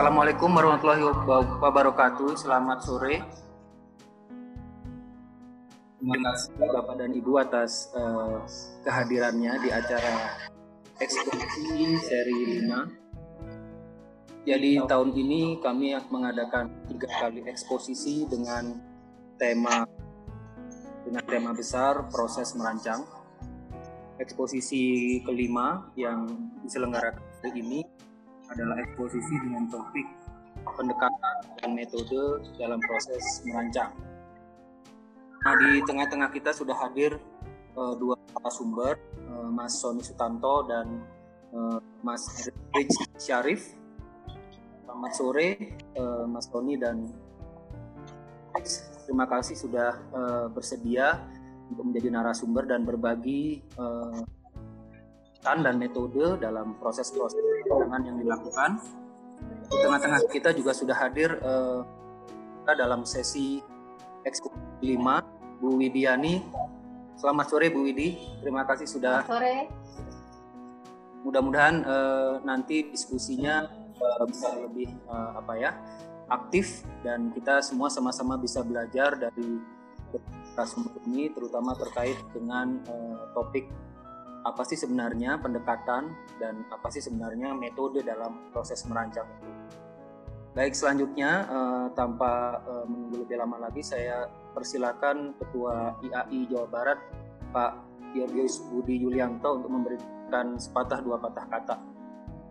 Assalamualaikum warahmatullahi wabarakatuh. Selamat sore. Terima kasih Bapak dan Ibu atas uh, kehadirannya di acara eksposisi seri 5. Jadi tahun ini kami mengadakan tiga kali eksposisi dengan tema dengan tema besar proses merancang. Eksposisi kelima yang diselenggarakan hari ini adalah eksposisi dengan topik pendekatan dan metode dalam proses merancang. Nah, di tengah-tengah kita sudah hadir uh, dua sumber, uh, Mas Sony Sutanto dan uh, Mas Rich Syarif. Selamat sore, uh, Mas Sony dan Terima kasih sudah uh, bersedia untuk menjadi narasumber dan berbagi uh, dan metode dalam proses-proses penanganan yang dilakukan. Di tengah-tengah kita juga sudah hadir uh, dalam sesi eksekutif 5 Bu Widiani. Selamat sore Bu Widi, terima kasih sudah. Selamat sore. Mudah-mudahan uh, nanti diskusinya uh, bisa lebih uh, apa ya aktif dan kita semua sama-sama bisa belajar dari sumber ini, terutama terkait dengan uh, topik apa sih sebenarnya pendekatan dan apa sih sebenarnya metode dalam proses merancang itu. Baik selanjutnya uh, tanpa uh, menunggu lebih lama lagi saya persilakan Ketua IAI Jawa Barat Pak Georgius Budi Yulianto untuk memberikan sepatah dua patah kata.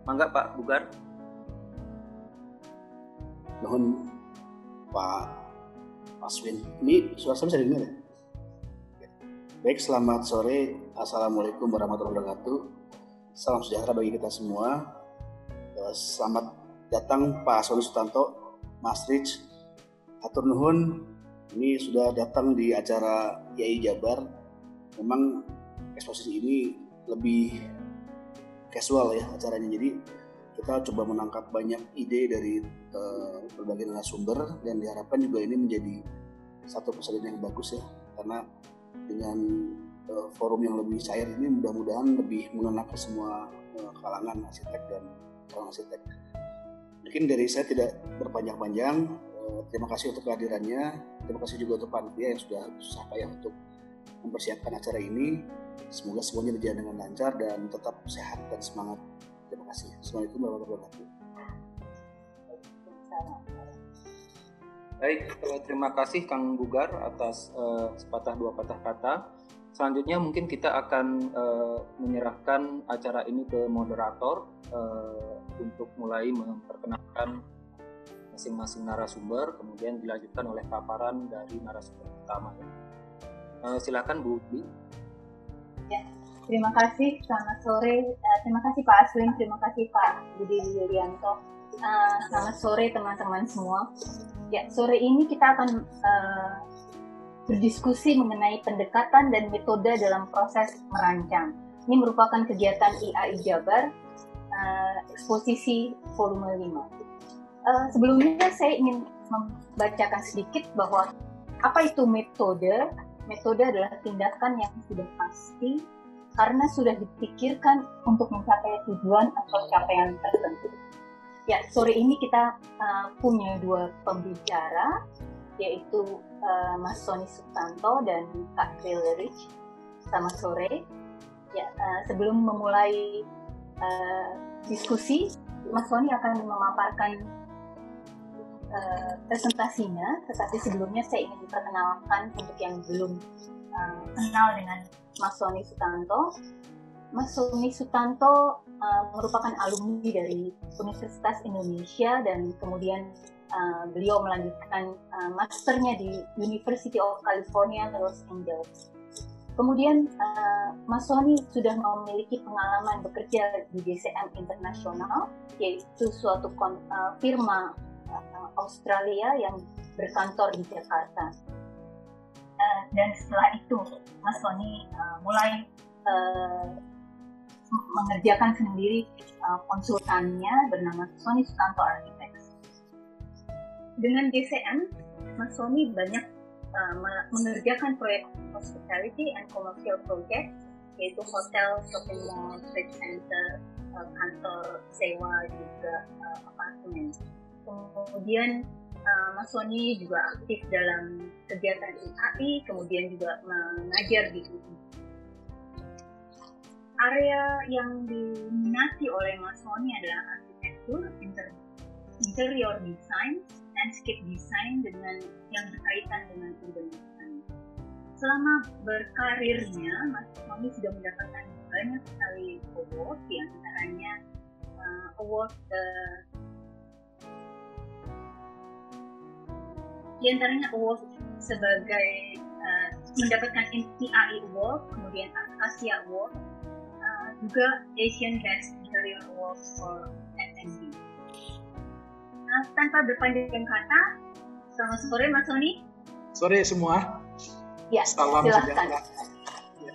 Mangga Pak Bugar. Nuhun Pak Aswin. Ini suara saya bisa dengar ya? Baik, selamat sore. Assalamualaikum warahmatullahi wabarakatuh. Salam sejahtera bagi kita semua. Eh, selamat datang Pak Sony Sutanto, Mas Rich, Atur Nuhun, ini sudah datang di acara YAI Jabar. Memang eksposisi ini lebih casual ya acaranya, jadi kita coba menangkap banyak ide dari uh, berbagai narasumber dan diharapkan juga ini menjadi satu persalinan yang bagus ya, karena dengan uh, forum yang lebih cair ini mudah-mudahan lebih mengena ke semua uh, kalangan arsitek dan calon arsitek. Mungkin dari saya tidak berpanjang-panjang. Eh, terima kasih untuk kehadirannya. Terima kasih juga untuk panitia yang sudah susah payah untuk mempersiapkan acara ini. Semoga semuanya berjalan dengan lancar dan tetap sehat dan semangat. Terima kasih. Assalamualaikum warahmatullahi wabarakatuh. Baik, eh, terima kasih Kang Bugar atas uh, sepatah dua patah kata. Selanjutnya mungkin kita akan uh, menyerahkan acara ini ke moderator uh, untuk mulai memperkenalkan masing-masing narasumber, kemudian dilanjutkan oleh paparan dari narasumber utama. Uh, silakan Bu. Ya, terima kasih. Selamat sore. Uh, terima kasih Pak Aswin, terima kasih Pak Budi Yulianto. Uh, selamat sore teman-teman semua. Ya, sore ini kita akan uh, berdiskusi mengenai pendekatan dan metode dalam proses merancang. Ini merupakan kegiatan IAI Jabar, uh, eksposisi volume 5. Uh, eh, sebelumnya saya ingin membacakan sedikit bahwa apa itu metode? Metode adalah tindakan yang sudah pasti karena sudah dipikirkan untuk mencapai tujuan atau capaian tertentu. Ya, sore ini kita uh, punya dua pembicara yaitu uh, Mas Sony Sutanto dan Kak Rich. Selamat sore. Ya, uh, sebelum memulai uh, diskusi, Mas Sony akan memaparkan uh, presentasinya, tetapi sebelumnya saya ingin memperkenalkan untuk yang belum uh, kenal dengan Mas Sony Sutanto. Mas Sony Sutanto uh, merupakan alumni dari Universitas Indonesia dan kemudian uh, beliau melanjutkan uh, masternya di University of California Los Angeles. Kemudian uh, Mas Sony sudah memiliki pengalaman bekerja di DCM Internasional, yaitu suatu uh, firma uh, Australia yang berkantor di Jakarta. Uh, dan setelah itu Mas Sony uh, mulai uh, mengerjakan sendiri uh, konsultannya bernama Sony Sutanto dengan DCM, Mas Sony banyak uh, mengerjakan proyek hospitality and commercial project, yaitu hotel, shopping mall, trade center, uh, kantor sewa juga uh, apartemen. Kemudian uh, Mas Sony juga aktif dalam kegiatan IAI, kemudian juga mengajar di UI. Area yang diminati oleh Mas Sony adalah arsitektur, inter interior design, landscape design dengan yang berkaitan dengan urban design. Selama berkarirnya, Mas Sony sudah mendapatkan banyak sekali award, di antaranya uh, award uh, di antaranya award sebagai uh, mendapatkan MPAI Award, kemudian Asia Award, uh, juga Asian Best Interior Award for SMB. Nah, tanpa berpanjang kata, selamat sore Mas Sony. Sore semua. Ya, Salam silahkan. sejahtera.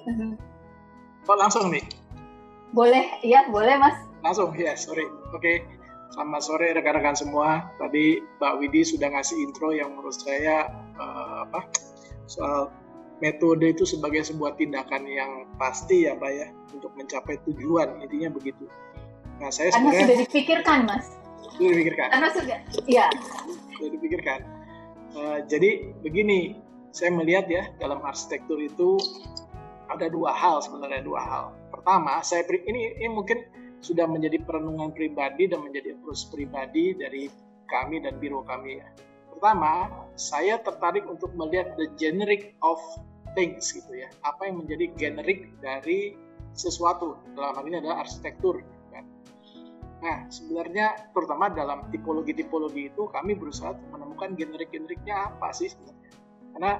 Mhm. Oh langsung nih, Boleh, ya boleh Mas. langsung ya sorry. Oke, selamat sore rekan-rekan semua. Tadi Mbak Widi sudah ngasih intro yang menurut saya eh, apa soal metode itu sebagai sebuah tindakan yang pasti ya Mbak ya untuk mencapai tujuan intinya begitu. Nah saya Karena sudah sebenarnya dipikirkan Mas. Sudah dipikirkan. Karena sudah, ya. sudah dipikirkan. Eh, jadi begini, saya melihat ya dalam arsitektur itu ada dua hal sebenarnya dua hal. Pertama, saya ini ini mungkin sudah menjadi perenungan pribadi dan menjadi approach pribadi dari kami dan biro kami ya. Pertama, saya tertarik untuk melihat the generic of things gitu ya. Apa yang menjadi generik dari sesuatu dalam hal ini adalah arsitektur. Nah, sebenarnya terutama dalam tipologi-tipologi itu kami berusaha menemukan generik-generiknya apa sih sebenarnya. Karena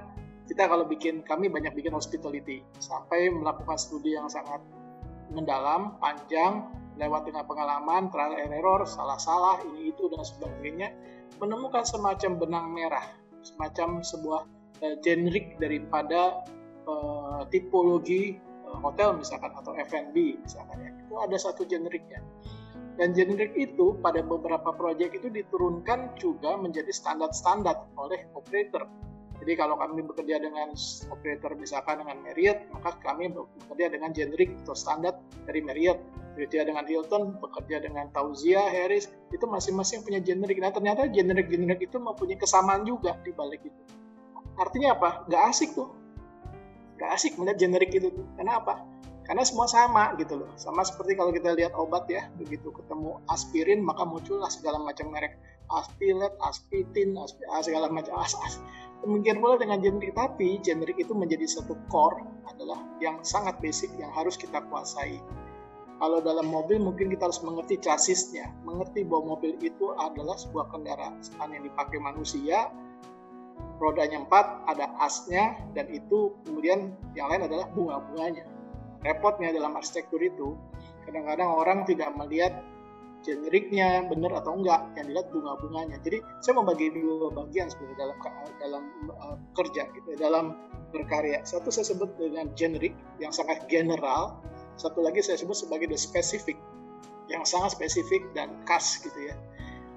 kita kalau bikin, kami banyak bikin hospitality, sampai melakukan studi yang sangat mendalam, panjang, lewat dengan pengalaman, trial and error, salah-salah, ini itu dan sebagainya, menemukan semacam benang merah, semacam sebuah eh, generik daripada eh, tipologi eh, hotel misalkan atau F&B misalkan ya. Itu ada satu generiknya. Dan generik itu pada beberapa proyek itu diturunkan juga menjadi standar-standar oleh operator. Jadi kalau kami bekerja dengan operator misalkan dengan Marriott, maka kami bekerja dengan generik atau standar dari Marriott. Bekerja dengan Hilton, bekerja dengan Tauzia, Harris, itu masing-masing punya generik. Nah ternyata generik-generik itu mempunyai kesamaan juga di balik itu. Artinya apa? Gak asik tuh. Gak asik melihat generik itu. Kenapa? Karena semua sama gitu loh. Sama seperti kalau kita lihat obat ya, begitu ketemu aspirin maka muncullah segala macam merek aspilet, aspitin, aspi, segala macam as, as. Demikian pula dengan generik, tapi generik itu menjadi satu core adalah yang sangat basic yang harus kita kuasai. Kalau dalam mobil mungkin kita harus mengerti chassisnya, mengerti bahwa mobil itu adalah sebuah kendaraan yang dipakai manusia, rodanya empat, ada asnya, dan itu kemudian yang lain adalah bunga-bunganya. Repotnya dalam arsitektur itu, kadang-kadang orang tidak melihat generiknya benar atau enggak, yang dilihat bunga-bunganya. Jadi saya membagi dua bagian sebenarnya dalam dalam uh, kerja gitu, dalam berkarya. Satu saya sebut dengan generik yang sangat general, satu lagi saya sebut sebagai the specific yang sangat spesifik dan khas gitu ya.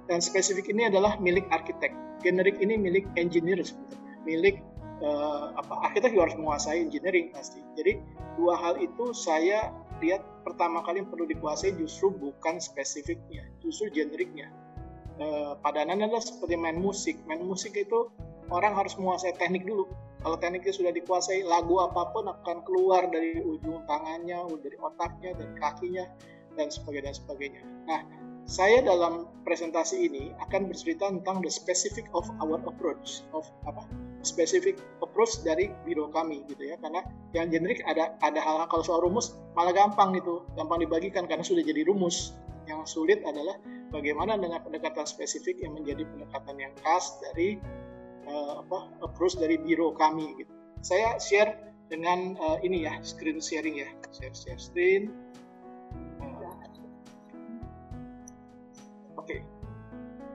Dan spesifik ini adalah milik arsitek. Generik ini milik engineer sebenarnya, milik uh, apa arsitek juga harus menguasai engineering pasti. Jadi dua hal itu saya lihat pertama kali yang perlu dikuasai justru bukan spesifiknya, justru generiknya. Uh, padanannya adalah seperti main musik. Main musik itu orang harus menguasai teknik dulu. Kalau tekniknya sudah dikuasai, lagu apa pun akan keluar dari ujung tangannya, dari otaknya, dan kakinya, dan sebagainya dan sebagainya. Nah, saya dalam presentasi ini akan bercerita tentang the specific of our approach of apa specific approach dari biro kami gitu ya. Karena yang generik ada ada hal-hal kalau soal rumus malah gampang gitu gampang dibagikan karena sudah jadi rumus. Yang sulit adalah bagaimana dengan pendekatan spesifik yang menjadi pendekatan yang khas dari uh, apa approach dari biro kami gitu. Saya share dengan uh, ini ya screen sharing ya. Share share screen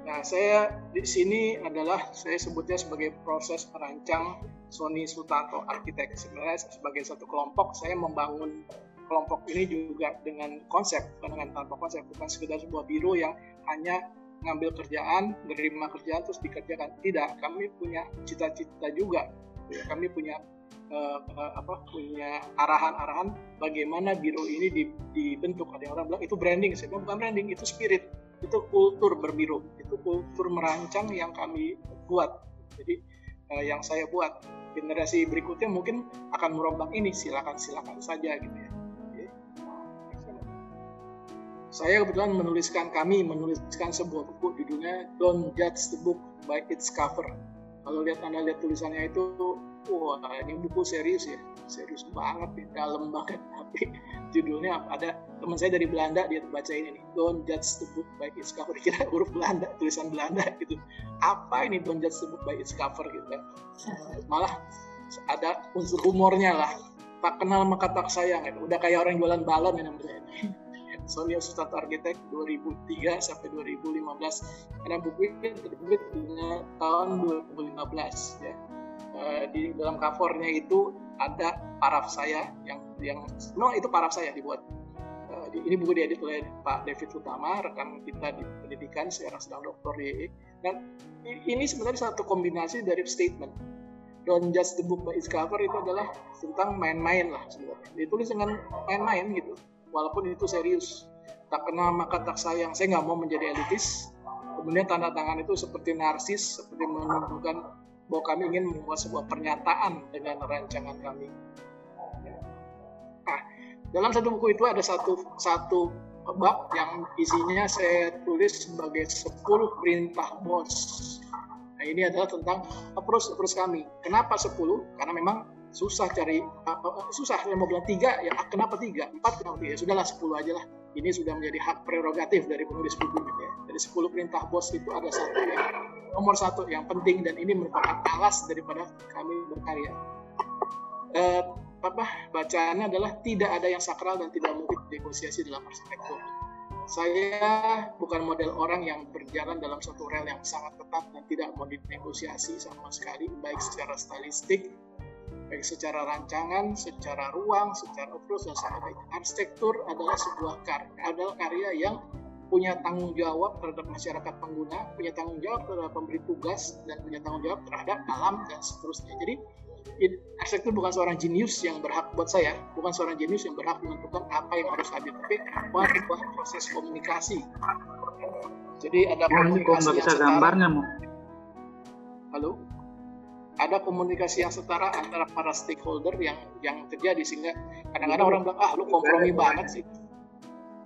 Nah, saya di sini adalah saya sebutnya sebagai proses merancang Sony Sutanto Arsitek. Sebenarnya sebagai satu kelompok, saya membangun kelompok ini juga dengan konsep, bukan dengan tanpa konsep, bukan sekedar sebuah biro yang hanya ngambil kerjaan, menerima kerjaan terus dikerjakan. Tidak, kami punya cita-cita juga. Kami punya uh, apa punya arahan-arahan bagaimana biro ini dibentuk. Ada orang bilang itu branding, saya bilang bukan branding, itu spirit, itu kultur berbiro, itu kultur merancang yang kami buat. Jadi uh, yang saya buat. Generasi berikutnya mungkin akan merombak ini. Silakan silakan saja gitu ya. Saya kebetulan menuliskan kami menuliskan sebuah buku judulnya Don't Judge the Book by its Cover. Kalau lihat anda lihat tulisannya itu, wah ini buku serius ya, serius banget, nih, dalam banget. Tapi judulnya ada teman saya dari Belanda dia baca ini nih, Don't Judge the Book by its Cover. Kira huruf Belanda, tulisan Belanda gitu. Apa ini Don't Judge the Book by its Cover gitu kan? Malah ada unsur humornya lah. Tak kenal maka tak sayang, gitu. udah kayak orang jualan balon ini menurut saya. Sony Ustad Architect 2003 sampai 2015 karena buku ini terbit pada tahun 2015 ya uh, di dalam covernya itu ada paraf saya yang yang no itu paraf saya dibuat. Di, ini buku diedit oleh Pak David Utama rekan kita di pendidikan sekarang sedang doktor di dan ini sebenarnya satu kombinasi dari statement. Don't judge the book by its cover itu adalah tentang main-main lah sebenarnya. Ditulis dengan main-main gitu walaupun itu serius. Tak kenal maka tak sayang. Saya nggak mau menjadi elitis. Kemudian tanda tangan itu seperti narsis seperti menunjukkan bahwa kami ingin membuat sebuah pernyataan dengan rancangan kami. Nah dalam satu buku itu ada satu satu bab yang isinya saya tulis sebagai 10 perintah bos. Nah ini adalah tentang approach approach kami. Kenapa 10 karena memang susah cari uh, susah saya mau bilang tiga ya kenapa tiga? Empat kenapa tiga? Ya sudahlah sepuluh aja lah. Ini sudah menjadi hak prerogatif dari penulis buku ya. dari sepuluh perintah bos itu ada satu yang nomor satu yang penting dan ini merupakan alas daripada kami berkarya. Uh, apa bacaannya adalah tidak ada yang sakral dan tidak mungkin negosiasi dalam arsitektur saya bukan model orang yang berjalan dalam satu rel yang sangat ketat dan tidak mau dinegosiasi sama sekali baik secara stylistik baik secara rancangan, secara ruang, secara approach dan sebagainya. Arsitektur adalah sebuah karya, adalah karya yang punya tanggung jawab terhadap masyarakat pengguna, punya tanggung jawab terhadap pemberi tugas, dan punya tanggung jawab terhadap alam dan seterusnya. Jadi arsitektur bukan seorang jenius yang berhak buat saya, bukan seorang jenius yang berhak menentukan apa yang harus hadir, tapi sebuah proses komunikasi. Jadi ada komunikasi yang setara. gambarnya, Halo? Ada komunikasi yang setara antara para stakeholder yang yang terjadi sehingga kadang-kadang orang bilang ah lu kompromi banget sih.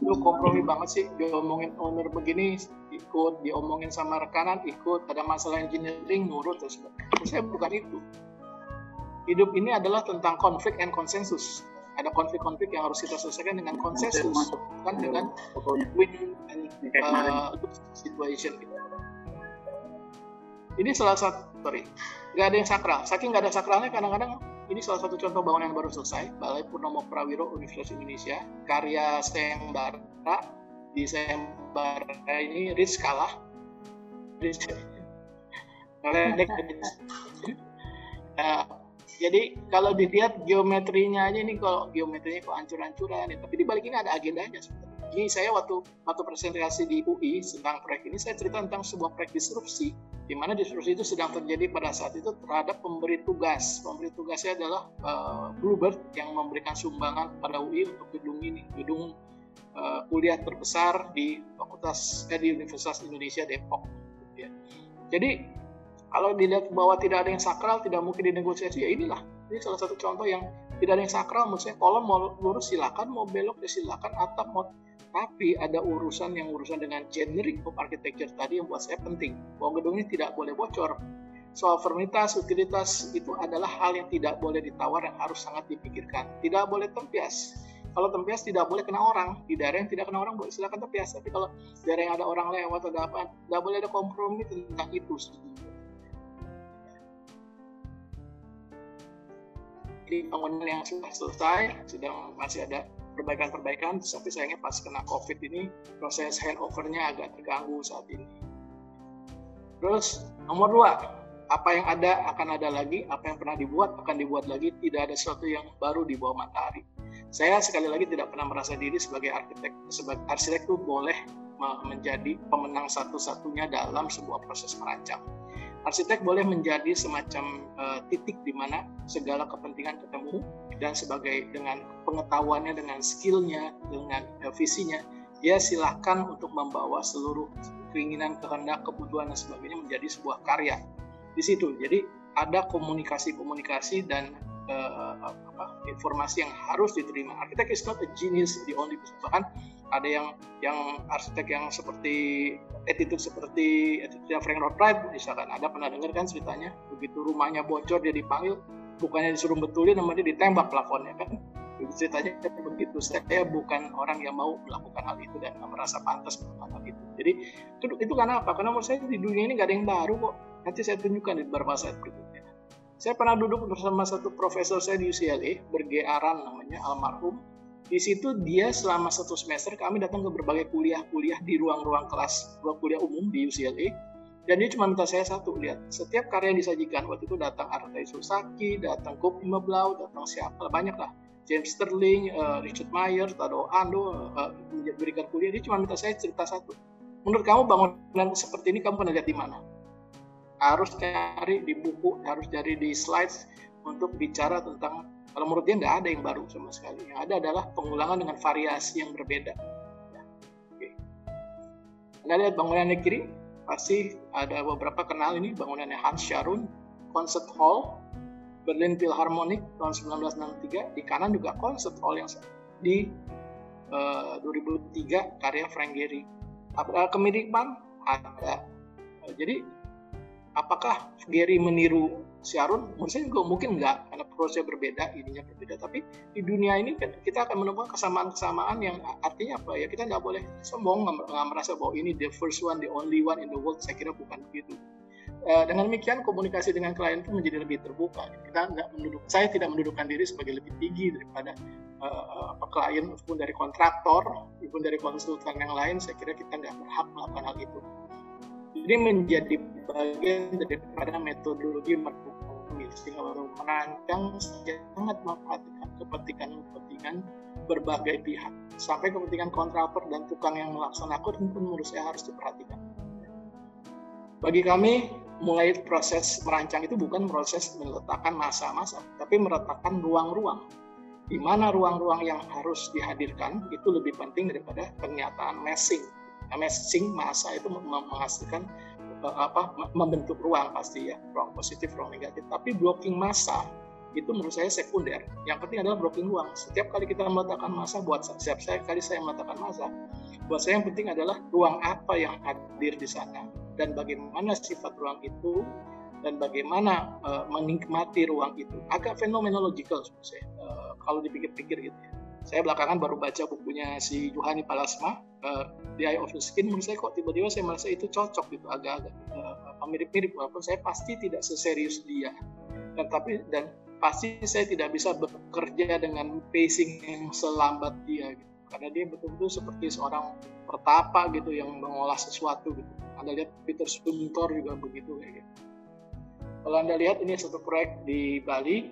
Lu kompromi banget sih diomongin owner begini ikut diomongin sama rekanan ikut ada masalah engineering nurut terus saya bukan itu. Hidup ini adalah tentang konflik and konsensus ada konflik-konflik yang harus kita selesaikan dengan konsensus bukan dengan win and uh, situation ini salah satu sorry nggak ada yang sakral. Saking nggak ada sakralnya kadang-kadang ini salah satu contoh bangunan yang baru selesai, Balai Purnomo Prawiro Universitas Indonesia, karya Sayembara di Sayembara ini Rich kalah. Rich. nah, jadi kalau dilihat geometrinya aja ini kalau geometrinya kok ancur-ancuran ya. tapi di balik ini ada agendanya sebenarnya. Ini saya waktu waktu presentasi di UI tentang proyek ini saya cerita tentang sebuah proyek disrupsi di mana disrupsi itu sedang terjadi pada saat itu terhadap pemberi tugas. Pemberi tugasnya adalah uh, Bluebird yang memberikan sumbangan pada UI untuk gedung ini, gedung uh, kuliah terbesar di Fakultas eh, di Universitas Indonesia Depok. Ya. Jadi kalau dilihat bahwa tidak ada yang sakral, tidak mungkin dinegosiasi, ya inilah. Ini salah satu contoh yang tidak ada yang sakral, maksudnya kolom mau lurus silakan, mau belok ya silakan, atap mau tapi ada urusan yang urusan dengan generic of architecture tadi yang buat saya penting. Bahwa gedung ini tidak boleh bocor. Soal formitas, utilitas itu adalah hal yang tidak boleh ditawar yang harus sangat dipikirkan. Tidak boleh tempias. Kalau tempias tidak boleh kena orang. Di daerah yang tidak kena orang boleh silakan tempias. Tapi kalau daerah yang ada orang lewat atau apa, tidak boleh ada kompromi tentang itu. Jadi bangunan yang sudah selesai, sudah masih ada perbaikan-perbaikan tapi sayangnya pas kena covid ini proses handovernya agak terganggu saat ini. Terus nomor dua apa yang ada akan ada lagi apa yang pernah dibuat akan dibuat lagi tidak ada sesuatu yang baru di bawah matahari. Saya sekali lagi tidak pernah merasa diri sebagai arsitek sebagai arsitek itu boleh menjadi pemenang satu-satunya dalam sebuah proses merancang arsitek boleh menjadi semacam uh, titik di mana segala kepentingan ketemu dan sebagai dengan pengetahuannya, dengan skillnya, dengan uh, visinya, dia silahkan untuk membawa seluruh keinginan, kehendak, kebutuhan dan sebagainya menjadi sebuah karya di situ. Jadi ada komunikasi-komunikasi dan uh, apa, informasi yang harus diterima. Arsitek is not a genius the only. Bahkan ada yang yang arsitek yang seperti attitude seperti attitude Frank Lloyd Wright misalkan. Ada pernah dengar kan ceritanya? Begitu rumahnya bocor dia dipanggil bukannya disuruh betulin namanya ditembak plafonnya kan? Ceritanya begitu. Saya bukan orang yang mau melakukan hal itu dan merasa pantas melakukan hal itu. Jadi itu, itu karena apa? Karena menurut saya di dunia ini nggak ada yang baru kok. Nanti saya tunjukkan di beberapa slide berikutnya saya pernah duduk bersama satu profesor saya di UCLA, bergearan namanya almarhum. Di situ dia selama satu semester kami datang ke berbagai kuliah-kuliah di ruang-ruang kelas, ruang kuliah umum di UCLA. Dan dia cuma minta saya satu, lihat setiap karya yang disajikan waktu itu datang Arthur Susaki, datang Kopi Mablau, datang siapa banyak lah. James Sterling, uh, Richard Myers, Tado Ando uh, berikan kuliah. Dia cuma minta saya cerita satu. Menurut kamu bangunan seperti ini kamu pernah lihat di mana? Harus cari di buku, harus cari di slides untuk bicara tentang kalau menurut dia nggak ada yang baru sama sekali. Yang ada adalah pengulangan dengan variasi yang berbeda. Ya. Oke. Anda lihat bangunannya kiri, pasti ada beberapa kenal ini bangunannya Hans Scharoun, Concert Hall, Berlin Philharmonic tahun 1963. Di kanan juga Concert Hall yang di uh, eh, 2003 karya Frank Gehry. Apakah kemiripan? Ada. Jadi apakah Gary meniru Sharon? Menurut saya juga mungkin enggak, karena prosesnya berbeda, ininya berbeda. Tapi di dunia ini kan kita akan menemukan kesamaan-kesamaan yang artinya apa ya? Kita nggak boleh sombong, nggak merasa bahwa ini the first one, the only one in the world. Saya kira bukan begitu. Uh, dengan demikian komunikasi dengan klien itu menjadi lebih terbuka. Kita nggak menduduk, saya tidak mendudukkan diri sebagai lebih tinggi daripada uh, klien maupun dari kontraktor, maupun dari konsultan yang lain. Saya kira kita nggak berhak melakukan hal itu. Jadi menjadi bagian daripada metodologi marketing sehingga merancang sangat memperhatikan kepentingan-kepentingan berbagai pihak sampai kepentingan kontraktor dan tukang yang melaksanakan pun menurut saya harus diperhatikan. Bagi kami mulai proses merancang itu bukan proses meletakkan masa-masa, tapi meletakkan ruang-ruang. Di mana ruang-ruang yang harus dihadirkan itu lebih penting daripada pernyataan messing. Messing masa itu menghasilkan Eh, apa membentuk ruang pasti ya ruang positif ruang negatif. Tapi blocking masa itu menurut saya sekunder. Yang penting adalah blocking ruang. Setiap kali kita meletakkan masa buat setiap saya kali saya meletakkan masa buat saya yang penting adalah ruang apa yang hadir di sana dan bagaimana sifat ruang itu dan bagaimana uh, menikmati ruang itu. Agak fenomenological saya uh, kalau dipikir-pikir gitu ya. Saya belakangan baru baca bukunya si Juhani Palasma uh, The Eye of the Skin menurut saya kok tiba-tiba saya merasa itu cocok gitu agak-agak uh, mirip-mirip walaupun saya pasti tidak seserius dia dan tapi dan pasti saya tidak bisa bekerja dengan pacing yang selambat dia gitu. karena dia betul-betul seperti seorang pertapa gitu yang mengolah sesuatu gitu anda lihat Peter Suntor juga begitu kayak gitu kalau anda lihat ini satu proyek di Bali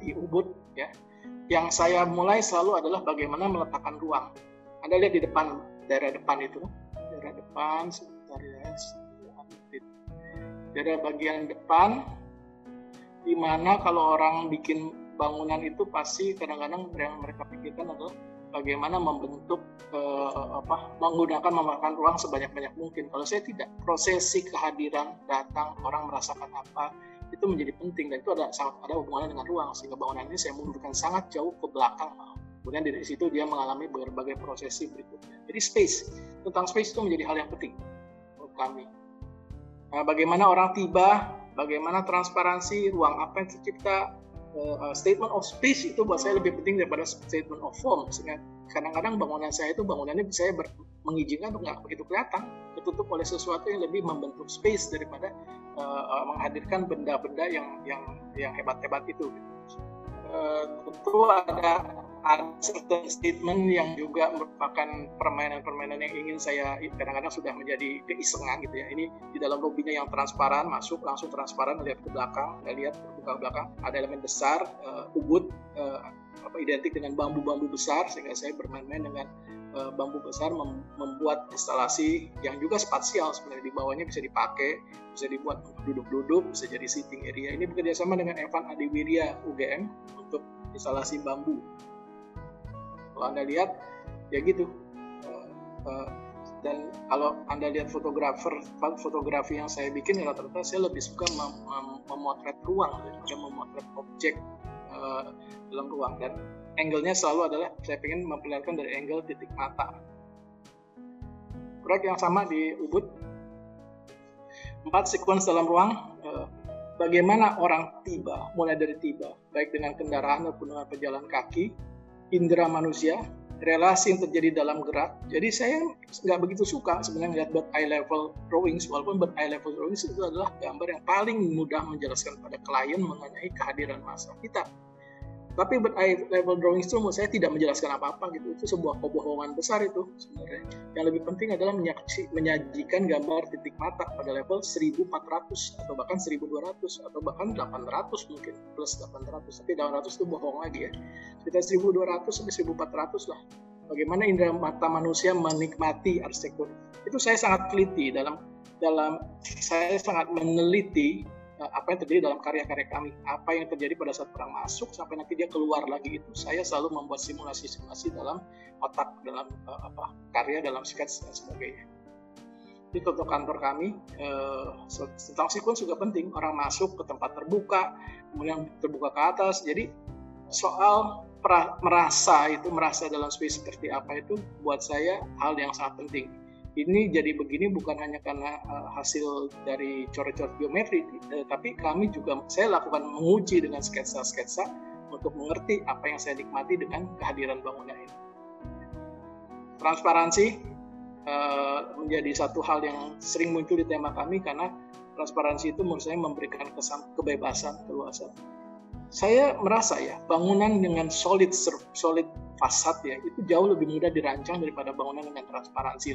di Ubud ya yang saya mulai selalu adalah bagaimana meletakkan ruang. Anda lihat di depan daerah depan itu, daerah depan sebentar ya, daerah bagian depan, di mana kalau orang bikin bangunan itu pasti kadang-kadang yang mereka pikirkan adalah bagaimana membentuk eh, apa menggunakan memakan ruang sebanyak-banyak mungkin. Kalau saya tidak, prosesi kehadiran datang orang merasakan apa itu menjadi penting. Dan itu ada sangat ada hubungannya dengan ruang sehingga bangunan ini saya mundurkan sangat jauh ke belakang kemudian dari situ dia mengalami berbagai prosesi berikutnya. Jadi space tentang space itu menjadi hal yang penting untuk kami. Nah, bagaimana orang tiba bagaimana transparansi ruang apa yang tercipta uh, statement of space itu buat saya lebih penting daripada statement of form. Sehingga kadang-kadang bangunan saya itu bangunannya saya mengizinkan untuk nggak begitu kelihatan. Tertutup oleh sesuatu yang lebih membentuk space daripada uh, menghadirkan benda-benda yang yang yang hebat-hebat itu. Uh, tentu ada ada certain statement yang juga merupakan permainan-permainan yang ingin saya kadang-kadang sudah menjadi keisengan gitu ya. Ini di dalam lobbynya yang transparan, masuk langsung transparan lihat ke belakang, lihat ke belakang ada elemen besar, uh, ubud, uh, apa identik dengan bambu-bambu besar sehingga saya bermain-main dengan uh, bambu besar mem membuat instalasi yang juga spasial sebenarnya di bawahnya bisa dipakai, bisa dibuat duduk-duduk, bisa jadi sitting area. Ini bekerjasama dengan Evan Adiwirya UGM untuk instalasi bambu. Kalau anda lihat, ya gitu. Uh, uh, dan kalau anda lihat fotografer fotografi yang saya bikin rata-rata saya lebih suka mem mem memotret ruang daripada memotret objek uh, dalam ruang. Dan angle-nya selalu adalah saya ingin memperlihatkan dari angle titik mata. Proyek yang sama di Ubud. Empat sequence dalam ruang uh, bagaimana orang tiba mulai dari tiba baik dengan kendaraan maupun dengan pejalan kaki indera manusia relasi yang terjadi dalam gerak. Jadi saya nggak begitu suka sebenarnya melihat bird eye level drawings, walaupun bird eye level drawings itu adalah gambar yang paling mudah menjelaskan pada klien mengenai kehadiran masa kita. Tapi but eye level drawing itu menurut saya tidak menjelaskan apa-apa gitu. Itu sebuah kebohongan besar itu sebenarnya. Yang lebih penting adalah menyajikan gambar titik mata pada level 1400 atau bahkan 1200 atau bahkan 800 mungkin plus 800. Tapi 800 itu bohong lagi ya. Sekitar 1200 sampai 1400 lah. Bagaimana indera mata manusia menikmati arsitektur. Itu saya sangat teliti dalam dalam saya sangat meneliti apa yang terjadi dalam karya-karya kami, apa yang terjadi pada saat perang masuk sampai nanti dia keluar lagi itu saya selalu membuat simulasi-simulasi dalam otak, dalam uh, apa karya, dalam sketch dan sebagainya. Di foto kantor kami uh, tentang sequence juga penting. Orang masuk ke tempat terbuka, kemudian terbuka ke atas. Jadi soal merasa itu merasa dalam space seperti apa itu buat saya hal yang sangat penting ini jadi begini bukan hanya karena uh, hasil dari coret-coret geometri, uh, tapi kami juga saya lakukan menguji dengan sketsa-sketsa untuk mengerti apa yang saya nikmati dengan kehadiran bangunan ini. Transparansi uh, menjadi satu hal yang sering muncul di tema kami karena transparansi itu menurut saya memberikan kesan kebebasan, keluasan. Saya merasa ya bangunan dengan solid solid fasad ya itu jauh lebih mudah dirancang daripada bangunan dengan transparansi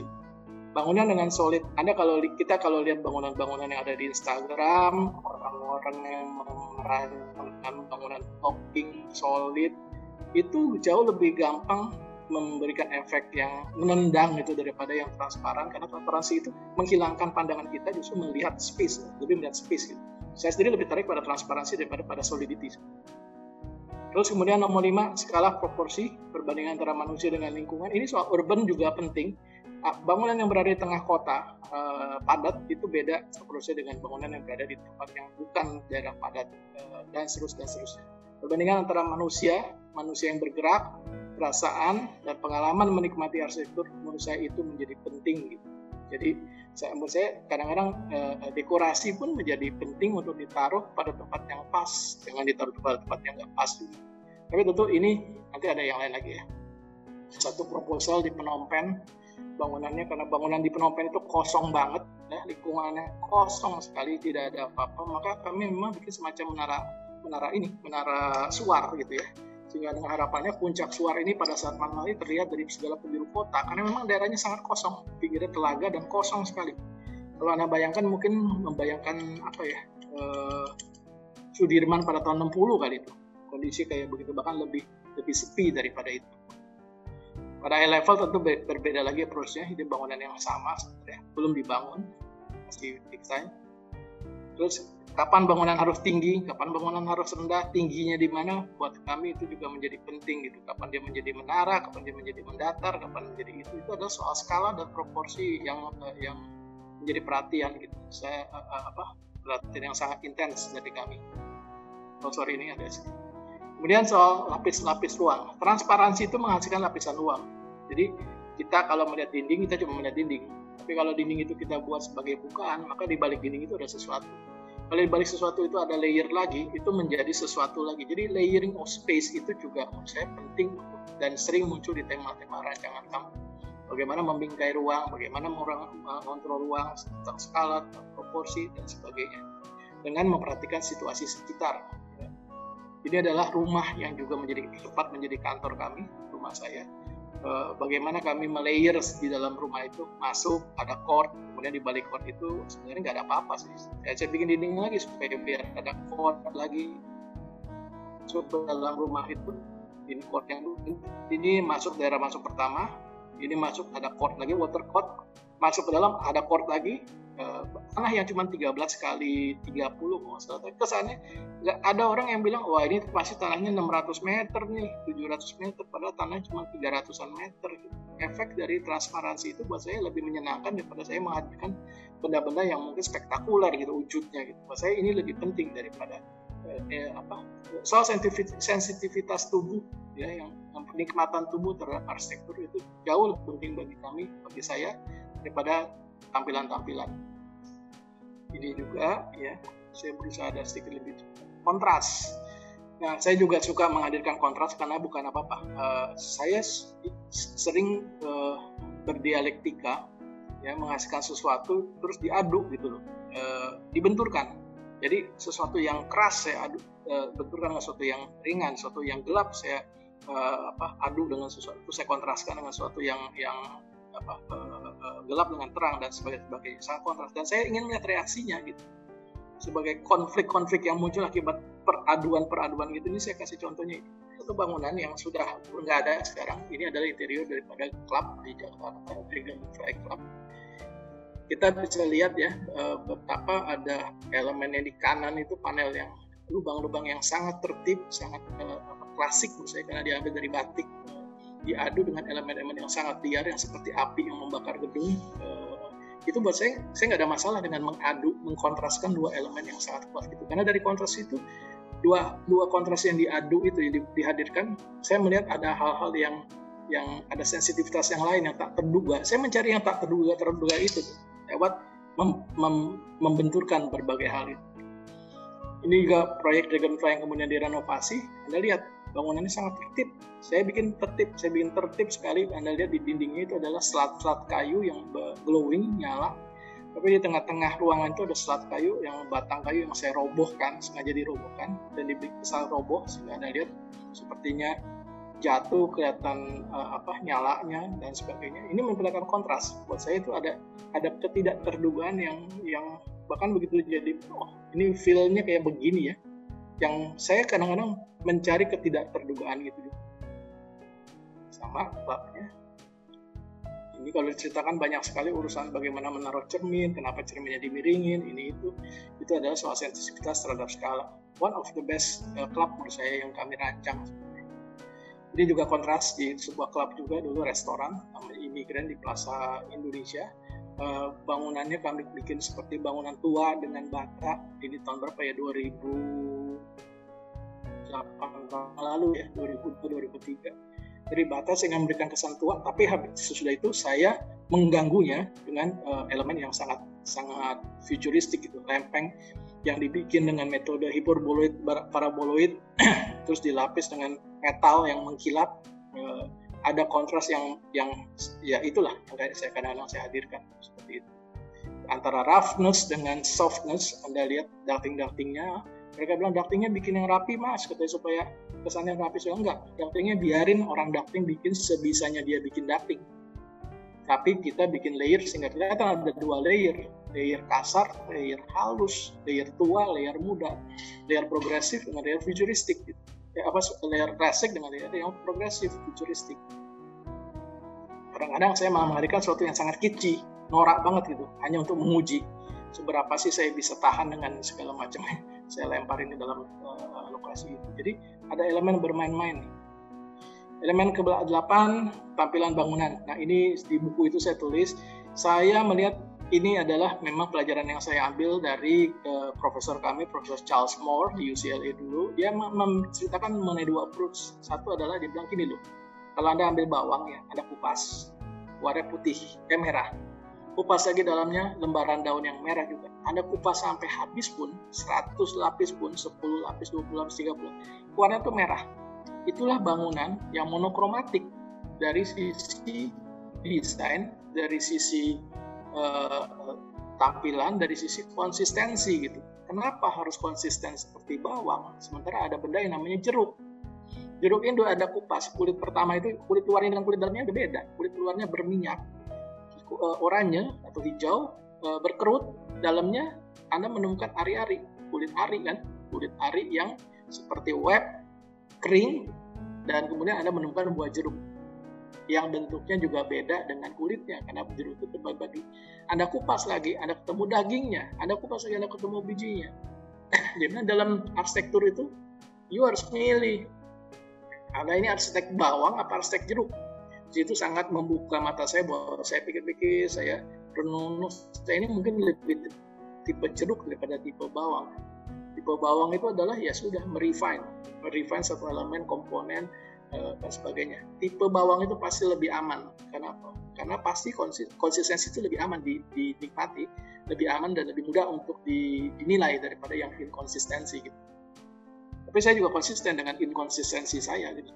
bangunan dengan solid. Anda kalau kita kalau lihat bangunan-bangunan yang ada di Instagram, orang-orang yang merancang bangunan blocking solid itu jauh lebih gampang memberikan efek yang menendang itu daripada yang transparan karena transparansi itu menghilangkan pandangan kita justru melihat space lebih melihat space gitu. Saya sendiri lebih tarik pada transparansi daripada pada solidity. Terus kemudian nomor lima skala proporsi perbandingan antara manusia dengan lingkungan. Ini soal urban juga penting bangunan yang berada di tengah kota uh, padat itu beda seterusnya dengan bangunan yang berada di tempat yang bukan daerah padat uh, dan seterusnya dan seterusnya. Perbandingan antara manusia, manusia yang bergerak, perasaan dan pengalaman menikmati arsitektur menurut saya itu menjadi penting gitu. Jadi saya menurut saya kadang-kadang uh, dekorasi pun menjadi penting untuk ditaruh pada tempat yang pas, jangan ditaruh pada tempat yang nggak pas juga. Tapi tentu ini nanti ada yang lain lagi ya. Satu proposal di Phnom Penh bangunannya karena bangunan di Phnom itu kosong banget ya lingkungannya kosong sekali tidak ada apa-apa maka kami memang bikin semacam menara menara ini menara suar gitu ya. Sehingga dengan harapannya puncak suar ini pada saat malam hari terlihat dari segala penjuru kota karena memang daerahnya sangat kosong pinggirnya telaga dan kosong sekali. Kalau anda bayangkan mungkin membayangkan apa ya eh, Sudirman pada tahun 60 kali itu. Kondisi kayak begitu bahkan lebih lebih sepi daripada itu pada high level tentu berbeda lagi approach-nya, ini bangunan yang sama sebenarnya, belum dibangun, masih desain. Terus kapan bangunan harus tinggi, kapan bangunan harus rendah, tingginya di mana, buat kami itu juga menjadi penting gitu. Kapan dia menjadi menara, kapan dia menjadi mendatar, kapan menjadi itu, itu adalah soal skala dan proporsi yang eh, yang menjadi perhatian gitu. Saya uh, apa perhatian yang sangat intens dari kami. Oh sorry ini ada sih. Kemudian soal lapis-lapis ruang. Transparansi itu menghasilkan lapisan ruang. Jadi kita kalau melihat dinding, kita cuma melihat dinding. Tapi kalau dinding itu kita buat sebagai bukaan, maka di balik dinding itu ada sesuatu. Kalau di balik sesuatu itu ada layer lagi, itu menjadi sesuatu lagi. Jadi layering of space itu juga menurut saya penting dan sering muncul di tema-tema rancangan kamu. Bagaimana membingkai ruang, bagaimana mengontrol ruang tentang skala, proporsi, dan sebagainya. Dengan memperhatikan situasi sekitar ini adalah rumah yang juga menjadi tepat menjadi kantor kami, rumah saya. Eh, bagaimana kami melayer di dalam rumah itu masuk ada court, kemudian di balik court itu sebenarnya nggak ada apa-apa sih. Saya, bikin dinding lagi supaya biar ada court lagi. Ke dalam rumah itu ini court yang ini masuk daerah masuk pertama, ini masuk ada court lagi water court masuk ke dalam ada court lagi tanah yang cuma 13 kali 30 kalau salah. Kesannya nggak ada orang yang bilang wah ini pasti tanahnya 600 meter nih 700 meter. Padahal tanahnya cuma 300an meter. Efek dari transparansi itu buat saya lebih menyenangkan daripada saya menghadirkan benda-benda yang mungkin spektakuler gitu wujudnya gitu. Buat saya ini lebih penting daripada eh, eh apa soal sensitivitas tubuh ya yang, yang penikmatan tubuh terhadap arsitektur itu jauh lebih penting bagi kami bagi saya daripada tampilan-tampilan. Ini juga ya, saya berusaha ada sedikit lebih kontras. Nah, saya juga suka menghadirkan kontras karena bukan apa-apa. Uh, saya sering uh, berdialektika, ya menghasilkan sesuatu terus diaduk gitu loh, uh, dibenturkan. Jadi sesuatu yang keras saya aduk, uh, benturkan dengan sesuatu yang ringan, sesuatu yang gelap saya uh, apa aduk dengan sesuatu saya kontraskan dengan sesuatu yang yang apa uh, uh, gelap dengan terang dan sebagainya sangat kontras. Dan saya ingin melihat reaksinya gitu. Sebagai konflik-konflik yang muncul akibat peraduan-peraduan gitu ini saya kasih contohnya. Satu bangunan yang sudah nggak ada sekarang. Ini adalah interior daripada klub di Jakarta Dragon Fly Club. Kita bisa lihat ya betapa ada elemen yang di kanan itu panel yang lubang-lubang yang sangat tertib sangat uh, klasik menurut saya karena diambil dari batik diadu dengan elemen-elemen yang sangat liar yang seperti api yang membakar gedung uh, itu buat saya saya nggak ada masalah dengan mengadu mengkontraskan dua elemen yang sangat kuat gitu. Karena dari kontras itu dua dua kontras yang diadu itu yang di, dihadirkan saya melihat ada hal-hal yang yang ada sensitivitas yang lain yang tak terduga. Saya mencari yang tak terduga terduga itu lewat mem, mem, membenturkan berbagai hal itu. Ini juga proyek Dragonfly yang kemudian direnovasi. Anda lihat bangunannya sangat tertib. Saya bikin tertib, saya bikin tertib sekali. Anda lihat di dindingnya itu adalah selat-selat kayu yang glowing, nyala. Tapi di tengah-tengah ruangan itu ada selat kayu yang batang kayu yang saya robohkan, sengaja dirobohkan dan dibikin kesal roboh sehingga Anda lihat sepertinya jatuh kelihatan uh, apa nyalanya dan sebagainya. Ini memperlihatkan kontras. Buat saya itu ada ada ketidakterdugaan yang yang bahkan begitu jadi oh ini feelnya kayak begini ya. Yang saya kadang-kadang mencari ketidakterdugaan gitu sama klubnya ini kalau diceritakan banyak sekali urusan bagaimana menaruh cermin, kenapa cerminnya dimiringin, ini itu, itu adalah soal sensitivitas terhadap skala. One of the best uh, club menurut saya yang kami rancang. Ini juga kontras di sebuah klub juga dulu restoran namanya Imigran di Plaza Indonesia. Uh, bangunannya kami bikin seperti bangunan tua dengan bata. Ini tahun berapa ya? 2000 8 tahun lalu ya 2002 2003 dari batas yang memberikan kesan tua tapi sesudah itu saya mengganggunya dengan uh, elemen yang sangat sangat futuristik gitu lempeng yang dibikin dengan metode hiperboloid paraboloid terus dilapis dengan metal yang mengkilap uh, ada kontras yang yang ya itulah yang saya kadang-kadang saya hadirkan seperti itu antara roughness dengan softness anda lihat darting-dartingnya mereka bilang ductingnya bikin yang rapi mas katanya supaya kesannya rapi soalnya enggak ductingnya biarin orang ducting bikin sebisanya dia bikin ducting tapi kita bikin layer sehingga kelihatan ada dua layer layer kasar, layer halus, layer tua, layer muda, layer progresif dengan layer futuristik gitu. Ya, apa layer klasik dengan layer yang progresif futuristik. Kadang-kadang saya malah menghadirkan sesuatu yang sangat kitschy, norak banget gitu, hanya untuk menguji seberapa sih saya bisa tahan dengan segala macam saya lemparin di dalam uh, lokasi itu. Jadi ada elemen bermain-main. Elemen ke-8 tampilan bangunan. Nah ini di buku itu saya tulis, saya melihat ini adalah memang pelajaran yang saya ambil dari uh, profesor kami, Profesor Charles Moore di UCLA dulu. Dia menceritakan mengenai dua approach. Satu adalah dia bilang gini loh, kalau Anda ambil bawang ya, ada kupas, warna putih, eh merah kupas lagi dalamnya lembaran daun yang merah juga. Anda kupas sampai habis pun, 100 lapis pun, 10 lapis, 20 lapis, 30, warna itu merah. Itulah bangunan yang monokromatik dari sisi desain, dari sisi uh, tampilan, dari sisi konsistensi gitu. Kenapa harus konsisten seperti bawang? Sementara ada benda yang namanya jeruk. Jeruk itu ada kupas. Kulit pertama itu kulit luarnya dengan kulit dalamnya beda. Kulit luarnya berminyak, uh, oranye atau hijau uh, berkerut dalamnya Anda menemukan ari-ari kulit ari kan kulit ari yang seperti web kering dan kemudian Anda menemukan buah jeruk yang bentuknya juga beda dengan kulitnya karena jeruk itu terbagi Anda kupas lagi, Anda ketemu dagingnya, Anda kupas lagi, Anda ketemu bijinya. Jadi dalam arsitektur itu you harus milih. Anda ini arsitek bawang apa arsitek jeruk? Itu sangat membuka mata saya bahwa saya pikir-pikir, saya renung, saya ini mungkin lebih tipe jeruk daripada tipe bawang. Tipe bawang itu adalah ya sudah merefine, merefine satu elemen komponen dan sebagainya. Tipe bawang itu pasti lebih aman. Kenapa? Karena pasti konsistensi itu lebih aman dinikmati, lebih aman dan lebih mudah untuk dinilai daripada yang inkonsistensi gitu. Tapi saya juga konsisten dengan inkonsistensi saya. Gitu.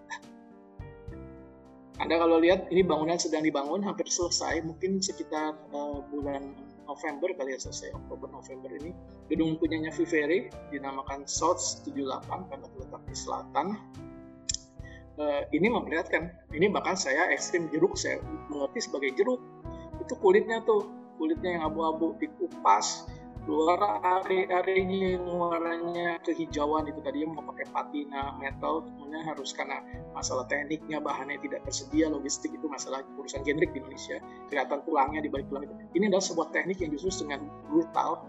Anda kalau lihat ini bangunan sedang dibangun hampir selesai, mungkin sekitar uh, bulan November kali ya selesai Oktober November ini gedung punyanya Vivere dinamakan South 78 karena terletak di selatan uh, ini memperlihatkan ini bahkan saya ekstrim jeruk saya mengerti sebagai jeruk. Itu kulitnya tuh kulitnya yang abu-abu dikupas keluar area-areanya yang warnanya kehijauan itu tadi mau pakai patina metal semuanya harus karena masalah tekniknya bahannya tidak tersedia logistik itu masalah urusan generik di Indonesia. Kelihatan tulangnya di balik tulang itu. Ini adalah sebuah teknik yang justru dengan brutal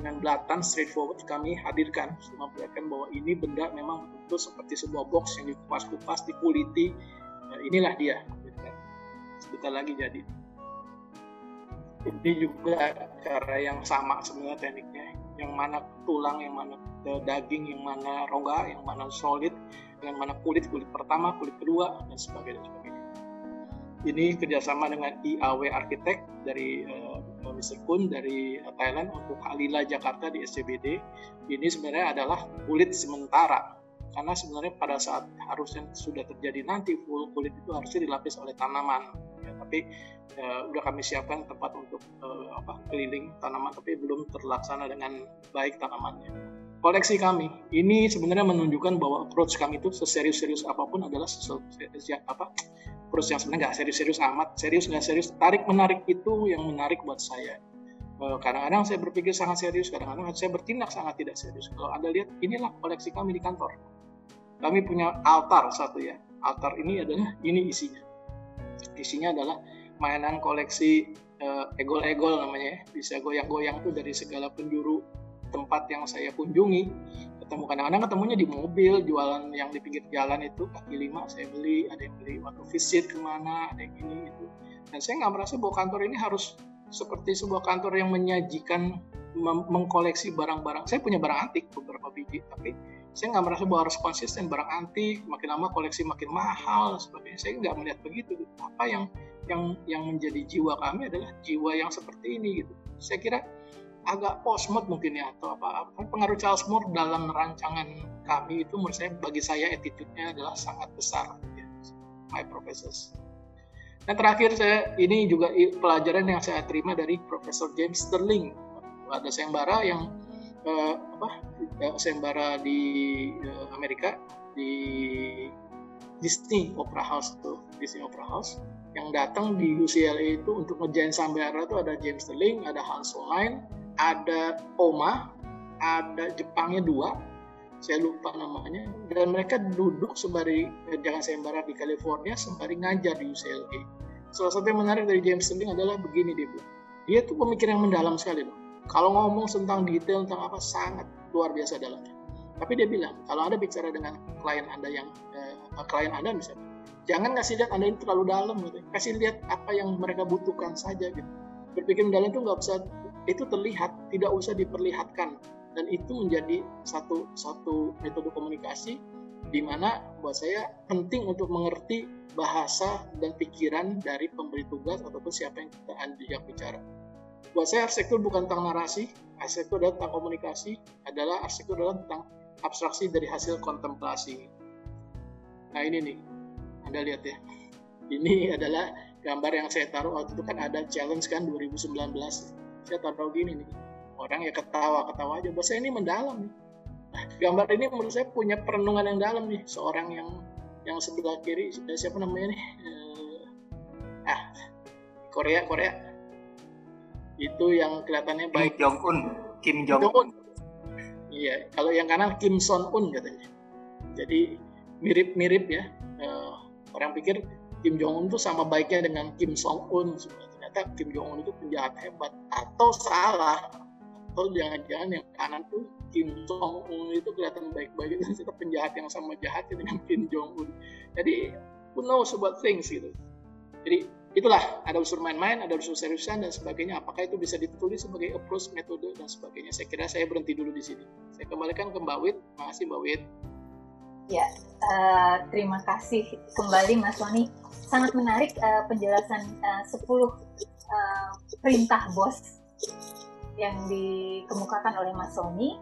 dengan belatan straightforward kami hadirkan memperlihatkan bahwa ini benda memang betul seperti sebuah box yang dikupas-kupas, dikuliti. Nah, inilah dia. Sebentar lagi jadi. Ini juga cara yang sama sebenarnya tekniknya. Yang mana tulang, yang mana daging, yang mana rongga, yang mana solid, yang mana kulit, kulit pertama, kulit kedua, dan sebagainya. Dan sebagainya. Ini kerjasama dengan IAW Architect dari uh, Mr. Kun dari uh, Thailand untuk Halila Jakarta di SCBD. Ini sebenarnya adalah kulit sementara karena sebenarnya pada saat harusnya sudah terjadi nanti full kulit itu harusnya dilapis oleh tanaman. Ya, tapi uh, udah kami siapkan tempat untuk uh, apa keliling tanaman tapi belum terlaksana dengan baik tanamannya. Koleksi kami. Ini sebenarnya menunjukkan bahwa approach kami itu seserius-serius apa pun adalah sesuatu apa terus yang sebenarnya nggak serius-serius amat. Serius nggak serius tarik menarik itu yang menarik buat saya. Eh, kadang-kadang saya berpikir sangat serius kadang-kadang saya bertindak sangat tidak serius. Kalau anda lihat inilah koleksi kami di kantor. Kami punya altar satu ya. Altar ini adalah ini isinya. Isinya adalah mainan koleksi uh, egol-egol namanya ya. Bisa goyang-goyang tuh dari segala penjuru tempat yang saya kunjungi. Ketemu kadang-kadang ketemunya di mobil jualan yang di pinggir jalan itu kaki lima saya beli ada yang beli waktu visit ke mana ada yang ini itu. Dan saya nggak merasa bahwa kantor ini harus seperti sebuah kantor yang menyajikan mengkoleksi barang-barang. Saya punya barang antik beberapa biji tapi saya nggak merasa bahwa harus konsisten. Barang antik makin lama koleksi makin mahal sebagainya. Saya nggak melihat begitu apa yang yang yang menjadi jiwa kami adalah jiwa yang seperti ini gitu. Saya kira agak postmod mungkin ya atau apa. Pengaruh Charles Moore dalam rancangan kami itu menurut saya bagi saya attitude-nya adalah sangat besar. Ya, my professors. Dan terakhir saya ini juga pelajaran yang saya terima dari Profesor James Sterling. Ada sayembara yang eh, apa eh, sayembara di eh, Amerika di Disney Opera House itu Disney Opera House yang datang di UCLA itu untuk ngejain sayembara itu ada James Sterling ada Hans Hollein ada Oma, ada Jepangnya dua, saya lupa namanya, dan mereka duduk sembari jangan sayembara di California sembari ngajar di UCLA. Salah satu yang menarik dari James Sterling adalah begini dia bilang, dia tuh pemikir yang mendalam sekali loh. Kalau ngomong tentang detail tentang apa sangat luar biasa dalamnya. Tapi dia bilang kalau anda bicara dengan klien anda yang eh, klien anda misalnya, jangan ngasih lihat anda ini terlalu dalam gitu, kasih lihat apa yang mereka butuhkan saja gitu. Berpikir mendalam itu nggak bisa itu terlihat tidak usah diperlihatkan dan itu menjadi satu satu metode komunikasi di mana buat saya penting untuk mengerti bahasa dan pikiran dari pemberi tugas ataupun siapa yang kita yang bicara. Buat saya arsitektur bukan tentang narasi, arsitektur adalah tentang komunikasi, adalah arsitektur adalah tentang abstraksi dari hasil kontemplasi. Nah ini nih, Anda lihat ya. Ini adalah gambar yang saya taruh waktu itu kan ada challenge kan 2019 saya taruh gini nih orang ya ketawa ketawa aja. Buat saya ini mendalam nih. Nah, gambar ini menurut saya punya perenungan yang dalam nih. Seorang yang yang sebelah kiri siapa namanya nih? Uh, ah Korea Korea. Itu yang kelihatannya baik Kim Jong Un Kim Jong Un iya kalau yang kanan Kim Son Un katanya. Jadi mirip-mirip ya. Uh, orang pikir Kim Jong Un itu sama baiknya dengan Kim Jong Un ternyata Kim Jong Un itu penjahat hebat atau salah atau jangan-jangan yang kanan tuh Kim Jong Un itu kelihatan baik-baik dan tetap penjahat yang sama jahatnya dengan Kim Jong Un jadi who knows about things gitu jadi itulah ada unsur main-main, ada unsur seriusan dan sebagainya. Apakah itu bisa ditulis sebagai approach, metode dan sebagainya? Saya kira saya berhenti dulu di sini. Saya kembalikan ke Mbak Wit. Terima kasih Mbak Wit. Ya, uh, terima kasih kembali Mas Wani. Sangat menarik uh, penjelasan uh, 10 uh, perintah bos yang dikemukakan oleh Mas Sony.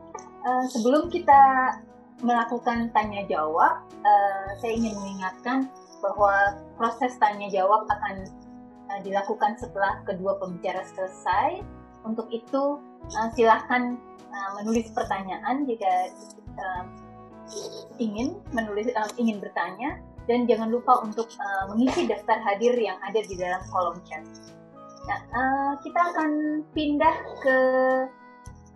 Uh, sebelum kita melakukan tanya jawab, uh, saya ingin mengingatkan bahwa proses tanya jawab akan uh, dilakukan setelah kedua pembicara selesai. Untuk itu uh, silahkan uh, menulis pertanyaan jika uh, ingin menulis uh, ingin bertanya dan jangan lupa untuk uh, mengisi daftar hadir yang ada di dalam kolom chat. Nah, uh, kita akan pindah ke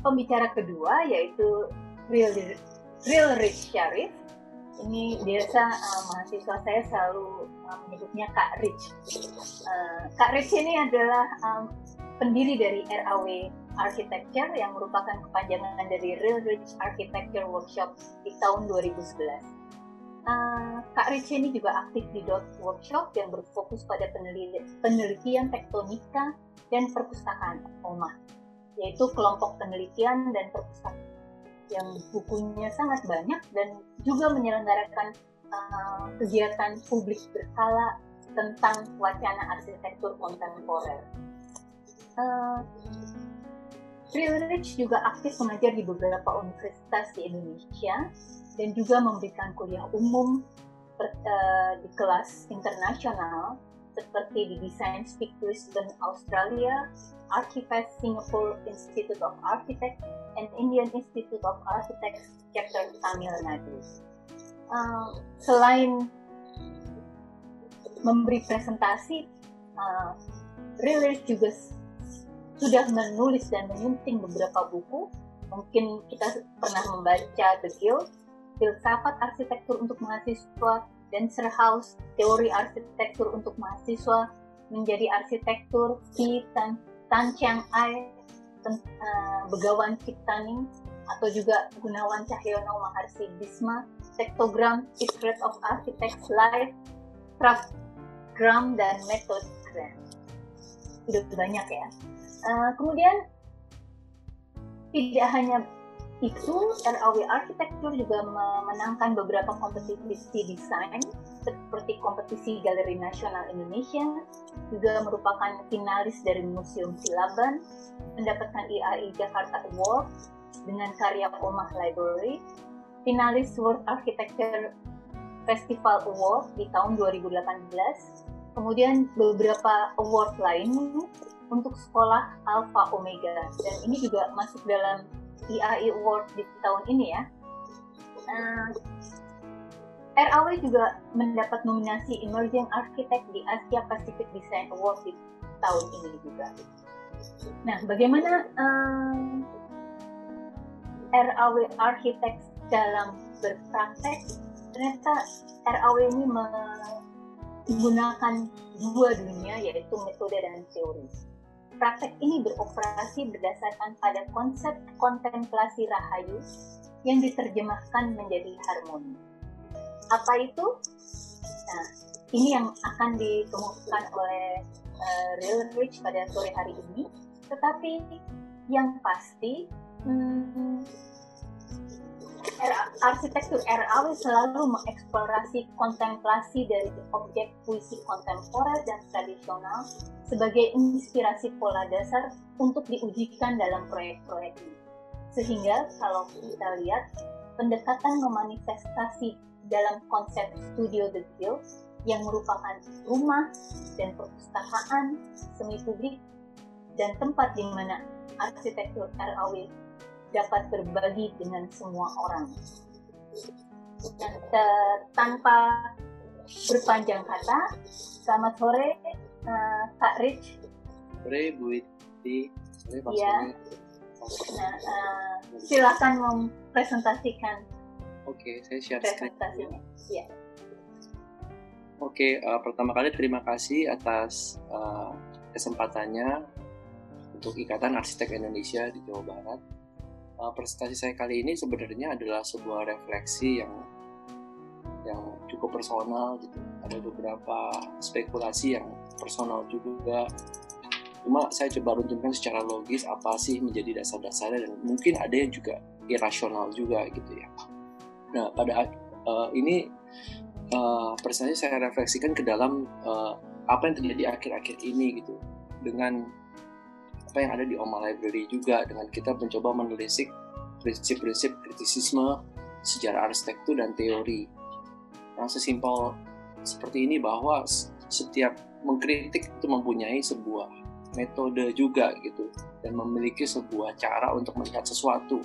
pembicara kedua yaitu Real Real Rich Sharif ini biasa uh, mahasiswa saya selalu uh, menyebutnya Kak Rich. Uh, Kak Rich ini adalah um, pendiri dari RAW Architecture yang merupakan kepanjangan dari Real Rich Architecture Workshop di tahun 2011. Uh, Kak Rich ini juga aktif di DOT Workshop yang berfokus pada penelitian tektonika dan perpustakaan rumah, yaitu kelompok penelitian dan perpustakaan yang bukunya sangat banyak dan juga menyelenggarakan uh, kegiatan publik berkala tentang wacana arsitektur kontemporer. Uh, Rich juga aktif mengajar di beberapa universitas di Indonesia dan juga memberikan kuliah umum per, uh, di kelas internasional seperti di Design Speak Brisbane, Australia, Archifest Singapore Institute of Architects, and Indian Institute of Architects chapter Tamil Nadu. Uh, selain memberi presentasi, uh, juga sudah menulis dan menyunting beberapa buku. Mungkin kita pernah membaca The Guild, Filsafat Arsitektur untuk Mahasiswa, dan House, Teori Arsitektur untuk Mahasiswa, Menjadi Arsitektur, Ki Tan, Tan Chiang Ai, uh, Begawan Ciptaning atau juga Gunawan Cahyono Maharsi Bisma, Tektogram, Secret of Architects Life, Craftgram, dan Method Grand. Udah banyak ya. Uh, kemudian tidak hanya itu, RAW Architecture juga memenangkan beberapa kompetisi desain seperti kompetisi Galeri Nasional Indonesia, juga merupakan finalis dari Museum Silaban, mendapatkan IAI Jakarta Award dengan karya Omah Library, finalis World Architecture Festival Award di tahun 2018, kemudian beberapa award lain untuk sekolah Alpha Omega dan ini juga masuk dalam IAI Award di tahun ini ya. Uh, RAW juga mendapat nominasi Emerging Architect di Asia Pacific Design Award di tahun ini juga. Nah, bagaimana um, RAW Architect dalam berpraktek? Ternyata RAW ini menggunakan dua dunia, yaitu metode dan teori. Praktek ini beroperasi berdasarkan pada konsep kontemplasi rahayu yang diterjemahkan menjadi harmoni apa itu? Nah, ini yang akan dikemukakan oleh uh, Real Rich pada sore hari ini. Tetapi yang pasti, hmm, arsitektur RAW selalu mengeksplorasi kontemplasi dari objek puisi kontemporer dan tradisional sebagai inspirasi pola dasar untuk diujikan dalam proyek-proyek ini. Sehingga kalau kita lihat, pendekatan memanifestasi dalam konsep Studio The Guild yang merupakan rumah dan perpustakaan semi publik dan tempat di mana arsitektur RAW dapat berbagi dengan semua orang. Dan tanpa berpanjang kata, selamat sore uh, Kak Rich. Sore Bu Iti. Sore Pak ya. Nah, uh, silakan mempresentasikan Oke, saya share. Presentasinya. Iya. Oke, uh, pertama kali terima kasih atas uh, kesempatannya untuk Ikatan Arsitek Indonesia di Jawa Barat. Uh, presentasi saya kali ini sebenarnya adalah sebuah refleksi yang yang cukup personal gitu. Ada beberapa spekulasi yang personal juga. Cuma saya coba runtunkan secara logis apa sih menjadi dasar-dasarnya dan mungkin ada yang juga irasional juga gitu ya. Nah, pada uh, ini uh, presentasi saya refleksikan ke dalam uh, apa yang terjadi akhir-akhir ini gitu dengan apa yang ada di Oma Library juga dengan kita mencoba menelisik prinsip-prinsip kritisisme sejarah arsitektur dan teori yang sesimpel seperti ini bahwa setiap mengkritik itu mempunyai sebuah metode juga gitu dan memiliki sebuah cara untuk melihat sesuatu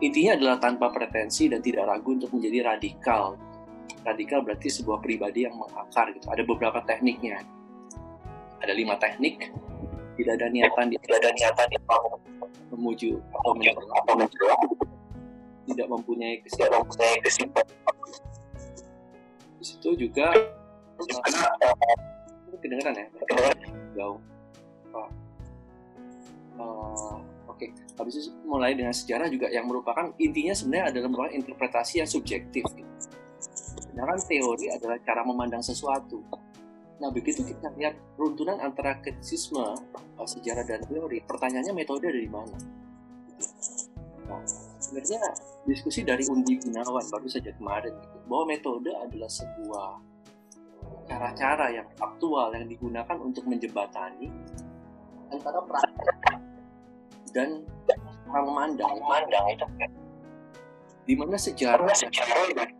intinya adalah tanpa pretensi dan tidak ragu untuk menjadi radikal radikal berarti sebuah pribadi yang mengakar gitu. Ada beberapa tekniknya. Ada lima teknik. Tidak ada niatan tidak ada niatan di memuju atau menyerang tidak mempunyai kesimpulan. Di situ juga uh, kedengeran ya? Jauh. Oh. Uh, Oke, okay. habis itu mulai dengan sejarah juga yang merupakan intinya sebenarnya adalah merupakan interpretasi yang subjektif. Sedangkan teori adalah cara memandang sesuatu. Nah, begitu kita lihat runtunan antara kritisisme, eh, sejarah dan teori, pertanyaannya metode dari mana? Nah, sebenarnya diskusi dari Undi Gunawan baru saja kemarin, gitu, bahwa metode adalah sebuah cara-cara yang aktual yang digunakan untuk menjembatani antara praktek dan orang memandang. Memandang itu di mana sejarah, sejarah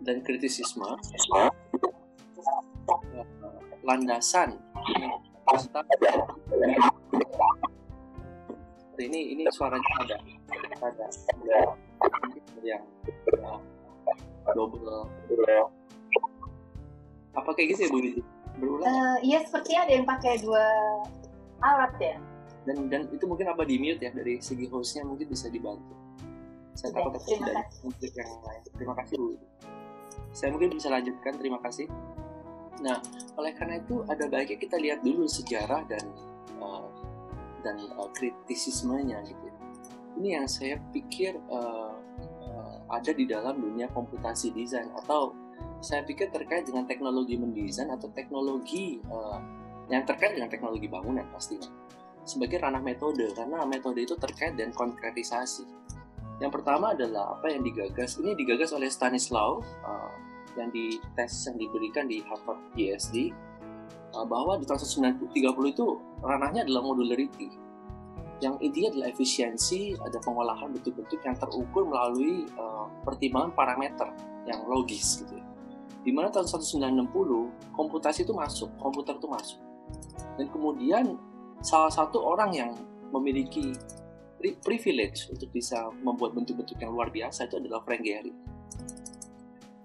dan kritisisme landasan. Ini ini suaranya ada ada yang uh, double. Apa kayak gitu ya Bu berulang. Uh, iya seperti ada yang pakai dua alat ya. Dan dan itu mungkin apa di mute ya dari segi hostnya mungkin bisa dibantu. Saya takut terima kasih. yang lain. Terima kasih Bu saya mungkin bisa lanjutkan, terima kasih. Nah, oleh karena itu ada baiknya kita lihat dulu sejarah dan uh, dan uh, kritisismenya gitu. Ya. Ini yang saya pikir uh, uh, ada di dalam dunia komputasi desain atau saya pikir terkait dengan teknologi mendesain atau teknologi uh, yang terkait dengan teknologi bangunan pastinya sebagai ranah metode karena metode itu terkait dengan konkretisasi yang pertama adalah apa yang digagas. Ini digagas oleh Stanislaw uh, yang di tes yang diberikan di Harvard GSD uh, bahwa di tahun 1930 itu ranahnya adalah modularity. Yang intinya adalah efisiensi, ada pengolahan bentuk-bentuk yang terukur melalui uh, pertimbangan parameter yang logis gitu ya. Di mana tahun 1960 komputasi itu masuk, komputer itu masuk. Dan kemudian salah satu orang yang memiliki privilege untuk bisa membuat bentuk-bentuk yang luar biasa itu adalah Frank Gehry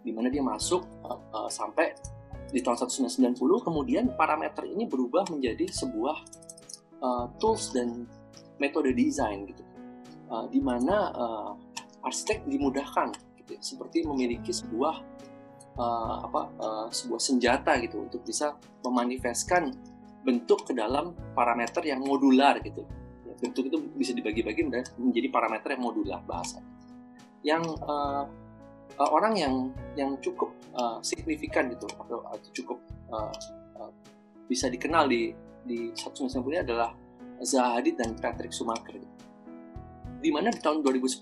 di mana dia masuk uh, sampai di tahun 1990 kemudian parameter ini berubah menjadi sebuah uh, tools dan metode desain gitu uh, di mana uh, arsitek dimudahkan gitu, seperti memiliki sebuah uh, apa uh, sebuah senjata gitu untuk bisa memanifestkan bentuk ke dalam parameter yang modular gitu bentuk itu bisa dibagi-bagi menjadi parameter yang modular bahasa. Yang uh, uh, orang yang yang cukup uh, signifikan gitu atau, atau cukup uh, uh, bisa dikenal di di satu ini adalah Zahadid dan Patrick Schumacher. Di mana di tahun 2010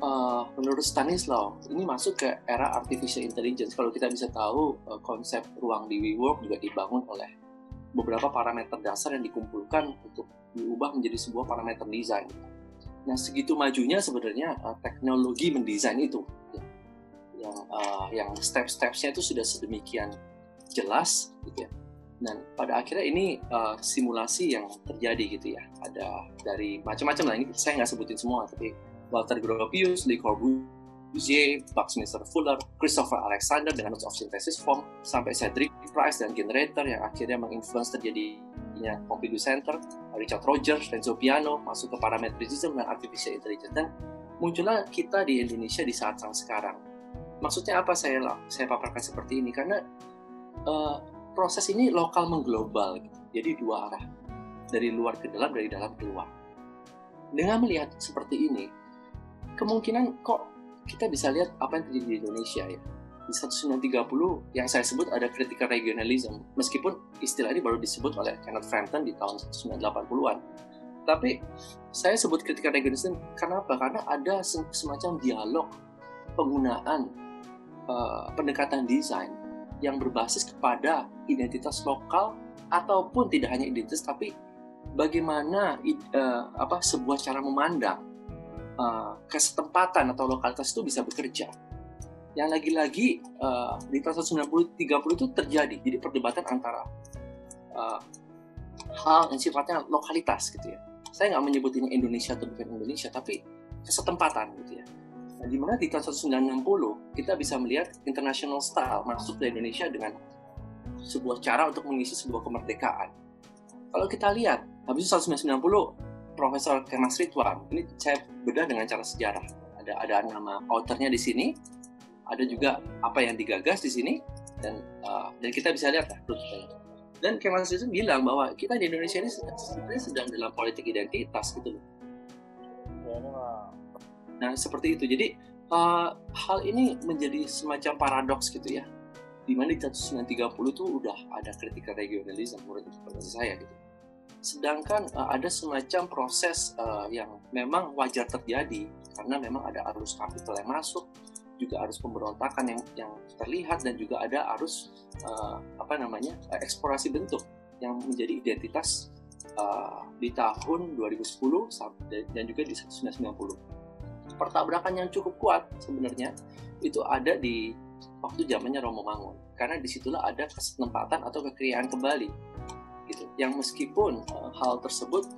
uh, menurut Stanislaw ini masuk ke era artificial intelligence. Kalau kita bisa tahu uh, konsep ruang di WeWork juga dibangun oleh beberapa parameter dasar yang dikumpulkan untuk diubah menjadi sebuah parameter desain. Nah, segitu majunya sebenarnya uh, teknologi mendesain itu, ya. yang uh, yang step-stepsnya itu sudah sedemikian jelas, gitu ya. Dan pada akhirnya ini uh, simulasi yang terjadi gitu ya. Ada dari macam-macam lah ini saya nggak sebutin semua, tapi Walter Gropius, Le Corbusier, Buckminster Fuller, Christopher Alexander dengan Notes of Synthesis Form, sampai Cedric Price dan Generator yang akhirnya menginfluence terjadi punya Pompidou Center, Richard Rogers, Renzo Piano, masuk ke parametrism dan artificial intelligence. Dan muncullah kita di Indonesia di saat yang sekarang. maksudnya apa saya saya paparkan seperti ini karena uh, proses ini lokal mengglobal gitu. jadi dua arah dari luar ke dalam dari dalam keluar dengan melihat seperti ini kemungkinan kok kita bisa lihat apa yang terjadi di Indonesia ya di 1930 yang saya sebut ada critical regionalism meskipun istilah ini baru disebut oleh Kenneth Frampton di tahun 1980-an tapi saya sebut critical regionalism karena apa? Karena ada semacam dialog penggunaan uh, pendekatan desain yang berbasis kepada identitas lokal ataupun tidak hanya identitas tapi bagaimana uh, apa sebuah cara memandang uh, kesempatan atau lokalitas itu bisa bekerja. Yang lagi-lagi uh, di tahun 1930 itu terjadi jadi perdebatan antara uh, hal yang sifatnya lokalitas gitu ya. Saya nggak menyebut ini Indonesia atau bukan Indonesia, tapi kesempatan gitu ya Nah, di mana di tahun 1960 kita bisa melihat international style masuk ke Indonesia dengan sebuah cara untuk mengisi sebuah kemerdekaan. Kalau kita lihat, habis itu 1990 Profesor Kemas Ridwan, ini saya bedah dengan cara sejarah. Ada ada nama authornya di sini, ada juga apa yang digagas di sini, dan uh, dan kita bisa lihat lah Dan Kemas Ridwan bilang bahwa kita di Indonesia ini sebenarnya sedang dalam politik identitas gitu loh. Nah, seperti itu. Jadi, uh, hal ini menjadi semacam paradoks gitu ya. Di mana di 1930 itu udah ada critical regionalism menurut, menurut saya gitu. Sedangkan uh, ada semacam proses uh, yang memang wajar terjadi karena memang ada arus kapital yang masuk, juga arus pemberontakan yang yang terlihat dan juga ada arus uh, apa namanya eksplorasi bentuk yang menjadi identitas uh, di tahun 2010 dan juga di 1990 pertabrakan yang cukup kuat sebenarnya itu ada di waktu zamannya Romo Mangun karena di situlah ada kesempatan atau kekayaan kembali gitu yang meskipun uh, hal tersebut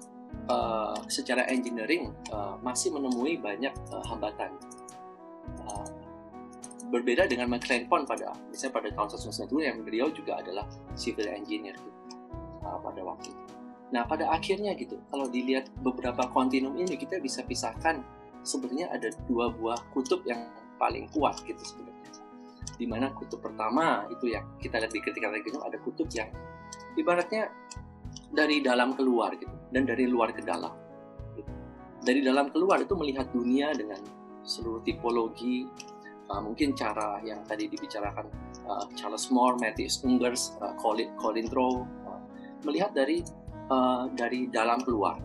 uh, secara engineering uh, masih menemui banyak uh, hambatan uh, berbeda dengan McLean Pond pada misalnya pada tahun 1990 yang beliau juga adalah civil engineer gitu, uh, pada waktu itu. Nah pada akhirnya gitu kalau dilihat beberapa kontinum ini kita bisa pisahkan sebenarnya ada dua buah kutub yang paling kuat gitu sebenarnya. Di mana kutub pertama itu yang kita lihat di ketika regional ada kutub yang ibaratnya dari dalam keluar gitu dan dari luar ke dalam. Dari dalam keluar itu melihat dunia dengan seluruh tipologi, uh, mungkin cara yang tadi dibicarakan uh, Charles Moore, Matthias Ungers, uh, Colin, Colin Trow, uh, melihat dari uh, dari dalam keluar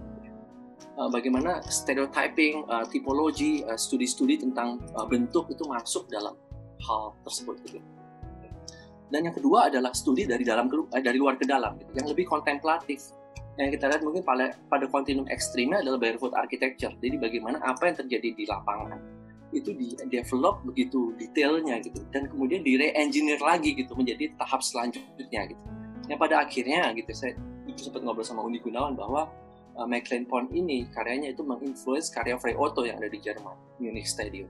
uh, bagaimana stereotyping, uh, tipologi, uh, studi-studi tentang uh, bentuk itu masuk dalam hal tersebut gitu. Dan yang kedua adalah studi dari dalam ke, uh, dari luar ke dalam gitu, yang lebih kontemplatif. Yang kita lihat mungkin pada pada kontinum ekstrimnya adalah barefoot architecture. Jadi bagaimana apa yang terjadi di lapangan itu di develop begitu detailnya gitu dan kemudian di re-engineer lagi gitu menjadi tahap selanjutnya gitu. Yang pada akhirnya gitu saya sempat ngobrol sama Uni Gunawan bahwa uh, McLean Pond ini karyanya itu menginfluence karya Frei Otto yang ada di Jerman, Munich Stadium.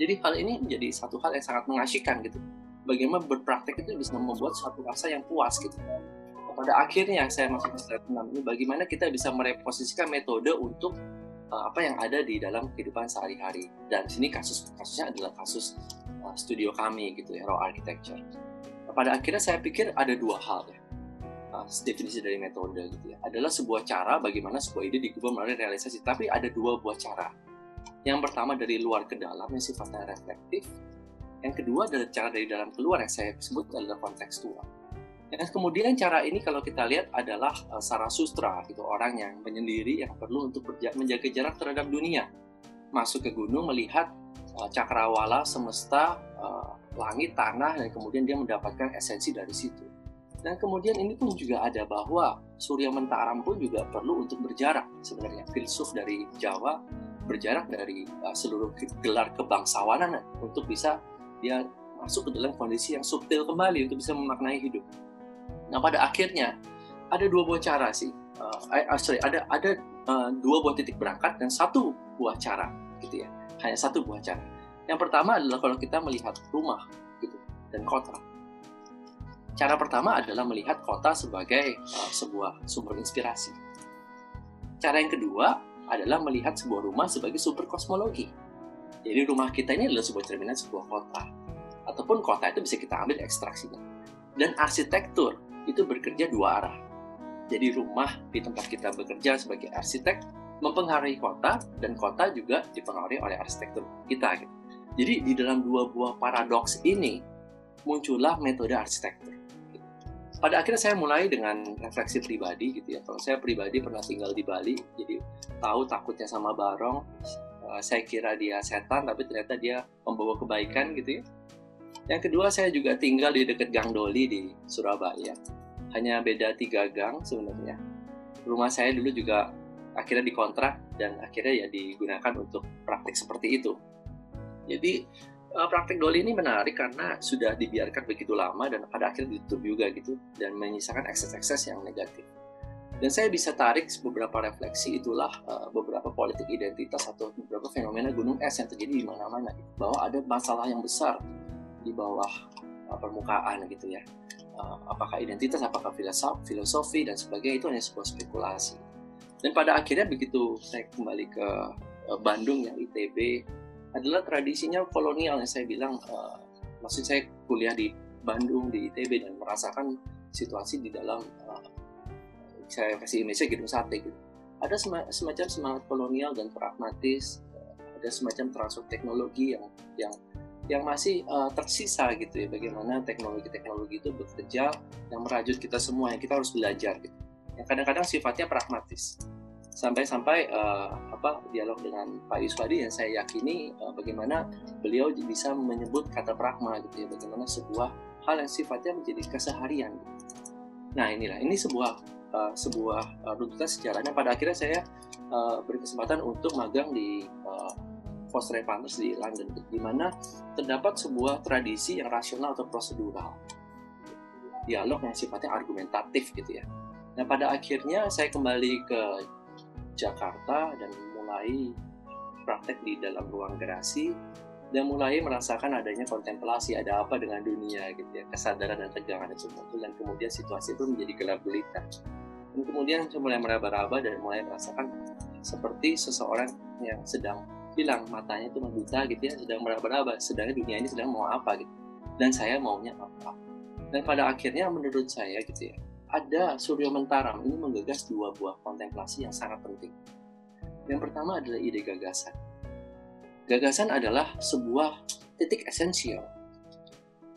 Jadi hal ini menjadi satu hal yang sangat mengasihkan gitu. Bagaimana berpraktek itu bisa membuat suatu rasa yang puas gitu. Pada akhirnya saya masuk ke 6 ini bagaimana kita bisa mereposisikan metode untuk uh, apa yang ada di dalam kehidupan sehari-hari. Dan sini kasus kasusnya adalah kasus uh, studio kami gitu ya, Raw Architecture. Pada akhirnya saya pikir ada dua hal ya uh, definisi dari metode gitu ya adalah sebuah cara bagaimana sebuah ide digubah melalui realisasi tapi ada dua buah cara yang pertama dari luar ke dalam yang sifatnya reflektif yang kedua adalah cara dari dalam keluar yang saya sebut adalah kontekstual. Dan kemudian cara ini kalau kita lihat adalah uh, Sarasustra gitu orang yang menyendiri yang perlu untuk menjaga jarak terhadap dunia. Masuk ke gunung melihat uh, cakrawala semesta uh, langit tanah dan kemudian dia mendapatkan esensi dari situ. Dan kemudian ini pun juga ada bahwa Surya Mentaram pun juga perlu untuk berjarak. Sebenarnya. Filsuf dari Jawa berjarak dari uh, seluruh gelar kebangsawanan untuk bisa dia masuk ke dalam kondisi yang subtil kembali untuk bisa memaknai hidup. Nah pada akhirnya ada dua buah cara sih. Uh, sorry, ada ada uh, dua buah titik berangkat dan satu buah cara gitu ya. Hanya satu buah cara. Yang pertama adalah kalau kita melihat rumah gitu dan kota Cara pertama adalah melihat kota sebagai uh, sebuah sumber inspirasi. Cara yang kedua adalah melihat sebuah rumah sebagai sumber kosmologi. Jadi rumah kita ini adalah sebuah cerminan sebuah kota. ataupun kota itu bisa kita ambil ekstraksinya. Dan arsitektur itu bekerja dua arah. Jadi rumah di tempat kita bekerja sebagai arsitek mempengaruhi kota dan kota juga dipengaruhi oleh arsitektur kita. Gitu. Jadi di dalam dua buah paradoks ini muncullah metode arsitektur. Pada akhirnya saya mulai dengan refleksi pribadi gitu ya. Kalau saya pribadi pernah tinggal di Bali, jadi tahu takutnya sama barong. Eh, saya kira dia setan, tapi ternyata dia membawa kebaikan gitu ya. Yang kedua saya juga tinggal di dekat Gang Doli di Surabaya. Hanya beda tiga gang sebenarnya. Rumah saya dulu juga akhirnya dikontrak dan akhirnya ya digunakan untuk praktik seperti itu. Jadi uh, praktik doli ini menarik karena sudah dibiarkan begitu lama dan pada akhirnya ditutup juga gitu dan menyisakan ekses-ekses yang negatif. Dan saya bisa tarik beberapa refleksi itulah uh, beberapa politik identitas atau beberapa fenomena gunung es yang terjadi di mana-mana gitu. bahwa ada masalah yang besar di bawah uh, permukaan gitu ya. Uh, apakah identitas, apakah filosofi, filosofi dan sebagainya itu hanya sebuah spekulasi. Dan pada akhirnya begitu saya kembali ke Bandung yang ITB adalah tradisinya kolonial yang saya bilang uh, maksud saya kuliah di Bandung di ITB dan merasakan situasi di dalam uh, saya kasih Indonesia gitu sate gitu. Ada semacam semangat kolonial dan pragmatis ada semacam transfer teknologi yang yang yang masih uh, tersisa gitu ya bagaimana teknologi-teknologi itu bekerja yang merajut kita semua yang kita harus belajar gitu. Yang kadang-kadang sifatnya pragmatis. Sampai-sampai uh, apa dialog dengan Pak Yuswadi yang saya yakini uh, bagaimana beliau bisa menyebut kata pragma gitu ya bagaimana sebuah hal yang sifatnya menjadi keseharian. Nah inilah ini sebuah uh, sebuah uh, runtutan sejarahnya. Pada akhirnya saya uh, berkesempatan untuk magang di uh, Foster di London di mana terdapat sebuah tradisi yang rasional atau prosedural. Dialog yang sifatnya argumentatif gitu ya. Nah pada akhirnya saya kembali ke Jakarta dan mulai praktek di dalam ruang gerasi dan mulai merasakan adanya kontemplasi ada apa dengan dunia gitu ya kesadaran dan tegangan itu dan kemudian situasi itu menjadi gelap gulita dan kemudian saya mulai meraba-raba dan mulai merasakan seperti seseorang yang sedang bilang matanya itu membuta gitu ya sedang meraba-raba sedangkan dunia ini sedang mau apa gitu dan saya maunya apa dan pada akhirnya menurut saya gitu ya ada Suryo Mentaram ini menggagas dua buah kontemplasi yang sangat penting. Yang pertama adalah ide gagasan. Gagasan adalah sebuah titik esensial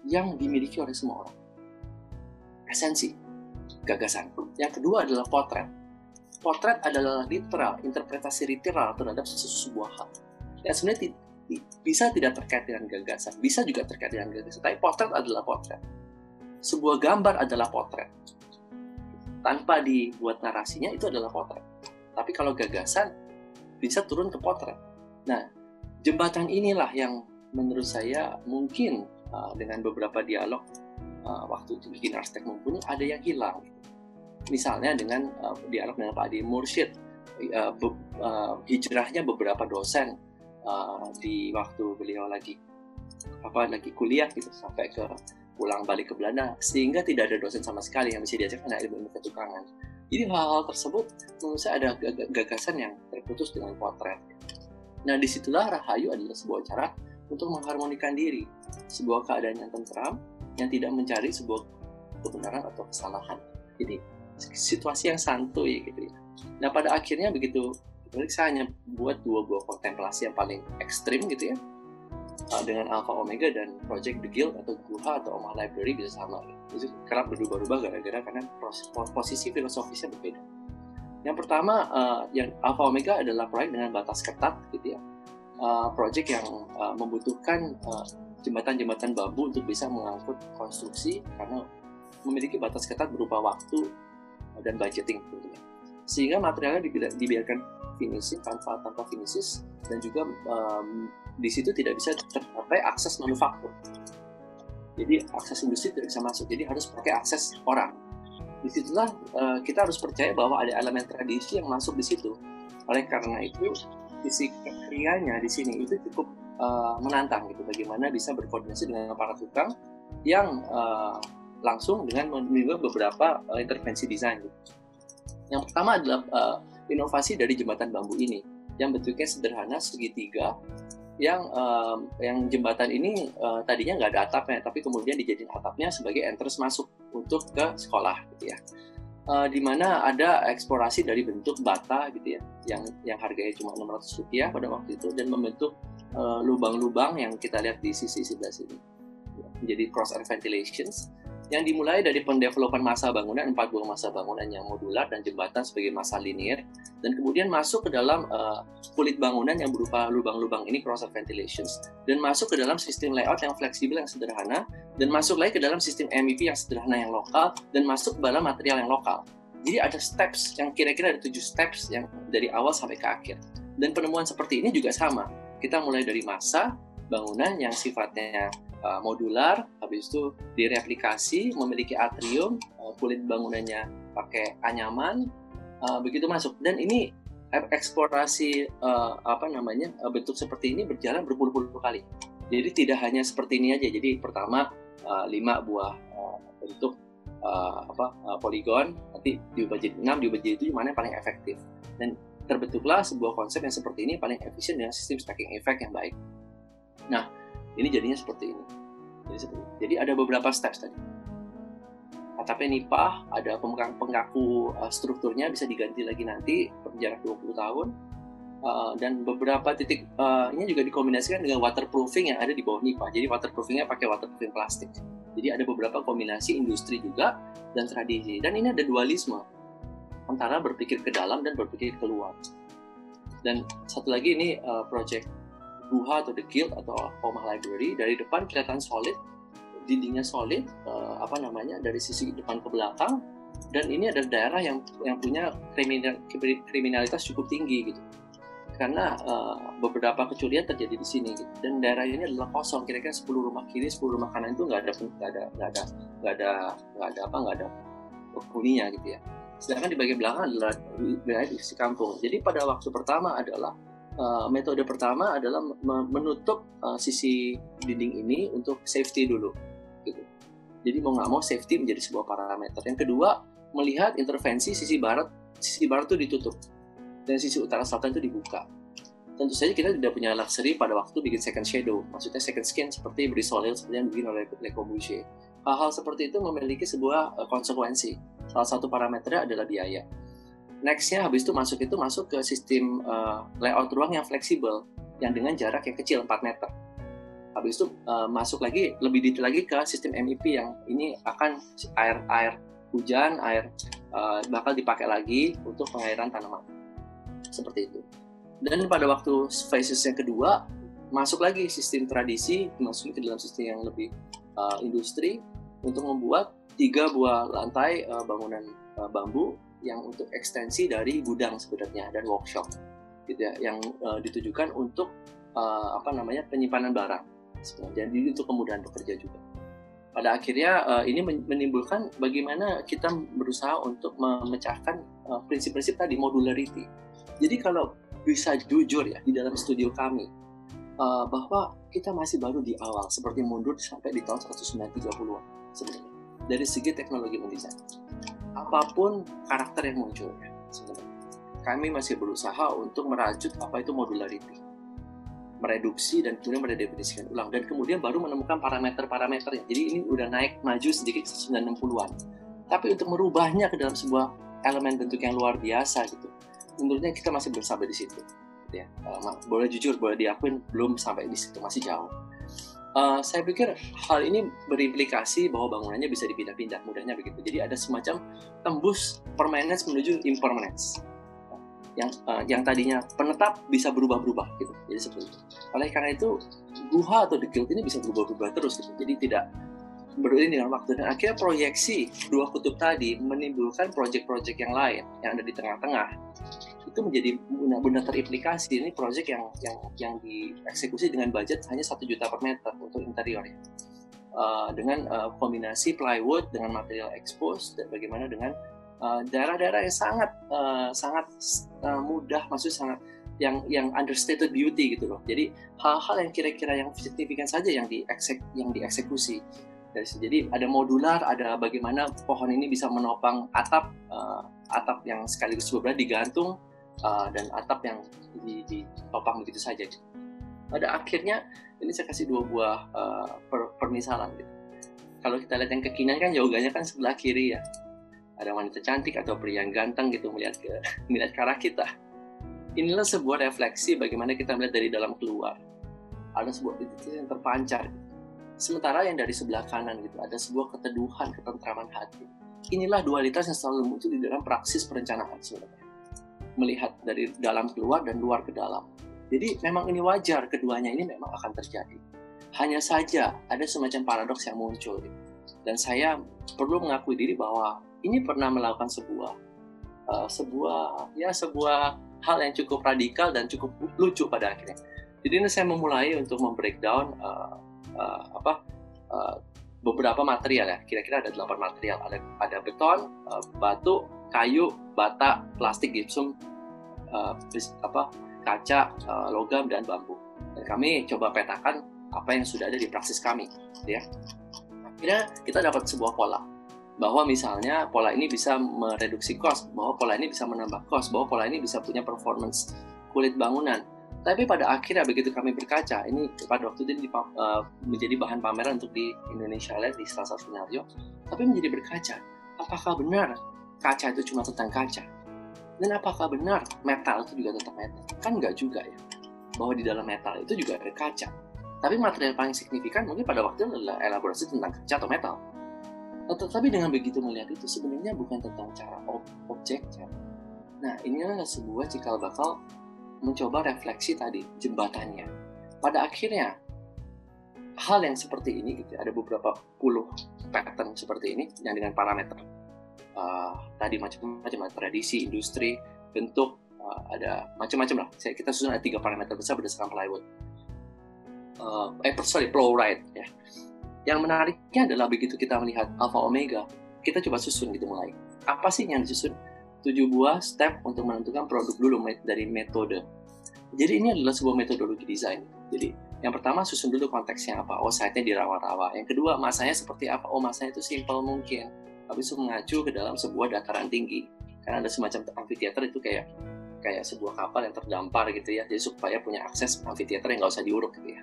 yang dimiliki oleh semua orang. Esensi, gagasan. Yang kedua adalah potret. Potret adalah literal, interpretasi literal terhadap sebuah hal. Ya sebenarnya bisa tidak terkait dengan gagasan, bisa juga terkait dengan gagasan, tapi potret adalah potret. Sebuah gambar adalah potret tanpa dibuat narasinya itu adalah potret. Tapi kalau gagasan bisa turun ke potret. Nah, jembatan inilah yang menurut saya mungkin uh, dengan beberapa dialog uh, waktu itu bikin arsitek mumpuni ada yang hilang. Misalnya dengan uh, dialog dengan Pak Adi Mursyid, uh, be, uh, hijrahnya beberapa dosen uh, di waktu beliau lagi apa lagi kuliah gitu sampai ke pulang balik ke Belanda sehingga tidak ada dosen sama sekali yang bisa diajarkan ilmu ilmu ketukangan. Jadi hal-hal tersebut menurut saya ada gagasan yang terputus dengan potret. Nah di situlah Rahayu adalah sebuah cara untuk mengharmonikan diri, sebuah keadaan yang tentram yang tidak mencari sebuah kebenaran atau kesalahan. Jadi situasi yang santuy gitu ya. Nah pada akhirnya begitu, saya hanya buat dua buah kontemplasi yang paling ekstrim gitu ya uh, dengan Alpha Omega dan Project The Guild atau Guha atau Omah Library bisa sama itu kerap berubah-ubah gara-gara karena posisi filosofisnya berbeda yang pertama uh, yang Alpha Omega adalah proyek dengan batas ketat gitu ya uh, project yang uh, membutuhkan jembatan-jembatan uh, bambu untuk bisa mengangkut konstruksi karena memiliki batas ketat berupa waktu dan budgeting tentunya sehingga materialnya dibiarkan finishing tanpa tanpa finishes dan juga um, di situ tidak bisa tercapai akses manufaktur. Jadi akses industri tidak bisa masuk. Jadi harus pakai akses orang. Di situlah uh, kita harus percaya bahwa ada elemen tradisi yang masuk di situ. Oleh karena itu sisi krianya di sini itu cukup uh, menantang gitu. Bagaimana bisa berkoordinasi dengan para tukang yang uh, langsung dengan memiliki beberapa uh, intervensi desain. Gitu. Yang pertama adalah uh, inovasi dari jembatan bambu ini yang bentuknya sederhana segitiga yang um, yang jembatan ini uh, tadinya nggak ada atapnya, tapi kemudian dijadiin atapnya sebagai entrance masuk untuk ke sekolah, gitu ya. Uh, di mana ada eksplorasi dari bentuk bata gitu ya, yang yang harganya cuma 600 rupiah pada waktu itu dan membentuk lubang-lubang uh, yang kita lihat di sisi sebelah sini, menjadi cross air ventilations yang dimulai dari pendevelopan masa bangunan, empat buah masa bangunan yang modular dan jembatan sebagai masa linear, dan kemudian masuk ke dalam uh, kulit bangunan yang berupa lubang-lubang ini cross ventilations, dan masuk ke dalam sistem layout yang fleksibel yang sederhana, dan masuk lagi ke dalam sistem MEP yang sederhana yang lokal, dan masuk ke dalam material yang lokal. Jadi ada steps yang kira-kira ada tujuh steps yang dari awal sampai ke akhir. Dan penemuan seperti ini juga sama. Kita mulai dari masa bangunan yang sifatnya uh, modular, habis itu direplikasi, memiliki atrium, uh, kulit bangunannya pakai anyaman, uh, begitu masuk. Dan ini eksplorasi apa namanya bentuk seperti ini berjalan berpuluh-puluh kali. Jadi tidak hanya seperti ini aja. Jadi pertama uh, lima buah uh, bentuk apa poligon, nanti diubah jadi enam, diubah jadi tujuh, mana yang paling efektif. Dan terbentuklah sebuah konsep yang seperti ini paling efisien dengan sistem stacking effect yang baik. Nah, ini jadinya seperti ini. Jadi, seperti jadi ada beberapa steps tadi. Atapnya nipah ada pengaku uh, strukturnya bisa diganti lagi nanti jarak 20 tahun. Uh, dan beberapa titik uh, ini juga dikombinasikan dengan waterproofing yang ada di bawah nipah jadi waterproofingnya pakai waterproofing plastik. Jadi ada beberapa kombinasi industri juga dan tradisi. Dan ini ada dualisme. Antara berpikir ke dalam dan berpikir keluar dan satu lagi ini project Guha atau The Guild atau Omah Library dari depan kelihatan solid dindingnya solid uh, apa namanya dari sisi depan ke belakang dan ini ada daerah yang yang punya kriminal, kriminalitas cukup tinggi gitu. Karena uh, beberapa kecurian terjadi di sini gitu. dan daerah ini adalah kosong kira-kira 10 rumah kiri 10 rumah kanan itu nggak ada nggak ada nggak ada nggak ada nggak ada apa nggak ada penghuninya gitu ya. Sedangkan di bagian belakang adalah wilayah di sisi kampung. Jadi pada waktu pertama adalah uh, metode pertama adalah menutup uh, sisi dinding ini untuk safety dulu gitu. Jadi mau nggak mau safety menjadi sebuah parameter. Yang kedua melihat intervensi sisi barat, sisi barat itu ditutup dan sisi utara selatan itu dibuka. Tentu saja kita tidak punya luxury pada waktu bikin second shadow, maksudnya second skin seperti solid seperti yang dibikin oleh Le Corbusier. Hal-hal seperti itu memiliki sebuah uh, konsekuensi. Salah satu parameternya adalah biaya nextnya habis itu masuk itu masuk ke sistem uh, layout ruang yang fleksibel yang dengan jarak yang kecil 4 meter. Habis itu uh, masuk lagi lebih detail lagi ke sistem MEP yang ini akan air air hujan air uh, bakal dipakai lagi untuk pengairan tanaman. Seperti itu. Dan pada waktu phases yang kedua masuk lagi sistem tradisi masuk ke dalam sistem yang lebih uh, industri untuk membuat tiga buah lantai uh, bangunan uh, bambu yang untuk ekstensi dari gudang sebenarnya dan workshop gitu ya yang uh, ditujukan untuk uh, apa namanya penyimpanan barang sebenarnya jadi untuk kemudahan bekerja juga. Pada akhirnya uh, ini menimbulkan bagaimana kita berusaha untuk memecahkan prinsip-prinsip uh, tadi modularity. Jadi kalau bisa jujur ya di dalam studio kami uh, bahwa kita masih baru di awal seperti mundur sampai di tahun 1930-an sebenarnya dari segi teknologi mendesain apa pun karakter yang muncul sebenarnya. Kami masih berusaha untuk merajut apa itu modularity, mereduksi dan kemudian meredefinisikan ulang dan kemudian baru menemukan parameter-parameternya. Jadi ini udah naik maju sedikit 960-an. Tapi untuk merubahnya ke dalam sebuah elemen bentuk yang luar biasa gitu, menurutnya kita masih belum sampai di situ. Ya, boleh jujur, boleh diakuin belum sampai di situ, masih jauh uh, saya pikir hal ini berimplikasi bahwa bangunannya bisa dipindah-pindah mudahnya begitu. Jadi ada semacam tembus permanence menuju impermanence. Yang uh, yang tadinya penetap bisa berubah-berubah gitu. Jadi seperti itu. Oleh karena itu guha atau the guild ini bisa berubah-ubah terus gitu. Jadi tidak beriring dengan waktu dan akhirnya proyeksi dua kutub tadi menimbulkan proyek-proyek yang lain yang ada di tengah-tengah. Itu menjadi benar-benar terimplikasi. Ini proyek yang yang yang dieksekusi dengan budget hanya satu juta per meter untuk interior uh, dengan uh, kombinasi plywood dengan material expose dan bagaimana dengan eh, daerah-daerah uh, yang sangat uh, sangat uh, mudah maksudnya sangat yang yang understated beauty gitu loh. Jadi hal-hal yang kira-kira yang signifikan saja yang dieksek yang dieksekusi jadi ada modular, ada bagaimana pohon ini bisa menopang atap, uh, atap yang sekaligus beberapa digantung uh, dan atap yang ditopang begitu saja. pada akhirnya ini saya kasih dua buah uh, per, permisalan gitu. Kalau kita lihat yang kekinian kan yoganya kan sebelah kiri ya. Ada wanita cantik atau pria yang ganteng gitu melihat ke melihat ke arah kita. Inilah sebuah refleksi bagaimana kita melihat dari dalam keluar. Ada sebuah titik yang terpancar. Sementara yang dari sebelah kanan gitu ada sebuah keteduhan, ketentraman hati. Inilah dualitas yang selalu muncul di dalam praksis perencanaan sebenarnya. Melihat dari dalam keluar dan luar ke dalam jadi memang ini wajar, keduanya ini memang akan terjadi. Hanya saja ada semacam paradoks yang muncul. Dan saya perlu mengakui diri bahwa ini pernah melakukan sebuah uh, sebuah ya sebuah hal yang cukup radikal dan cukup lucu pada akhirnya. Jadi ini saya memulai untuk membreakdown uh, uh, apa uh, beberapa material ya. Kira-kira ada delapan material. Ada ada beton, uh, batu, kayu, bata, plastik, gipsum, uh, apa kaca, eh, logam, dan bambu. Dan kami coba petakan apa yang sudah ada di praksis kami. Ya. Akhirnya kita dapat sebuah pola bahwa misalnya pola ini bisa mereduksi cost, bahwa pola ini bisa menambah cost, bahwa pola ini bisa punya performance kulit bangunan. Tapi pada akhirnya begitu kami berkaca, ini pada waktu itu uh, menjadi bahan pameran untuk di Indonesia Live di salah satu skenario, tapi menjadi berkaca. Apakah benar kaca itu cuma tentang kaca? Dan apakah benar metal itu juga tetap metal? Kan nggak juga ya. Bahwa di dalam metal itu juga ada kaca. Tapi material paling signifikan mungkin pada waktu itu adalah elaborasi tentang kaca atau metal. Tetapi dengan begitu melihat itu sebenarnya bukan tentang cara ob objeknya. Nah inilah sebuah cikal bakal mencoba refleksi tadi jembatannya. Pada akhirnya hal yang seperti ini gitu ada beberapa puluh pattern seperti ini yang dengan parameter uh, tadi macam-macam tradisi, industri, bentuk, uh, ada macam-macam lah. Saya kita susun ada tiga parameter besar berdasarkan plywood. Uh, eh sorry, rate ya. Yang menariknya adalah begitu kita melihat alpha omega, kita coba susun gitu mulai. Apa sih yang disusun? Tujuh buah step untuk menentukan produk dulu dari metode. Jadi ini adalah sebuah metodologi desain. Jadi yang pertama susun dulu konteksnya apa. Oh, site-nya di rawa-rawa. Yang kedua, masanya seperti apa? Oh, masanya itu simple mungkin habis itu mengacu ke dalam sebuah dataran tinggi karena ada semacam amphitheater itu kayak kayak sebuah kapal yang terdampar gitu ya jadi supaya punya akses amphitheater yang nggak usah diuruk gitu ya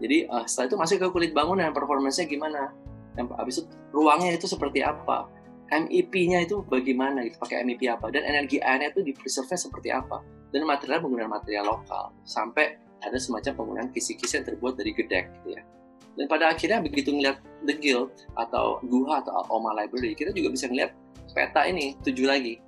jadi uh, setelah itu masuk ke kulit bangunan performanya gimana yang habis itu ruangnya itu seperti apa MEP-nya itu bagaimana gitu pakai MEP apa dan energi airnya itu di preserve seperti apa dan material menggunakan material lokal sampai ada semacam penggunaan kisi-kisi yang terbuat dari gedek gitu ya dan pada akhirnya begitu ngeliat The Guild atau Guha atau Oma Library, kita juga bisa ngeliat peta ini tujuh lagi.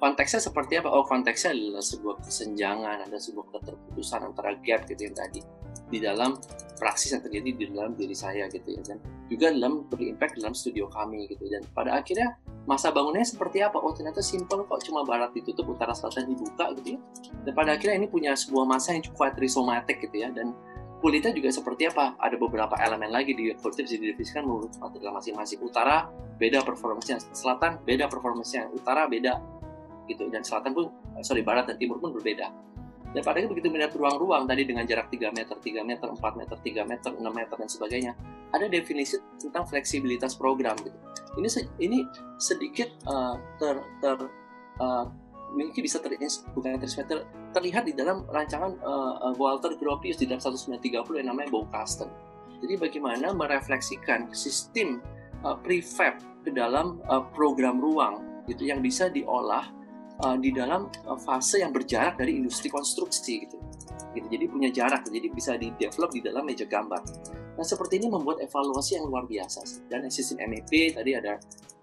Konteksnya seperti apa? Oh, konteksnya adalah sebuah kesenjangan, ada sebuah keterputusan antara gap gitu yang tadi di dalam praksis yang terjadi di dalam diri saya gitu ya dan juga dalam berimpact dalam studio kami gitu. Dan pada akhirnya masa bangunnya seperti apa? Oh ternyata simple kok cuma barat ditutup utara selatan dibuka gitu ya. Dan pada akhirnya ini punya sebuah masa yang cukup trisomatik gitu ya dan kulitnya juga seperti apa? Ada beberapa elemen lagi di kulit bisa didefisikan menurut material masing-masing. Utara beda performanya selatan beda performanya utara beda gitu. Dan selatan pun eh, sorry barat dan timur pun berbeda dan pada begitu melihat ruang-ruang tadi dengan jarak 3 meter, 3 meter, 4 meter, 3 meter, 6 meter dan sebagainya, ada definisi tentang fleksibilitas program gitu. Ini ini sedikit uh, ter, ter uh, mungkin bisa ter, bukan ter, terlihat di dalam rancangan uh, Walter Gropius di dalam 1930 yang namanya Baukasten. Jadi bagaimana merefleksikan sistem uh, prefab ke dalam uh, program ruang gitu yang bisa diolah uh, di dalam uh, fase yang berjarak dari industri konstruksi gitu. gitu. Jadi punya jarak, jadi bisa di develop di dalam meja gambar. Nah seperti ini membuat evaluasi yang luar biasa sih. Dan sistem MEP tadi ada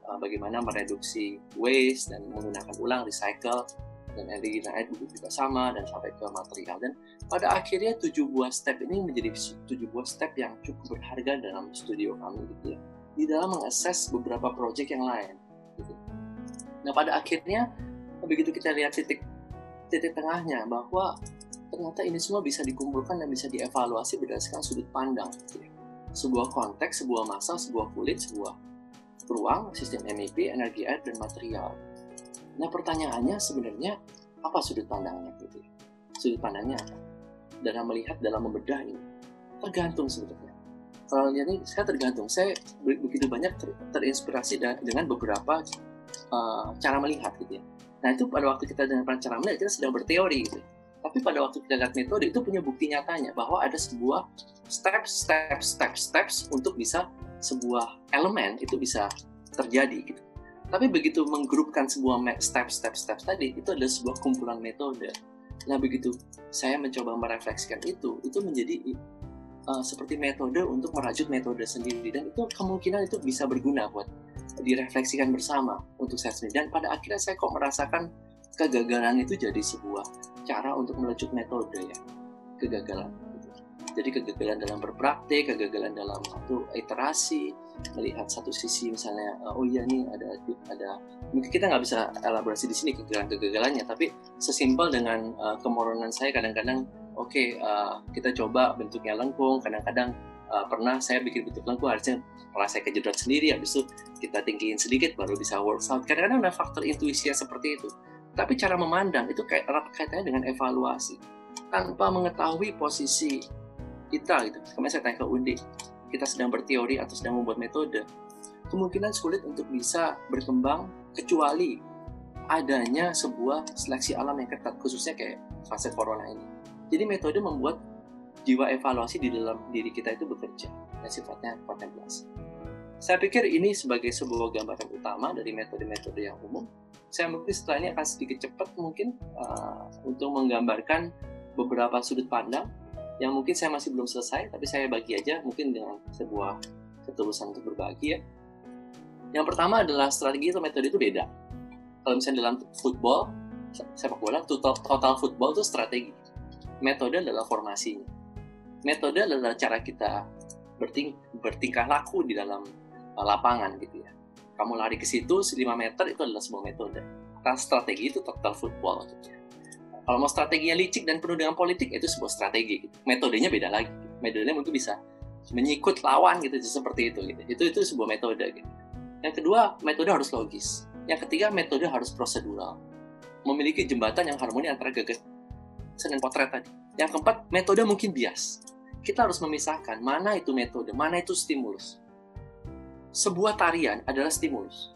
uh, bagaimana mereduksi waste dan menggunakan ulang recycle dan energi dan air juga sama dan sampai ke material dan pada akhirnya tujuh buah step ini menjadi tujuh buah step yang cukup berharga dalam studio kami gitu ya di dalam mengakses beberapa proyek yang lain gitu. Nah pada akhirnya begitu kita lihat titik titik tengahnya bahwa ternyata ini semua bisa dikumpulkan dan bisa dievaluasi berdasarkan sudut pandang sebuah konteks, sebuah masa, sebuah kulit, sebuah ruang, sistem MEP, energi air, dan material. Nah pertanyaannya sebenarnya apa sudut pandangnya gitu? Sudut pandangnya apa? Dalam melihat, dalam membedah ini. Tergantung sebetulnya. Kalau lihat ini, saya tergantung. Saya begitu banyak ter terinspirasi dengan beberapa uh, cara melihat gitu ya. Nah itu pada waktu kita dengan cara melihat, kita sedang berteori gitu. Tapi pada waktu kita lihat metode itu punya bukti nyatanya bahwa ada sebuah step, step, step, steps untuk bisa sebuah elemen itu bisa terjadi gitu. Tapi begitu menggrupkan sebuah step, step, step tadi itu adalah sebuah kumpulan metode. Nah begitu saya mencoba merefleksikan itu, itu menjadi uh, seperti metode untuk merajut metode sendiri dan itu kemungkinan itu bisa berguna buat direfleksikan bersama untuk saya sendiri. Dan pada akhirnya saya kok merasakan kegagalan itu jadi sebuah cara untuk melecut metode ya. Kegagalan. Jadi kegagalan dalam berpraktik kegagalan dalam satu iterasi melihat satu sisi misalnya oh iya nih ada ada mungkin kita nggak bisa elaborasi di sini kegagalan kegagalannya tapi sesimpel dengan uh, kemoronan saya kadang-kadang oke okay, uh, eh, kita coba bentuknya lengkung kadang-kadang uh, pernah saya bikin bentuk lengkung harusnya malah saya kejedot sendiri habis itu kita tinggiin sedikit baru bisa work out kadang-kadang ada faktor intuisi yang seperti itu tapi cara memandang itu kayak erat kaitannya dengan evaluasi. Tanpa mengetahui posisi kita gitu. Kemarin saya tanya ke Undi, kita sedang berteori atau sedang membuat metode, kemungkinan sulit untuk bisa berkembang kecuali adanya sebuah seleksi alam yang ketat, khususnya kayak fase corona ini. Jadi metode membuat jiwa evaluasi di dalam diri kita itu bekerja, dan sifatnya kontemplasi. Saya pikir ini sebagai sebuah gambaran utama dari metode-metode yang umum. Saya mungkin setelah ini akan sedikit cepat mungkin uh, untuk menggambarkan beberapa sudut pandang yang mungkin saya masih belum selesai, tapi saya bagi aja mungkin dengan sebuah ketulusan untuk berbagi ya. Yang pertama adalah strategi atau metode itu beda. Kalau misalnya dalam football, sepak bola, total, football itu strategi. Metode adalah formasinya. Metode adalah cara kita berting, bertingkah laku di dalam lapangan gitu ya. Kamu lari ke situ 5 meter itu adalah sebuah metode. Karena strategi itu total football maksudnya. Kalau mau strateginya licik dan penuh dengan politik itu sebuah strategi. Gitu. Metodenya beda lagi. Metodenya mungkin bisa menyikut lawan gitu seperti itu gitu. Itu itu sebuah metode gitu. Yang kedua, metode harus logis. Yang ketiga, metode harus prosedural. Memiliki jembatan yang harmoni antara gagasan dan potret tadi. Yang keempat, metode mungkin bias. Kita harus memisahkan mana itu metode, mana itu stimulus sebuah tarian adalah stimulus.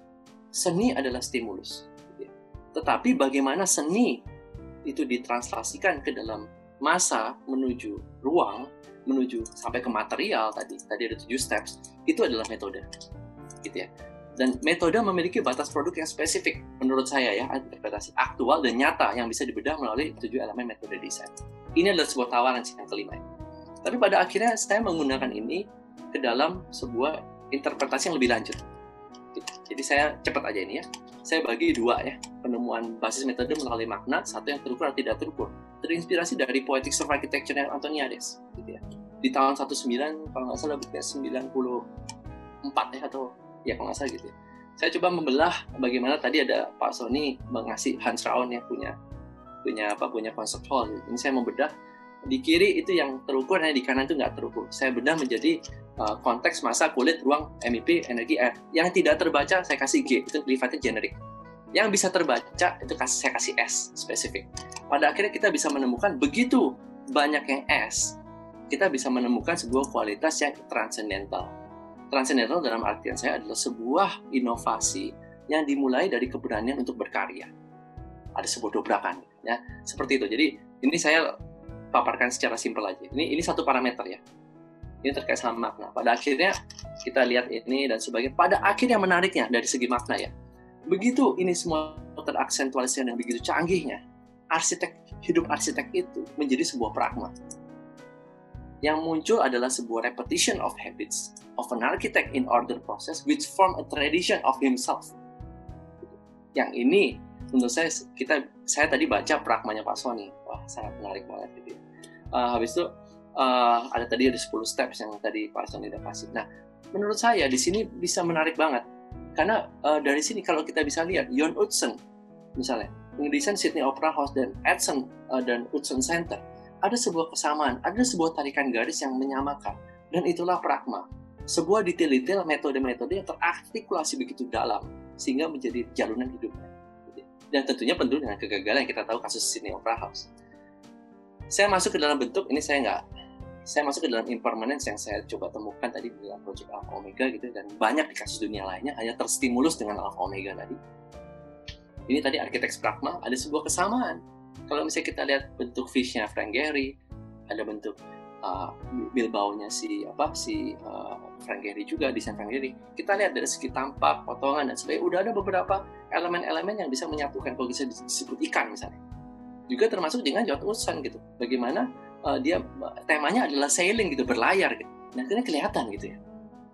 Seni adalah stimulus. Tetapi bagaimana seni itu ditranslasikan ke dalam masa menuju ruang, menuju sampai ke material tadi, tadi ada tujuh steps, itu adalah metode. Gitu ya. Dan metode memiliki batas produk yang spesifik menurut saya ya, interpretasi aktual dan nyata yang bisa dibedah melalui tujuh elemen metode desain. Ini adalah sebuah tawaran yang kelima. Tapi pada akhirnya saya menggunakan ini ke dalam sebuah interpretasi yang lebih lanjut. Jadi saya cepat aja ini ya. Saya bagi dua ya, penemuan basis metode melalui makna, satu yang terukur atau tidak terukur. Terinspirasi dari Poetics of Architecture yang Antoniades, gitu ya. Di tahun 19, kalau nggak salah bukunya 94 ya, atau ya kalau nggak salah gitu ya. Saya coba membelah bagaimana tadi ada Pak Sony mengasih Hans Raon yang punya punya apa punya konsep hall. Ini saya membedah di kiri itu yang terukur, nah di kanan itu nggak terukur. Saya bedah menjadi uh, konteks masa kulit ruang MIP energi yang tidak terbaca saya kasih G itu privatnya generik yang bisa terbaca itu kasih saya kasih S spesifik pada akhirnya kita bisa menemukan begitu banyak yang S kita bisa menemukan sebuah kualitas yang transcendental transcendental dalam artian saya adalah sebuah inovasi yang dimulai dari keberanian untuk berkarya ada sebuah dobrakan ya seperti itu jadi ini saya paparkan secara simpel aja ini ini satu parameter ya ini terkait sama makna. Pada akhirnya kita lihat ini dan sebagainya. Pada akhirnya menariknya dari segi makna ya. Begitu ini semua teraksentualisasi yang begitu canggihnya, arsitek hidup arsitek itu menjadi sebuah pragma. Yang muncul adalah sebuah repetition of habits of an architect in order process which form a tradition of himself. Yang ini menurut saya kita saya tadi baca pragmanya Pak Sony. Wah, sangat menarik banget gitu. Uh, habis itu uh, ada tadi ada 10 steps yang tadi Pak Sony udah kasih. Nah, menurut saya di sini bisa menarik banget. Karena uh, dari sini kalau kita bisa lihat Jon Utzon misalnya mendesain Sydney Opera House dan Edson uh, dan Utzon Center ada sebuah kesamaan, ada sebuah tarikan garis yang menyamakan dan itulah pragma. Sebuah detail-detail metode-metode yang terartikulasi begitu dalam sehingga menjadi jalunan hidupnya. Dan tentunya penuh dengan kegagalan yang kita tahu kasus Sydney Opera House. Saya masuk ke dalam bentuk ini saya nggak saya masuk ke dalam impermanence yang saya coba temukan tadi di dalam project Alpha Omega gitu dan banyak di kasus dunia lainnya hanya terstimulus dengan Alpha Omega tadi. Ini tadi arsitek pragma ada sebuah kesamaan Kalau misalnya kita lihat bentuk fishnya Frank Gehry, ada bentuk uh, Bilbao-nya si apa si uh, Frank Gehry juga desain Frank Gehry. Kita lihat dari segi tampak, potongan dan sebagainya. Udah ada beberapa elemen-elemen yang bisa menyatukan kalau bisa disebut ikan misalnya. Juga termasuk dengan Jot Usan gitu. Bagaimana uh, dia temanya adalah sailing gitu, berlayar gitu. Nah, ini kelihatan gitu ya.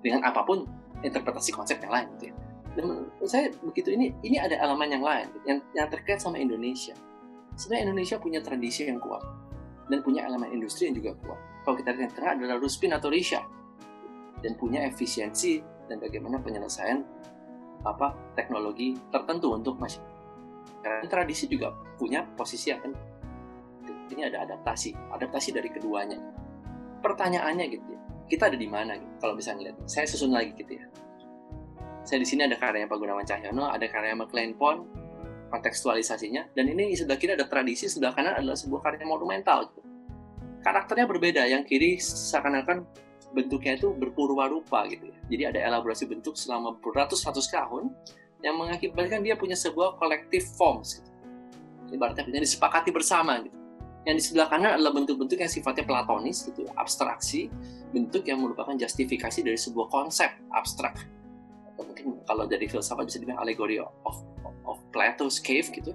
Dengan apa pun interpretasi konsep yang lain gitu ya. Dan menurut saya begitu ini ini ada elemen yang lain yang yang terkait sama Indonesia. Sebenarnya Indonesia punya tradisi yang kuat dan punya elemen industri yang juga kuat. Kalau kita lihat tengah adalah Ruspin atau Risha dan punya efisiensi dan bagaimana penyelesaian apa teknologi tertentu untuk masyarakat. Tradisi juga punya posisi yang ini ada adaptasi, adaptasi dari keduanya. Pertanyaannya gitu ya, kita ada di mana gitu, kalau bisa ngeliat. Saya susun lagi gitu ya saya di sini ada karyanya Pak Gunawan Cahyono, ada karya McLean Pond, kontekstualisasinya, dan ini sebelah kiri ada tradisi, sebelah kanan adalah sebuah karya monumental. Gitu. Karakternya berbeda, yang kiri seakan-akan bentuknya itu berpurwa-rupa gitu ya. Jadi ada elaborasi bentuk selama beratus-ratus tahun yang mengakibatkan dia punya sebuah collective forms. Gitu. Ibaratnya punya disepakati bersama gitu. Yang di sebelah kanan adalah bentuk-bentuk yang sifatnya platonis gitu, abstraksi, bentuk yang merupakan justifikasi dari sebuah konsep abstrak mungkin kalau dari filsafat bisa dibilang alegori of, of Plato's cave gitu.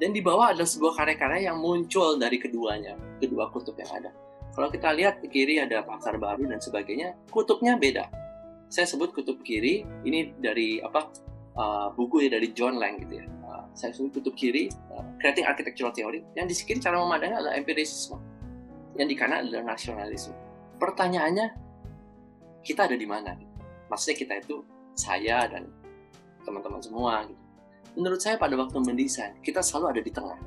Dan di bawah adalah sebuah karya-karya yang muncul dari keduanya kedua kutub yang ada. Kalau kita lihat di kiri ada pasar baru dan sebagainya kutubnya beda. Saya sebut kutub kiri ini dari apa uh, buku ya dari John Lang gitu ya. Uh, saya sebut kutub kiri uh, creating architectural theory. Yang di kiri cara memandangnya adalah empirisme. Yang di kanan adalah nasionalisme. Pertanyaannya kita ada di mana? Maksudnya kita itu saya dan teman-teman semua gitu. Menurut saya pada waktu mendesain, kita selalu ada di tengah.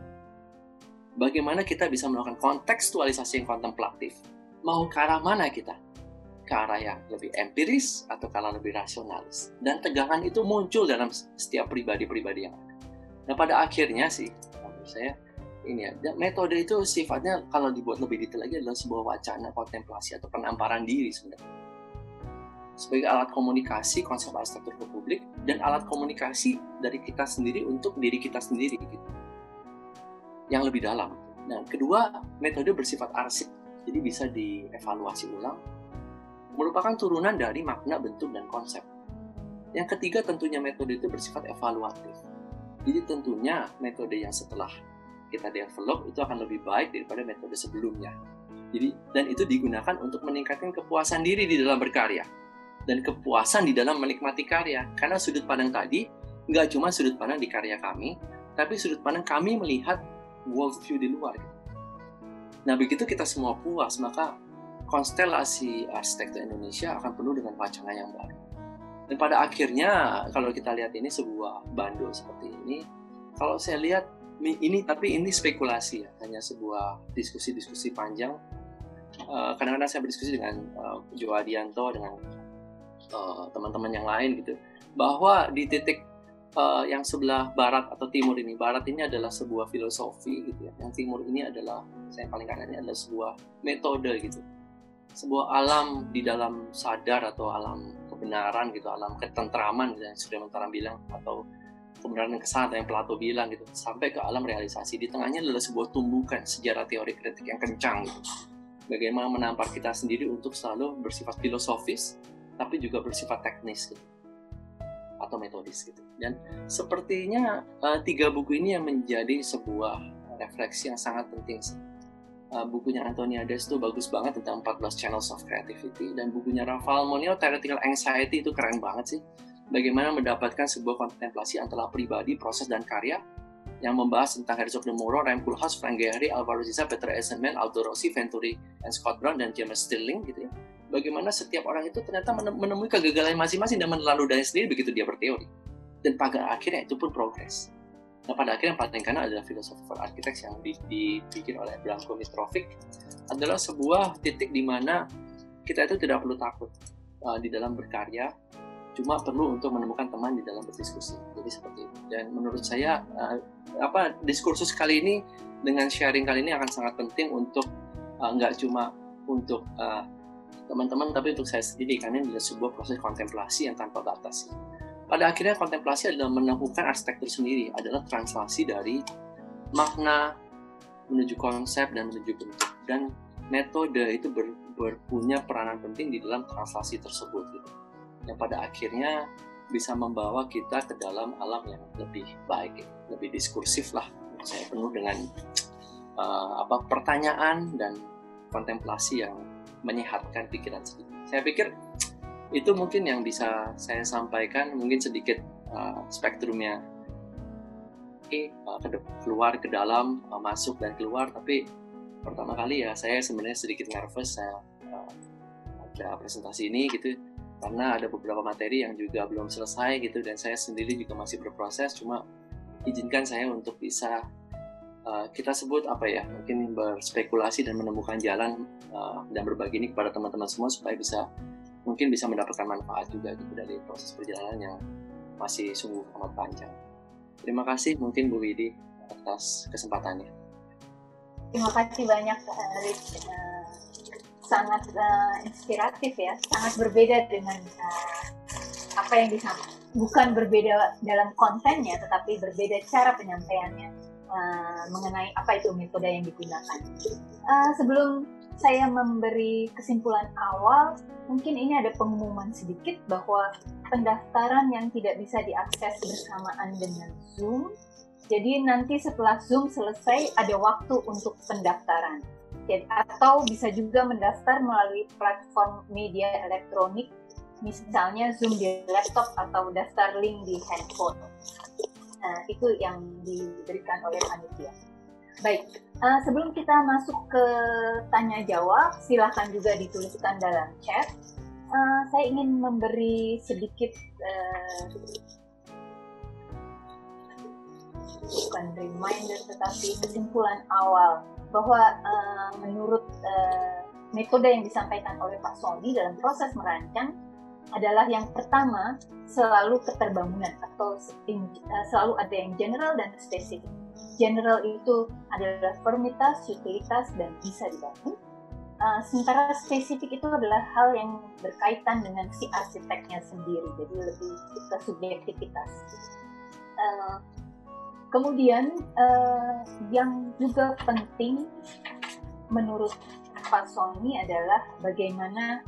Bagaimana kita bisa melakukan kontekstualisasi yang kontemplatif? Mau ke arah mana kita? Ke arah yang lebih empiris atau ke arah lebih rasionalis? Dan tegangan itu muncul dalam setiap pribadi-pribadi yang ada. Nah pada akhirnya sih, menurut saya, ini ya, metode itu sifatnya kalau dibuat lebih detail lagi adalah sebuah wacana kontemplasi atau penamparan diri sebenarnya sebagai alat komunikasi konsep arsitektur publik dan alat komunikasi dari kita sendiri untuk diri kita sendiri gitu. yang lebih dalam. Nah, kedua metode bersifat arsip, jadi bisa dievaluasi ulang, merupakan turunan dari makna, bentuk, dan konsep. Yang ketiga tentunya metode itu bersifat evaluatif. Jadi tentunya metode yang setelah kita develop itu akan lebih baik daripada metode sebelumnya. Jadi dan itu digunakan untuk meningkatkan kepuasan diri di dalam berkarya dan kepuasan di dalam menikmati karya. Karena sudut pandang tadi nggak cuma sudut pandang di karya kami, tapi sudut pandang kami melihat world view di luar. Nah begitu kita semua puas, maka konstelasi arsitektur Indonesia akan penuh dengan wacana yang baru. Dan pada akhirnya kalau kita lihat ini sebuah bandul seperti ini, kalau saya lihat ini tapi ini spekulasi ya, hanya sebuah diskusi-diskusi panjang. Eh, kadang-kadang saya berdiskusi dengan uh, Jo Adianto, dengan Eh, teman-teman uh, yang lain gitu bahwa di titik uh, yang sebelah barat atau timur ini barat ini adalah sebuah filosofi gitu ya. Yang timur ini adalah saya paling kanan ini adalah sebuah metode gitu. Sebuah alam di dalam sadar atau alam kebenaran gitu alam ketentraman gitu, yang sudah Mentara bilang atau kebenaran kesal yang Plato bilang gitu. Sampai ke alam realisasi. Di tengahnya adalah sebuah tumbukan sejarah teori kritik yang kencang gitu. Bagaimana menampar kita sendiri untuk selalu bersifat filosofis tapi juga bersifat teknis gitu. Atau metodis gitu. Dan sepertinya uh, tiga buku ini yang menjadi sebuah refleksi yang sangat penting uh, bukunya Antonia Des itu bagus banget tentang 14 channels of creativity dan bukunya Rafael Monio Theoretical Anxiety itu keren banget sih. Bagaimana mendapatkan sebuah kontemplasi antara pribadi, proses, dan karya yang membahas tentang Herzog de Moro, Rem Koolhaas, Frank Gehry, Alvaro Siza, Peter Eisenman, Aldo Rossi, Venturi, and Scott Brown, dan James Stirling gitu ya bagaimana setiap orang itu ternyata menemui kegagalan masing-masing dan meneladani sendiri begitu dia berteori. Dan pada akhirnya itu pun progres. Nah pada akhirnya yang paling kanan adalah for architects yang dibikin oleh Branko Mitrovic adalah sebuah titik di mana kita itu tidak perlu takut uh, di dalam berkarya, cuma perlu untuk menemukan teman di dalam berdiskusi. Jadi seperti itu. Dan menurut saya uh, apa diskursus kali ini dengan sharing kali ini akan sangat penting untuk uh, nggak cuma untuk uh, teman-teman tapi untuk saya sendiri karena ini adalah sebuah proses kontemplasi yang tanpa batas pada akhirnya kontemplasi adalah menemukan arsitektur sendiri adalah translasi dari makna menuju konsep dan menuju bentuk dan metode itu ber, berpunya peranan penting di dalam translasi tersebut gitu. Yang pada akhirnya bisa membawa kita ke dalam alam yang lebih baik, gitu. lebih diskursif lah. Saya penuh dengan uh, apa pertanyaan dan kontemplasi yang menyehatkan pikiran sedikit. Saya pikir itu mungkin yang bisa saya sampaikan mungkin sedikit uh, spektrumnya uh, keluar ke dalam uh, masuk dan keluar tapi pertama kali ya saya sebenarnya sedikit nervous saya uh, ada presentasi ini gitu karena ada beberapa materi yang juga belum selesai gitu dan saya sendiri juga masih berproses cuma izinkan saya untuk bisa uh, kita sebut apa ya mungkin berspekulasi dan menemukan jalan uh, dan berbagi ini kepada teman-teman semua supaya bisa mungkin bisa mendapatkan manfaat juga gitu dari proses perjalanan yang masih sungguh amat panjang. Terima kasih mungkin Bu Widi atas kesempatannya. Terima kasih banyak uh, Rich. Uh, sangat uh, inspiratif ya, sangat berbeda dengan uh, apa yang disampaikan. Bukan berbeda dalam kontennya, tetapi berbeda cara penyampaiannya uh, mengenai apa itu metode yang digunakan. Uh, sebelum saya memberi kesimpulan awal, mungkin ini ada pengumuman sedikit bahwa pendaftaran yang tidak bisa diakses bersamaan dengan Zoom jadi nanti setelah Zoom selesai ada waktu untuk pendaftaran. Atau bisa juga mendaftar melalui platform media elektronik, misalnya Zoom di laptop atau daftar link di handphone. Nah, itu yang diberikan oleh panitia. Baik, uh, sebelum kita masuk ke tanya jawab, silahkan juga dituliskan dalam chat. Uh, saya ingin memberi sedikit uh, bukan reminder tetapi kesimpulan awal bahwa uh, menurut uh, metode yang disampaikan oleh Pak Sony dalam proses merancang adalah yang pertama selalu keterbangunan atau uh, selalu ada yang general dan spesifik. General itu adalah formitas, utilitas, dan bisa dibangun. Uh, sementara spesifik itu adalah hal yang berkaitan dengan si arsiteknya sendiri, jadi lebih ke subjektivitas. Uh, Kemudian uh, yang juga penting menurut Pak Sony adalah bagaimana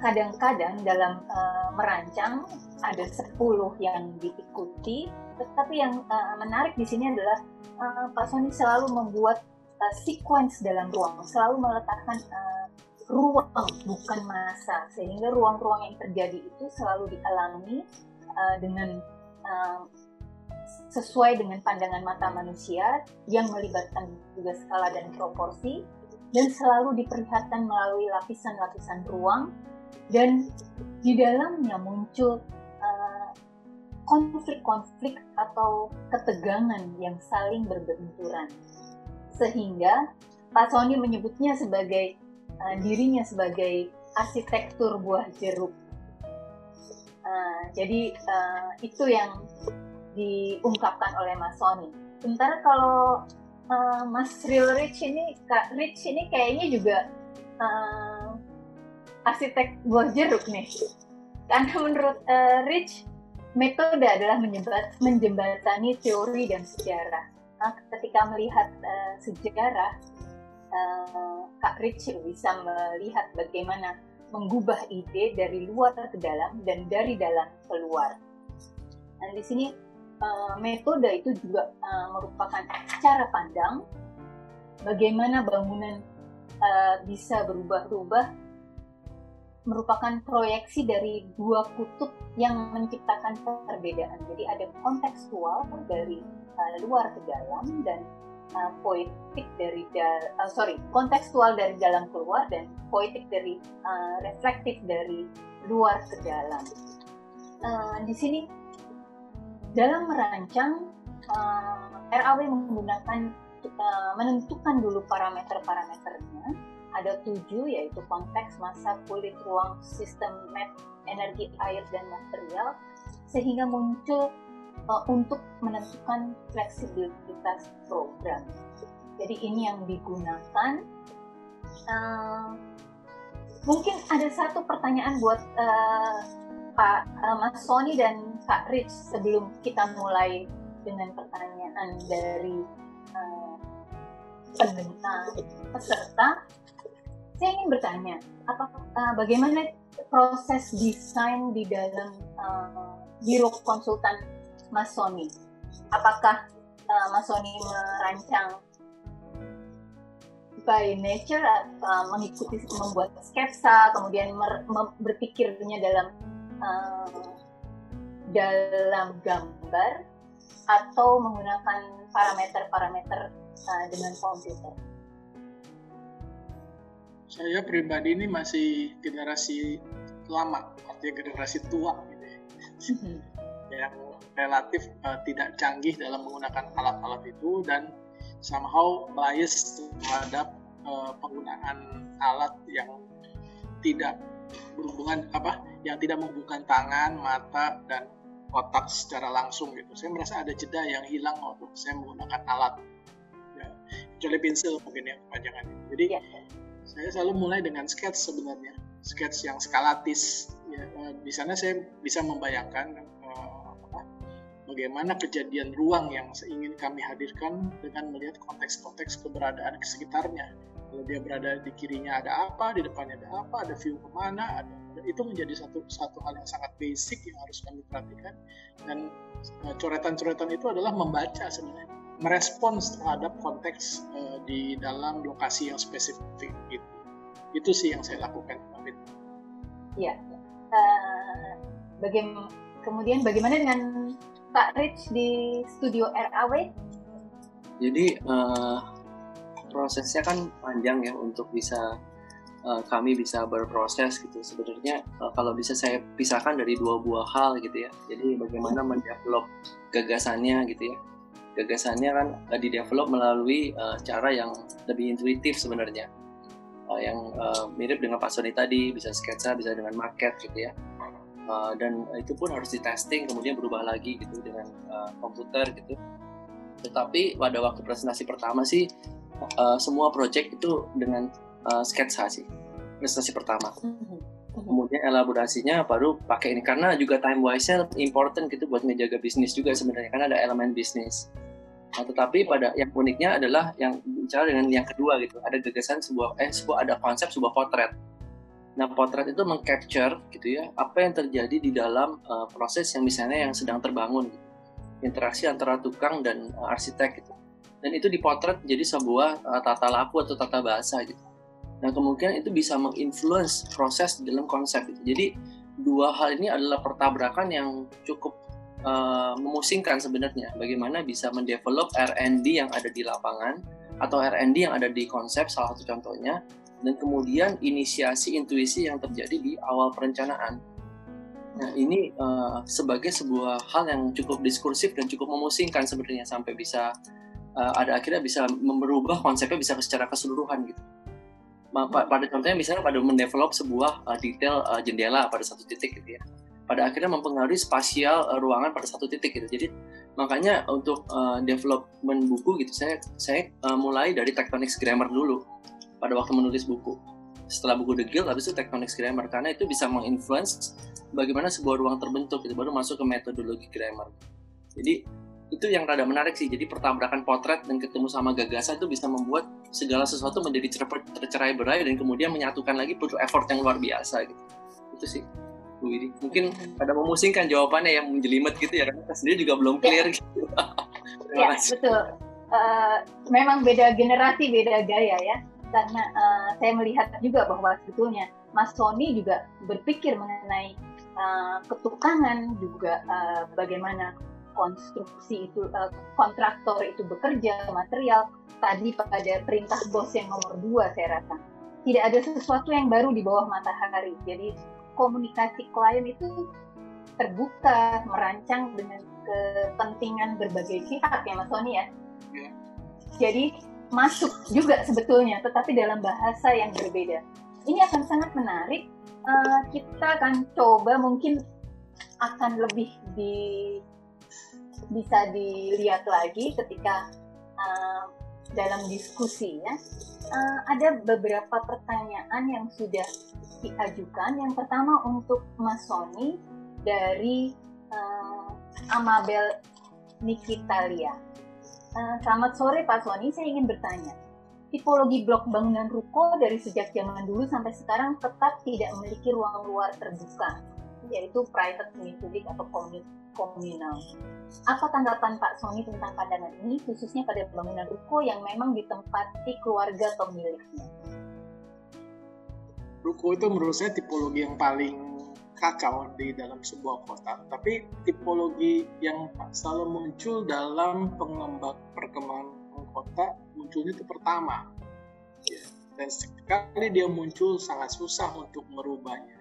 kadang-kadang dalam uh, merancang ada 10 yang diikuti, tetapi yang uh, menarik di sini adalah uh, Pak Sony selalu membuat uh, sequence dalam ruang, selalu meletakkan uh, ruang bukan masa sehingga ruang-ruang yang terjadi itu selalu dialami uh, dengan uh, sesuai dengan pandangan mata manusia yang melibatkan juga skala dan proporsi dan selalu diperlihatkan melalui lapisan-lapisan ruang dan di dalamnya muncul uh, konflik-konflik atau ketegangan yang saling berbenturan sehingga Pak Sony menyebutnya sebagai uh, dirinya sebagai arsitektur buah jeruk. Uh, jadi uh, itu yang diungkapkan oleh Mas Sony. Sementara kalau uh, Mas Real Rich ini, Kak Rich ini kayaknya juga uh, arsitek buah jeruk nih. Karena menurut uh, Rich, metode adalah menjembat, menjembatani teori dan sejarah. Nah, ketika melihat uh, sejarah, uh, Kak Rich bisa melihat bagaimana mengubah ide dari luar ke dalam dan dari dalam keluar. Dan di sini uh, metode itu juga uh, merupakan cara pandang bagaimana bangunan uh, bisa berubah-ubah merupakan proyeksi dari dua kutub yang menciptakan perbedaan. Jadi ada kontekstual dari uh, luar ke dalam dan uh, poetik dari uh, sorry kontekstual dari dalam keluar dan poetik dari uh, reflektif dari luar ke dalam. Uh, di sini dalam merancang uh, RAW menggunakan uh, menentukan dulu parameter-parameternya ada tujuh yaitu konteks masa kulit ruang sistem map energi air dan material sehingga muncul uh, untuk menentukan fleksibilitas program. Jadi ini yang digunakan. Uh, mungkin ada satu pertanyaan buat uh, Pak uh, Mas Sony dan Kak Rich sebelum kita mulai dengan pertanyaan dari uh, peserta, saya ingin bertanya, apa uh, bagaimana proses desain di dalam uh, biro konsultan Mas Sony? Apakah uh, Mas Sony merancang by nature uh, mengikuti membuat sketsa, kemudian mer, berpikirnya dalam uh, dalam gambar atau menggunakan parameter-parameter uh, dengan komputer? Saya pribadi ini masih generasi lama, artinya generasi tua gitu ya. Mm-hmm. yang relatif uh, tidak canggih dalam menggunakan alat-alat itu dan somehow bias terhadap uh, penggunaan alat yang tidak berhubungan apa yang tidak menghubungkan tangan, mata dan otak secara langsung gitu. Saya merasa ada jeda yang hilang waktu saya menggunakan alat. Ya, kecuali pensil mungkin ya kepanjangan. Jadi ya. Saya selalu mulai dengan sketch sebenarnya, sketch yang skalatis. Ya, eh, di sana saya bisa membayangkan apa, bagaimana kejadian ruang yang ingin kami hadirkan dengan melihat konteks-konteks keberadaan di sekitarnya. Kalau dia berada di kirinya ada apa, di depannya ada apa, ada view ke mana, ada itu menjadi satu satu hal yang sangat basic yang harus kami perhatikan dan uh, coretan-coretan itu adalah membaca sebenarnya merespons terhadap konteks uh, di dalam lokasi yang spesifik itu itu sih yang saya lakukan David. Iya. Uh, bagaimana kemudian bagaimana dengan Pak Rich di studio RAW? Jadi uh, prosesnya kan panjang ya untuk bisa uh, kami bisa berproses gitu sebenarnya uh, kalau bisa saya pisahkan dari dua buah hal gitu ya jadi bagaimana mendevelop gagasannya gitu ya gagasannya kan uh, didevelop melalui uh, cara yang lebih intuitif sebenarnya. Uh, yang uh, mirip dengan Pak Sony tadi bisa sketsa bisa dengan market gitu ya. Uh, dan itu pun harus di testing kemudian berubah lagi gitu dengan uh, komputer gitu. Tetapi pada waktu presentasi pertama sih uh, semua project itu dengan uh, sketsa sih prestasi pertama. Mm-hmm. kemudian elaborasinya baru pakai ini. Karena juga time wise nya important gitu buat menjaga bisnis juga sebenarnya karena ada elemen bisnis nah, tetapi pada yang uniknya adalah yang bicara dengan yang kedua gitu ada gagasan sebuah eh sebuah ada konsep sebuah potret Nah, potret itu mengcapture gitu ya apa yang terjadi di dalam uh, proses yang misalnya yang sedang terbangun gitu. interaksi antara tukang dan uh, arsitek gitu. Dan itu dipotret jadi sebuah uh, tata laku atau tata bahasa gitu. Nah kemungkinan itu bisa menginfluence proses dalam konsep itu. Jadi dua hal ini adalah pertabrakan yang cukup uh, memusingkan sebenarnya. Bagaimana bisa mendevelop R&D yang ada di lapangan atau R&D yang ada di konsep salah satu contohnya dan kemudian inisiasi intuisi yang terjadi di awal perencanaan. Nah ini uh, sebagai sebuah hal yang cukup diskursif dan cukup memusingkan sebenarnya sampai bisa uh, ada akhirnya bisa merubah konsepnya bisa secara keseluruhan gitu pada contohnya misalnya pada mendevelop sebuah detail jendela pada satu titik gitu ya pada akhirnya mempengaruhi spasial uh, ruangan pada satu titik gitu. Jadi makanya untuk uh, development buku gitu saya saya uh, mulai dari tectonics grammar dulu pada waktu menulis buku. Setelah buku The Guild habis itu tectonics grammar karena itu bisa menginfluence bagaimana sebuah ruang terbentuk gitu baru masuk ke metodologi grammar. Jadi itu yang rada menarik sih. Jadi pertabrakan potret dan ketemu sama gagasan itu bisa membuat segala sesuatu menjadi tercerai berai dan kemudian menyatukan lagi butuh effort yang luar biasa gitu. Itu sih Widi mungkin ada memusingkan jawabannya yang menjelimet gitu ya karena sendiri juga belum clear ya. gitu. Ya betul. Uh, memang beda generasi beda gaya ya. Karena uh, saya melihat juga bahwa sebetulnya Mas Sony juga berpikir mengenai uh, ketukangan juga uh, bagaimana konstruksi itu uh, kontraktor itu bekerja material tadi pada perintah bos yang nomor dua saya rasa. Tidak ada sesuatu yang baru di bawah matahari. Jadi komunikasi klien itu terbuka merancang dengan kepentingan berbagai pihak ya Mas Sony ya iya. jadi masuk juga sebetulnya tetapi dalam bahasa yang berbeda ini akan sangat menarik uh, kita akan coba mungkin akan lebih di bisa dilihat lagi ketika uh, dalam diskusi ya. Uh, ada beberapa pertanyaan yang sudah diajukan. Yang pertama untuk Mas Sony dari uh, Amabel Nikitalia. Uh, selamat sore Pak Sony, saya ingin bertanya. Tipologi blok bangunan ruko dari sejak zaman dulu sampai sekarang tetap tidak memiliki ruang luar terbuka, yaitu private semi publik atau komunal. Apa tanggapan Pak Sony tentang pandangan ini, khususnya pada bangunan ruko yang memang ditempati keluarga pemiliknya? Ruko itu menurut saya tipologi yang paling kacau di dalam sebuah kota, tapi tipologi yang selalu muncul dalam pengembang perkembangan kota munculnya itu pertama. Ya. Dan sekali dia muncul sangat susah untuk merubahnya.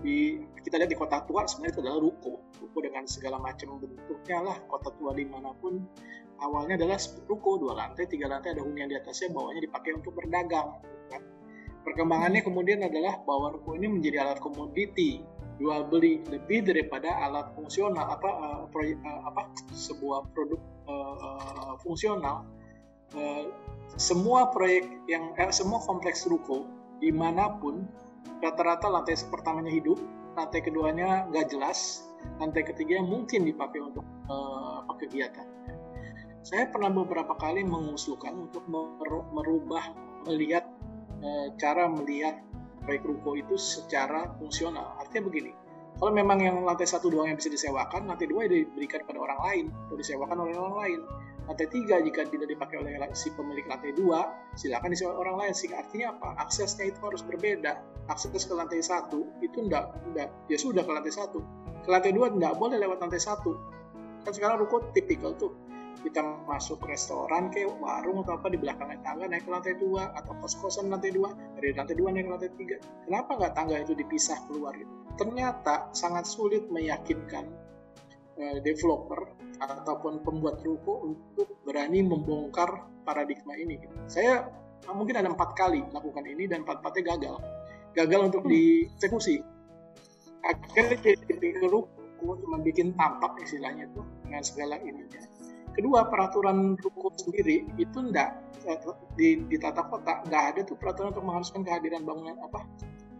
Di, kita lihat di kota tua sebenarnya itu adalah ruko. Ruko dengan segala macam bentuknya lah kota tua di mana pun awalnya adalah ruko dua lantai, tiga lantai ada hunian di atasnya, bawahnya dipakai untuk berdagang. Kan? Perkembangannya kemudian adalah bahwa ruko ini menjadi alat komoditi jual beli lebih daripada alat fungsional apa uh, proyek, uh, apa sebuah produk uh, uh, fungsional. Uh, semua proyek yang eh, semua kompleks ruko di mana pun rata-rata lantai pertamanya hidup lantai keduanya nggak jelas lantai ketiga mungkin dipakai untuk uh, apa kegiatan. Saya pernah beberapa kali mengusulkan untuk merubah melihat cara melihat proyek ruko itu secara fungsional. Artinya begini, kalau memang yang lantai satu doang yang bisa disewakan, lantai dua diberikan pada orang lain atau disewakan oleh orang lain. Lantai tiga jika tidak dipakai oleh si pemilik lantai dua, silakan disewa orang lain. Sehingga artinya apa? Aksesnya itu harus berbeda. Akses ke lantai satu itu enggak, enggak ya sudah ke lantai satu. Ke lantai dua enggak boleh lewat lantai satu. Kan sekarang ruko tipikal tuh kita masuk restoran kayak warung atau apa di belakang tangga naik ke lantai dua atau kos-kosan lantai dua dari lantai dua naik ke lantai tiga. Kenapa nggak tangga itu dipisah keluar gitu? Ternyata sangat sulit meyakinkan uh, developer ataupun pembuat ruko untuk berani membongkar paradigma ini gitu. saya uh, mungkin ada empat kali lakukan ini dan empat empatnya gagal. Gagal untuk hmm. dieksekusi. Akhirnya jadi ruko cuma bikin tampak istilahnya tuh dengan segala ininya Kedua, peraturan ruko sendiri itu enggak eh, di, di tata kota enggak ada tuh peraturan untuk mengharuskan kehadiran bangunan apa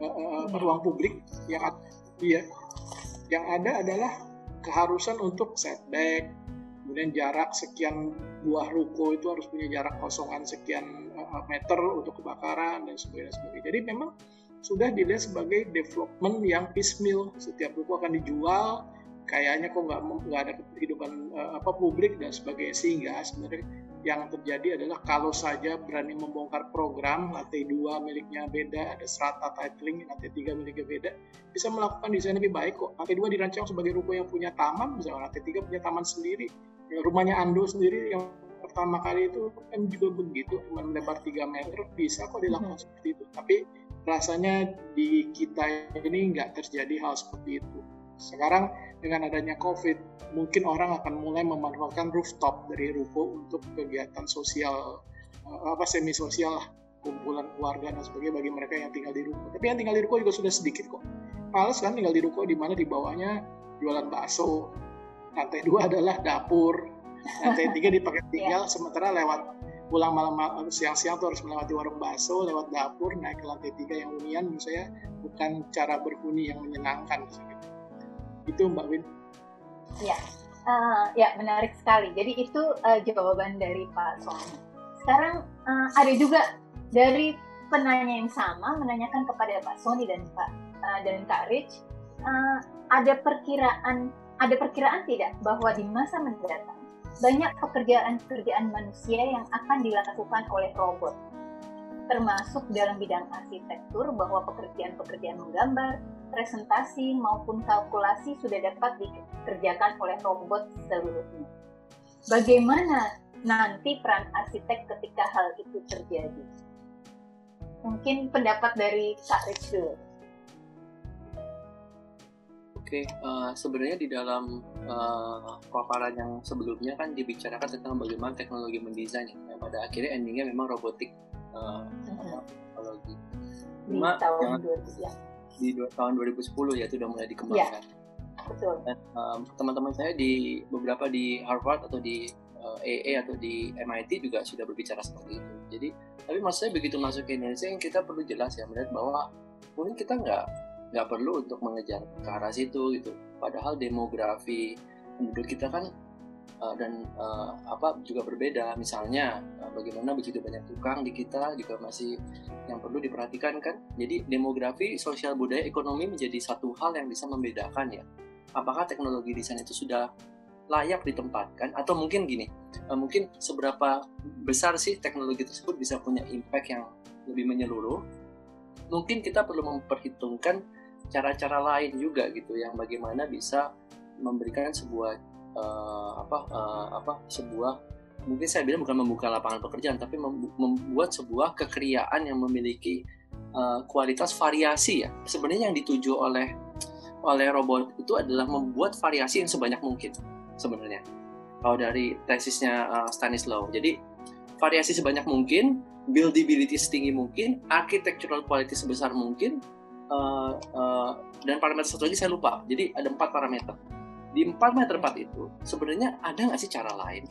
uh, uh, ruang publik yang ada, iya yang ada adalah keharusan untuk setback kemudian jarak sekian buah ruko itu harus punya jarak kosongan sekian uh, meter untuk kebakaran dan sebagainya, sebagainya. Jadi memang sudah dilihat sebagai development yang piecemeal. Setiap ruko akan dijual, kayaknya kok nggak nggak ada kehidupan uh, apa publik dan sebagainya. Sehingga sebenarnya yang terjadi adalah kalau saja berani membongkar program lantai dua miliknya beda ada strata titling lantai tiga miliknya beda bisa melakukan desain lebih baik kok. Lantai dua dirancang sebagai ruko yang punya taman misalnya. Lantai tiga punya taman sendiri. Ya, rumahnya Ando sendiri yang pertama kali itu kan juga begitu cuma lebar 3 meter. Bisa kok dilakukan hmm. seperti itu. Tapi rasanya di kita ini nggak terjadi hal seperti itu sekarang dengan adanya COVID, mungkin orang akan mulai memanfaatkan rooftop dari ruko untuk kegiatan sosial eh, apa semi sosial lah, kumpulan keluarga dan sebagainya bagi mereka yang tinggal di ruko. Tapi yang tinggal di ruko juga sudah sedikit kok. Males kan tinggal di ruko di mana di bawahnya jualan bakso, lantai dua adalah dapur, lantai tiga dipakai tinggal, sementara lewat pulang malam siang-siang tuh harus melewati warung bakso, lewat dapur, naik ke lantai tiga yang hunian menurut saya bukan cara berhuni yang menyenangkan. Itu Mbak Win. Ya, uh, ya menarik sekali. Jadi itu uh, jawaban dari Pak Sony. Sekarang uh, ada juga dari penanya yang sama menanyakan kepada Pak Sony dan Pak uh, dan Kak Rich, uh, ada perkiraan ada perkiraan tidak bahwa di masa mendatang banyak pekerjaan-pekerjaan manusia yang akan dilakukan oleh robot termasuk dalam bidang arsitektur bahwa pekerjaan-pekerjaan menggambar, presentasi maupun kalkulasi sudah dapat dikerjakan oleh robot seluruhnya. Bagaimana nanti peran arsitek ketika hal itu terjadi? Mungkin pendapat dari Kak Rich dulu. Oke, uh, sebenarnya di dalam uh, paparan yang sebelumnya kan dibicarakan tentang bagaimana teknologi mendesain yang pada akhirnya endingnya memang robotik uh, teknologi. Cuma di tahun yang, ya. di tahun 2010 ya itu udah mulai dikembangkan. Ya, betul. Dan um, teman-teman saya di beberapa di Harvard atau di uh, AA atau di MIT juga sudah berbicara seperti itu. Jadi, tapi maksud saya begitu masuk ke Indonesia yang kita perlu jelas ya melihat bahwa mungkin kita nggak nggak perlu untuk mengejar ke arah situ gitu. Padahal demografi penduduk kita kan uh, dan uh, apa juga berbeda. Misalnya uh, bagaimana begitu banyak tukang di kita juga masih yang perlu diperhatikan kan? Jadi demografi sosial budaya ekonomi menjadi satu hal yang bisa membedakan ya. Apakah teknologi desain itu sudah layak ditempatkan? Atau mungkin gini uh, mungkin seberapa besar sih teknologi tersebut bisa punya impact yang lebih menyeluruh? Mungkin kita perlu memperhitungkan cara-cara lain juga gitu yang bagaimana bisa memberikan sebuah uh, apa uh, apa sebuah mungkin saya bilang bukan membuka lapangan pekerjaan tapi membuat sebuah kekeriaan yang memiliki uh, kualitas variasi ya. Sebenarnya yang dituju oleh oleh robot itu adalah membuat variasi yang sebanyak mungkin sebenarnya. Kalau dari tesisnya uh, Stanislaw. Jadi variasi sebanyak mungkin buildability setinggi mungkin architectural quality sebesar mungkin uh, uh, dan parameter satu lagi saya lupa. Jadi ada empat parameter di empat meter empat itu sebenarnya ada nggak sih cara lain?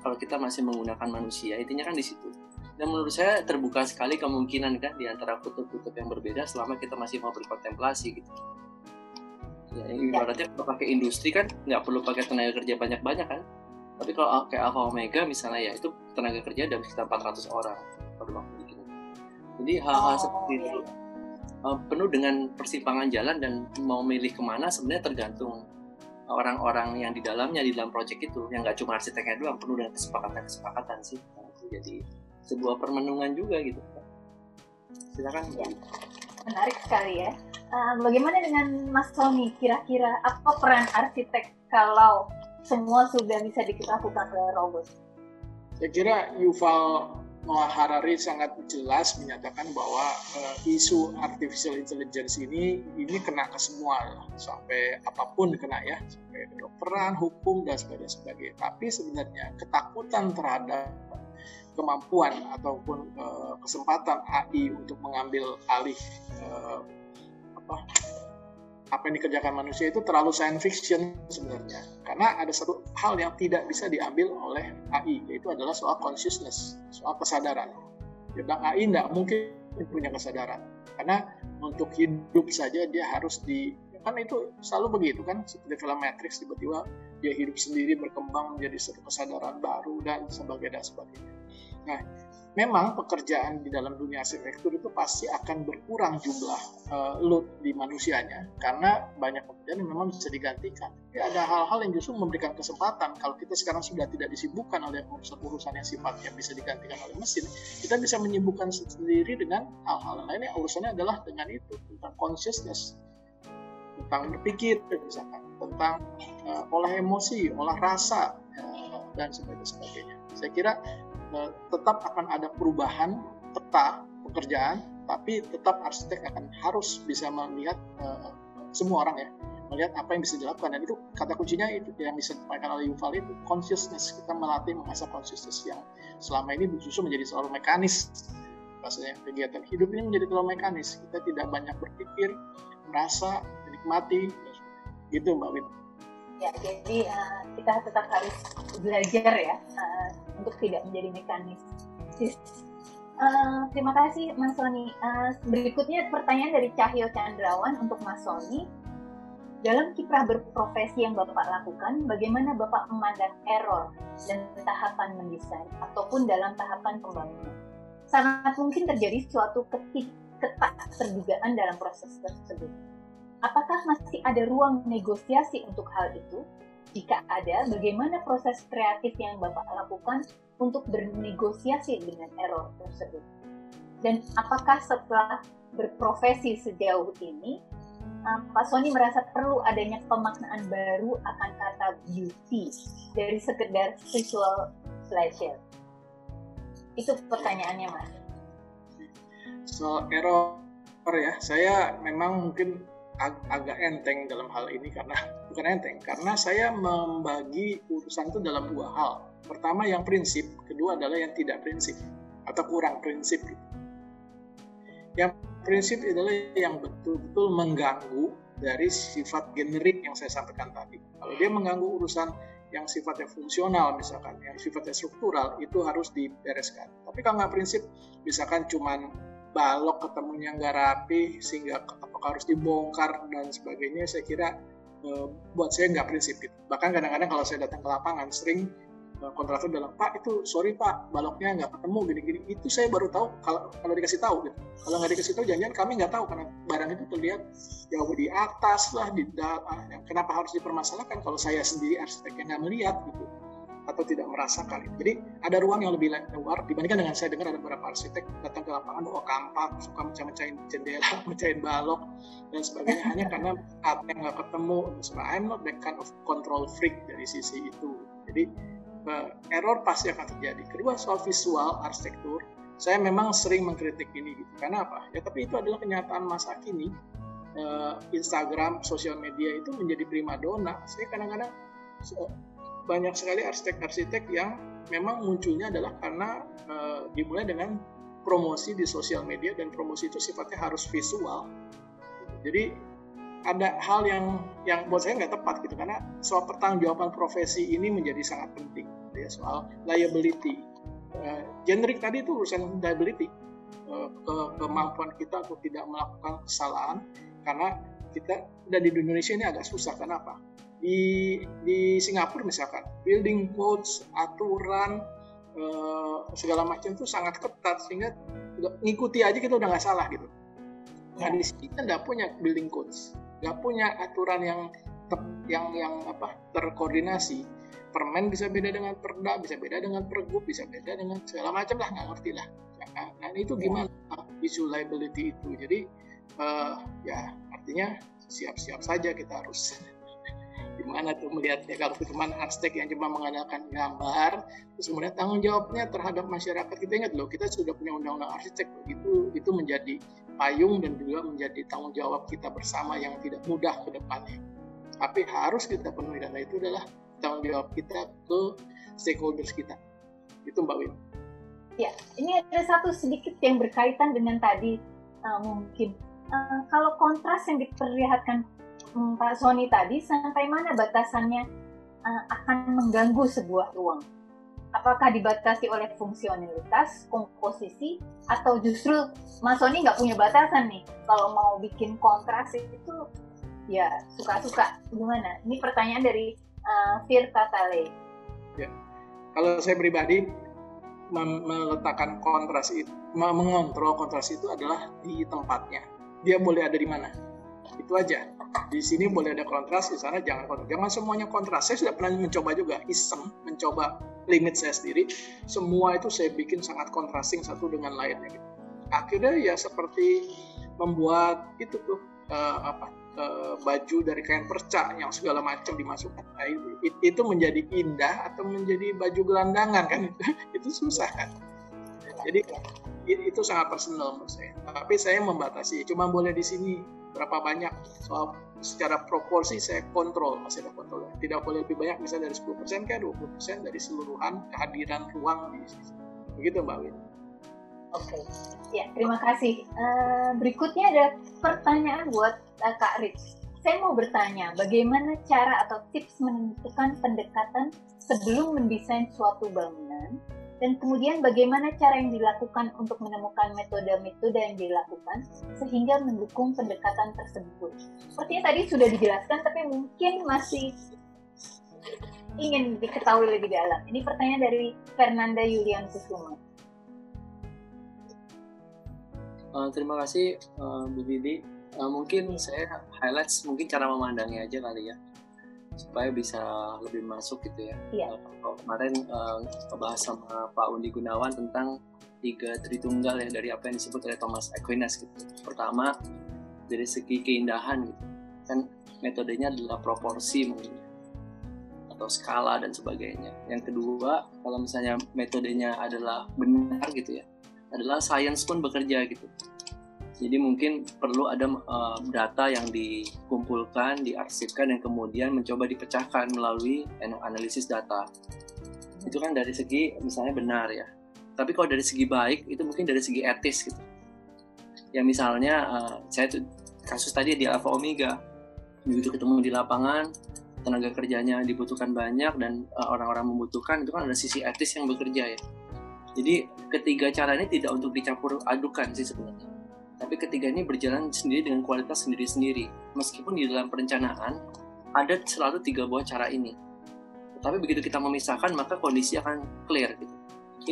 Kalau kita masih menggunakan manusia intinya kan di situ. Dan menurut saya terbuka sekali kemungkinan kan di antara kutub-kutub yang berbeda selama kita masih mau berkontemplasi gitu. Ya, ya. ibaratnya kalau pakai industri kan nggak perlu pakai tenaga kerja banyak-banyak kan. Tapi kalau kayak Alpha Omega misalnya ya itu tenaga kerja ada sekitar 400 orang pada waktu itu jadi hal-hal oh, seperti itu uh, penuh dengan persimpangan jalan dan mau milih ke mana sebenarnya tergantung orang-orang yang di dalamnya di dalam proyek itu yang nggak cuma arsiteknya doang penuh dengan kesepakatan-kesepakatan sih. Nah, itu jadi sebuah permenungan juga gitu. Silakan. Ya. menarik sekali ya. Uh, bagaimana dengan Mas Sony kira-kira apa peran arsitek kalau semua sudah bisa dilakukan oleh robot? Saya kira Yuval Noah Harari sangat jelas menyatakan bahwa uh, isu artificial intelligence ini ini kena ke semua sampai apa pun kena ya sampai kedokteran, hukum dan sebagainya. Tapi sebenarnya ketakutan terhadap kemampuan ataupun uh, kesempatan AI untuk mengambil alih uh, apa apa yang dikerjakan manusia itu terlalu science fiction sebenarnya. Karena ada satu hal yang tidak bisa diambil oleh AI yaitu adalah soal consciousness soal kesadaran. Tentang AI tidak mungkin punya kesadaran. Karena untuk hidup saja dia harus di kan itu selalu begitu kan seperti film Matrix tiba-tiba dia hidup sendiri berkembang menjadi satu kesadaran baru dan sebagainya dan sebagainya nah memang pekerjaan di dalam dunia arsitektur itu pasti akan berkurang jumlah uh, load di manusianya karena banyak pekerjaan yang memang bisa digantikan. Ya, ada hal-hal yang justru memberikan kesempatan kalau kita sekarang sudah tidak disibukkan oleh urusan-urusan yang sifatnya bisa digantikan oleh mesin, kita bisa menyibukkan sendiri dengan hal-hal lain yang urusannya adalah dengan itu tentang consciousness, tentang berpikir misalkan, tentang uh, olah emosi, olah rasa uh, dan sebagainya. Saya kira Eh, tetap akan ada perubahan peta pekerjaan, tapi tetap arsitek akan harus bisa melihat uh, semua orang ya, melihat apa yang bisa dilakukan. Dan itu kata kuncinya itu yang disampaikan oleh Yuval itu consciousness. Kita melatih mengasah consciousness yang selama ini justru menjadi selalu mekanis. Rasanya kegiatan hidup ini menjadi terlalu mekanis. Kita tidak banyak berpikir merasa menikmati gitu Mbak Win ya jadi uh, kita tetap harus belajar ya uh, untuk tidak menjadi mekanis uh, terima kasih Mas Sony uh, berikutnya pertanyaan dari Cahyo Chandrawan untuk Mas Sony dalam kiprah berprofesi yang Bapak lakukan, bagaimana Bapak memandang error dan tahapan mendesain ataupun dalam tahapan pembangunan? Sangat mungkin terjadi suatu ketik ketak terdugaan dalam proses tersebut Apakah masih ada ruang negosiasi untuk hal itu? Jika ada, bagaimana proses kreatif yang Bapak lakukan untuk bernegosiasi dengan error tersebut? Dan apakah setelah berprofesi sejauh ini, uh, Pak Sony merasa perlu adanya pemaknaan baru akan kata beauty dari sekedar visual pleasure? Itu pertanyaannya, Mas. Soal error ya, saya memang mungkin ag agak enteng dalam hal ini karena bukan enteng karena saya membagi urusan itu dalam dua hal. Pertama yang prinsip, kedua adalah yang tidak prinsip atau kurang prinsip. Yang prinsip adalah yang betul-betul mengganggu dari sifat generik yang saya sampaikan tadi. Kalau dia mengganggu urusan yang sifatnya fungsional misalkan, yang sifatnya struktural itu harus dibereskan. Tapi kalau nggak prinsip, misalkan cuman balok ketemunya nggak rapi sehingga apakah harus dibongkar dan sebagainya saya kira uh, buat saya nggak prinsip gitu. Bahkan kadang-kadang kalau saya datang ke lapangan sering uh, kontraktor bilang Pak itu sorry Pak baloknya nggak ketemu gini-gini. Itu saya baru tahu kalau kalau dikasih tahu gitu. Kalau nggak dikasih tahu jangan-jangan kami nggak tahu karena barang itu terlihat jauh di atas lah di dalam. Kenapa harus dipermasalahkan kalau saya sendiri arsitek yang nggak melihat gitu atau tidak merasakan. Jadi ada ruang yang lebih luar dibandingkan dengan saya dengar ada beberapa arsitek datang ke lapangan, oh kampak, suka mecah-mecahin jendela, mecahin balok dan sebagainya hanya karena apa yang nggak ketemu. So, I'm not that kind of control freak dari sisi itu. Jadi uh, error pasti akan terjadi. Kedua soal visual arsitektur, saya memang sering mengkritik ini gitu. Karena apa? Ya tapi itu adalah kenyataan masa kini. Uh, Instagram, sosial media itu menjadi primadona. Saya kadang-kadang banyak sekali arsitek-arsitek yang memang munculnya adalah karena uh, dimulai dengan promosi di sosial media dan promosi itu sifatnya harus visual. Jadi ada hal yang yang buat saya nggak tepat gitu karena soal pertanggungjawaban profesi ini menjadi sangat penting ya soal liability. Uh, generik tadi itu urusan liability uh, ke kemampuan kita untuk tidak melakukan kesalahan karena kita dan di Indonesia ini agak susah kenapa? Di di Singapura misalkan building codes aturan eh, segala macam itu sangat ketat sehingga ngikuti aja kita udah nggak salah gitu. Nah di sini kita nggak punya building codes nggak punya aturan yang yang yang apa terkoordinasi. Permen bisa beda dengan perda bisa beda dengan pergub bisa beda dengan segala macam lah nggak ngerti lah. Nah, nah itu gimana isu liability itu? Jadi uh, ya artinya siap-siap saja kita harus gimana tuh melihatnya? Kalau cuma arsitek yang cuma mengandalkan gambar terus kemudian tanggung jawabnya terhadap masyarakat. Kita ingat loh kita sudah punya undang-undang arsitek. Itu itu menjadi payung dan juga menjadi tanggung jawab kita bersama yang tidak mudah ke depannya. Tapi harus kita penuhi dan itu adalah tanggung jawab kita ke stakeholders kita. Itu Mbak Wim. Ya ini ada satu sedikit yang berkaitan dengan tadi uh, mungkin. Uh, kalau kontras yang diperlihatkan Pak Sony tadi sampai mana batasannya uh, akan mengganggu sebuah ruang? Apakah dibatasi oleh fungsionalitas, komposisi, atau justru Mas Sony nggak punya batasan nih? Kalau mau bikin kontras itu ya suka-suka gimana? Ini pertanyaan dari uh, Fir Tatale. Ya. Kalau saya pribadi meletakkan kontras itu, mengontrol kontras itu adalah di tempatnya. Dia boleh ada di mana? Itu aja di sini boleh ada kontras, di sana jangan kontras. Jangan semuanya kontras. Saya sudah pernah mencoba juga, iseng, mencoba limit saya sendiri. Semua itu saya bikin sangat kontrasting satu dengan lainnya. Gitu. Akhirnya ya seperti membuat itu tuh uh, apa uh, baju dari kain perca yang segala macam dimasukkan. Nah, itu, itu menjadi indah atau menjadi baju gelandangan kan itu susah kan. Jadi itu sangat personal menurut saya. Tapi saya membatasi, cuma boleh di sini berapa banyak soal secara proporsi saya kontrol masih ada kontrol tidak boleh lebih banyak misalnya dari 10% kayak 20% dari seluruhan kehadiran ruang di sini begitu Mbak Win Oke, okay. ya terima kasih. Uh, berikutnya ada pertanyaan buat uh, Kak Rich. Saya mau bertanya, bagaimana cara atau tips menentukan pendekatan sebelum mendesain suatu bangunan dan kemudian bagaimana cara yang dilakukan untuk menemukan metode-metode yang dilakukan sehingga mendukung pendekatan tersebut. Sepertinya tadi sudah dijelaskan, tapi mungkin masih ingin diketahui lebih dalam. Ini pertanyaan dari Fernanda Yulian Kusuma. Uh, terima kasih uh, Bu Didi. Uh, mungkin saya highlights mungkin cara memandangnya aja kali ya supaya bisa lebih masuk gitu ya. Iya. Uh, kemarin uh, bahas sama Pak Undi Gunawan tentang tiga tritunggal ya dari apa yang disebut oleh Thomas Aquinas gitu. Pertama dari segi keindahan gitu. Kan metodenya adalah proporsi mungkin ya, atau skala dan sebagainya. Yang kedua, kalau misalnya metodenya adalah benar gitu ya, adalah science pun bekerja gitu. Jadi mungkin perlu ada uh, data yang dikumpulkan, diarsipkan, dan kemudian mencoba dipecahkan melalui analisis data. Itu kan dari segi misalnya benar ya. Tapi kalau dari segi baik, itu mungkin dari segi etis gitu. Ya misalnya uh, saya tuh kasus tadi di Alpha Omega, begitu ketemu di lapangan, tenaga kerjanya dibutuhkan banyak dan uh, orang-orang membutuhkan, itu kan ada sisi etis yang bekerja ya. Jadi ketiga cara ini tidak untuk dicampur adukan sih sebenarnya tapi ketiga ini berjalan sendiri dengan kualitas sendiri-sendiri. Meskipun di dalam perencanaan ada selalu tiga buah cara ini. Tapi begitu kita memisahkan maka kondisi akan clear gitu.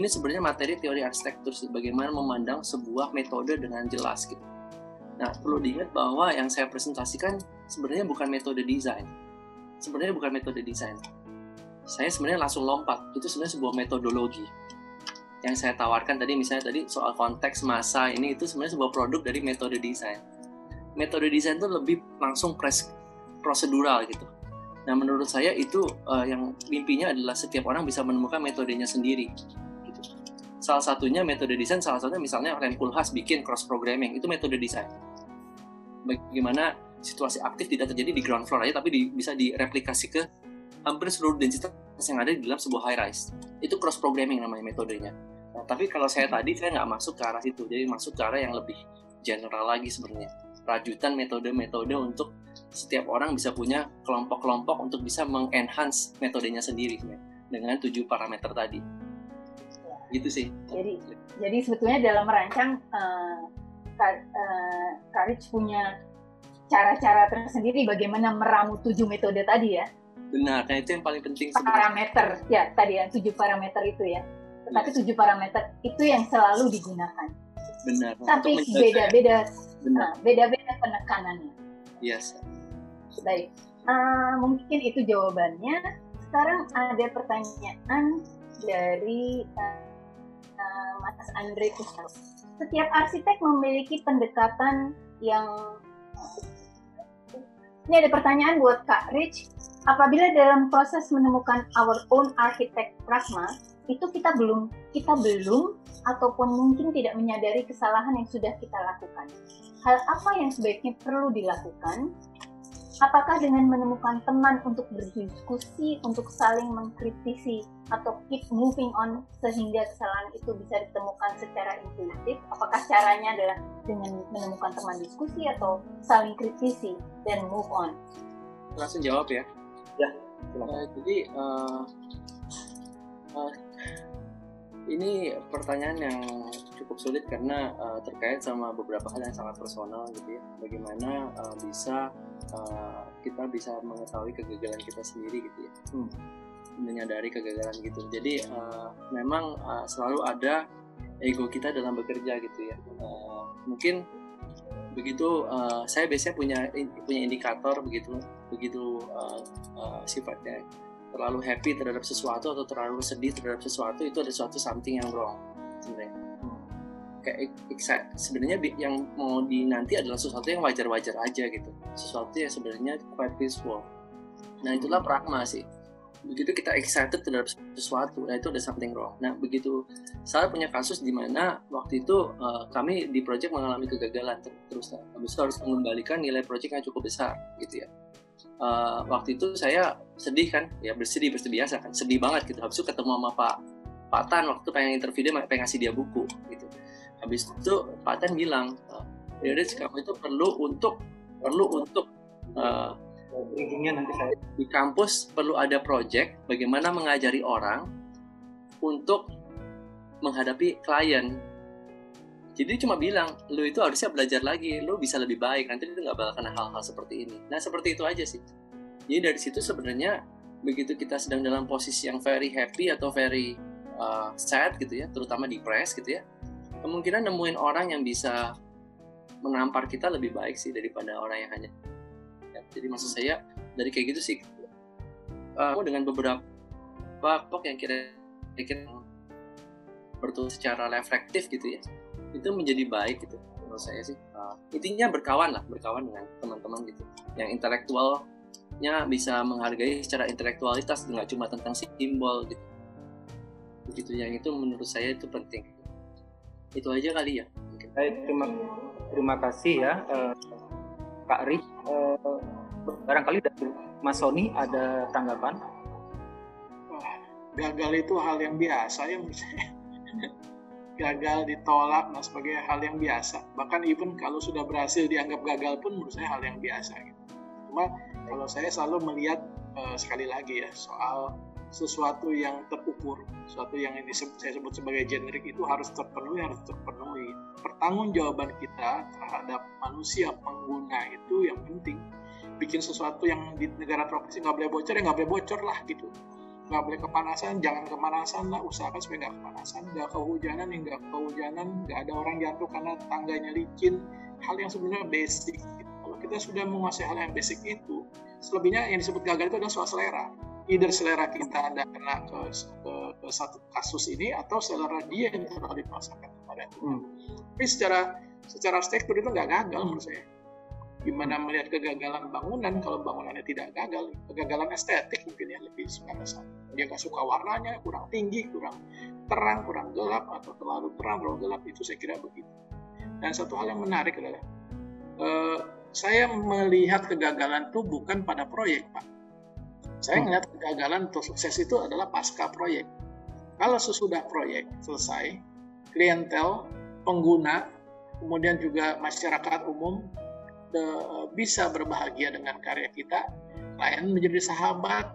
Ini sebenarnya materi teori arsitektur bagaimana memandang sebuah metode dengan jelas gitu. Nah, perlu diingat bahwa yang saya presentasikan sebenarnya bukan metode desain. Sebenarnya bukan metode desain. Saya sebenarnya langsung lompat. Itu sebenarnya sebuah metodologi. Yang saya tawarkan tadi misalnya tadi soal konteks masa ini itu sebenarnya sebuah produk dari metode desain. Metode desain itu lebih langsung pres prosedural gitu. Nah, menurut saya itu uh, yang mimpinya adalah setiap orang bisa menemukan metodenya sendiri. Gitu. Salah satunya metode desain, salah satunya misalnya Ren Kulhas bikin cross programming, itu metode desain. Bagaimana situasi aktif tidak terjadi di ground floor aja, tapi di, bisa direplikasi ke hampir seluruh densitas yang ada di dalam sebuah high rise. Itu cross programming namanya metodenya. Nah, tapi kalau saya tadi saya nggak masuk ke arah situ, jadi masuk ke arah yang lebih general lagi sebenarnya. Rajutan metode-metode untuk setiap orang bisa punya kelompok-kelompok untuk bisa mengenhance metodenya sendiri dengan tujuh parameter tadi. Gitu sih. Jadi, jadi sebetulnya dalam merancang uh, uh, punya cara-cara tersendiri bagaimana meramu tujuh metode tadi ya. Benar, nah itu yang paling penting. Parameter, sebenarnya. ya tadi ya tujuh parameter itu ya. Tetapi yes. tujuh parameter itu yang selalu digunakan. Benar. Tapi beda-beda, nah, beda-beda penekanannya. Yes baik uh, mungkin itu jawabannya sekarang ada pertanyaan dari uh, uh, Mas Andre Kusnal setiap arsitek memiliki pendekatan yang ini ada pertanyaan buat Kak Rich apabila dalam proses menemukan our own architect pragma itu kita belum kita belum ataupun mungkin tidak menyadari kesalahan yang sudah kita lakukan. Hal apa yang sebaiknya perlu dilakukan Apakah dengan menemukan teman untuk berdiskusi, untuk saling mengkritisi, atau keep moving on sehingga kesalahan itu bisa ditemukan secara intuitif? Apakah caranya adalah dengan menemukan teman diskusi atau saling kritisi dan move on? Langsung jawab ya. Ya. Uh, jadi uh, uh, ini pertanyaan yang cukup sulit karena uh, terkait sama beberapa hal yang sangat personal gitu ya. Bagaimana uh, bisa uh, kita bisa mengetahui kegagalan kita sendiri gitu ya hmm. menyadari kegagalan gitu jadi uh, memang uh, selalu ada ego kita dalam bekerja gitu ya uh, mungkin begitu uh, saya biasanya punya punya indikator begitu begitu uh, uh, sifatnya terlalu happy terhadap sesuatu atau terlalu sedih terhadap sesuatu itu ada suatu something yang wrong sebenarnya. Kayak sebenarnya yang mau dinanti adalah sesuatu yang wajar-wajar aja gitu. Sesuatu yang sebenarnya quite peaceful. Nah itulah pragma sih begitu kita excited terhadap sesuatu nah itu ada something wrong. Nah begitu saya punya kasus di mana waktu itu uh, kami di project mengalami kegagalan terus habis itu harus mengembalikan nilai project yang cukup besar gitu ya. Uh, waktu itu saya sedih kan ya bersedih bersedih biasa kan sedih banget gitu. Habis itu ketemu sama Pak Pak Tan waktu itu pengen interview dia pengen ngasih dia buku gitu. Habis itu Pak Tan bilang udah kamu itu perlu untuk perlu untuk uh, nanti saya. Di kampus perlu ada project bagaimana mengajari orang untuk menghadapi klien. Jadi cuma bilang lu itu harusnya belajar lagi lu bisa lebih baik nanti lu nggak bakal kena hal-hal seperti ini. Nah seperti itu aja sih. Jadi dari situ sebenarnya begitu kita sedang dalam posisi yang very happy atau very uh, sad gitu ya terutama depressed gitu ya kemungkinan nemuin orang yang bisa menampar kita lebih baik sih daripada orang yang hanya ya, jadi maksud saya dari kayak gitu sih uh, dengan beberapa pok yang kira-kira bertutur secara reflektif gitu ya itu menjadi baik gitu menurut saya sih. Uh, intinya berkawan lah berkawan dengan teman-teman gitu yang intelektualnya bisa menghargai secara intelektualitas nggak cuma tentang simbol gitu. Begitu yang itu menurut saya itu penting. Itu aja kali ya. Baik, terima terima kasih ya uh, Kak Ri uh, barangkali dari Mas Sony ada tanggapan gagal itu hal yang biasa ya saya gagal ditolak dan sebagai hal yang biasa bahkan even kalau sudah berhasil dianggap gagal pun menurut saya hal yang biasa gitu. cuma kalau saya selalu melihat uh, sekali lagi ya soal sesuatu yang terukur, sesuatu yang ini saya sebut sebagai generik itu harus terpenuhi, harus terpenuhi. Pertanggungjawaban kita terhadap manusia pengguna itu yang penting. Bikin sesuatu yang di negara tropis nggak boleh bocor ya nggak boleh bocor lah gitu. Nggak boleh kepanasan, jangan kepanasan lah, usahakan supaya nggak kepanasan. Nggak kehujanan, ya nggak kehujanan, nggak ada orang jatuh karena tangganya licin. Hal yang sebenarnya basic. Gitu. Kalau kita sudah menguasai hal yang basic itu, selebihnya yang disebut gagal itu adalah soal selera either selera kita anda kena ke, ke, ke satu kasus ini atau selera dia yang terlalu dipaksakan kepada itu. Hmm. Tapi secara secara arsitektur itu nggak gagal menurut saya. Gimana melihat kegagalan bangunan kalau bangunannya tidak gagal, kegagalan estetik mungkin ya lebih pada dia nggak suka warnanya, kurang tinggi, kurang terang, kurang gelap atau terlalu terang, terlalu gelap itu saya kira begitu. Dan satu hal yang menarik adalah uh, saya melihat kegagalan itu bukan pada proyek, Pak saya melihat hmm. kegagalan untuk sukses itu adalah pasca proyek. Kalau sesudah proyek selesai, klientel, pengguna, kemudian juga masyarakat umum bisa berbahagia dengan karya kita, klien menjadi sahabat,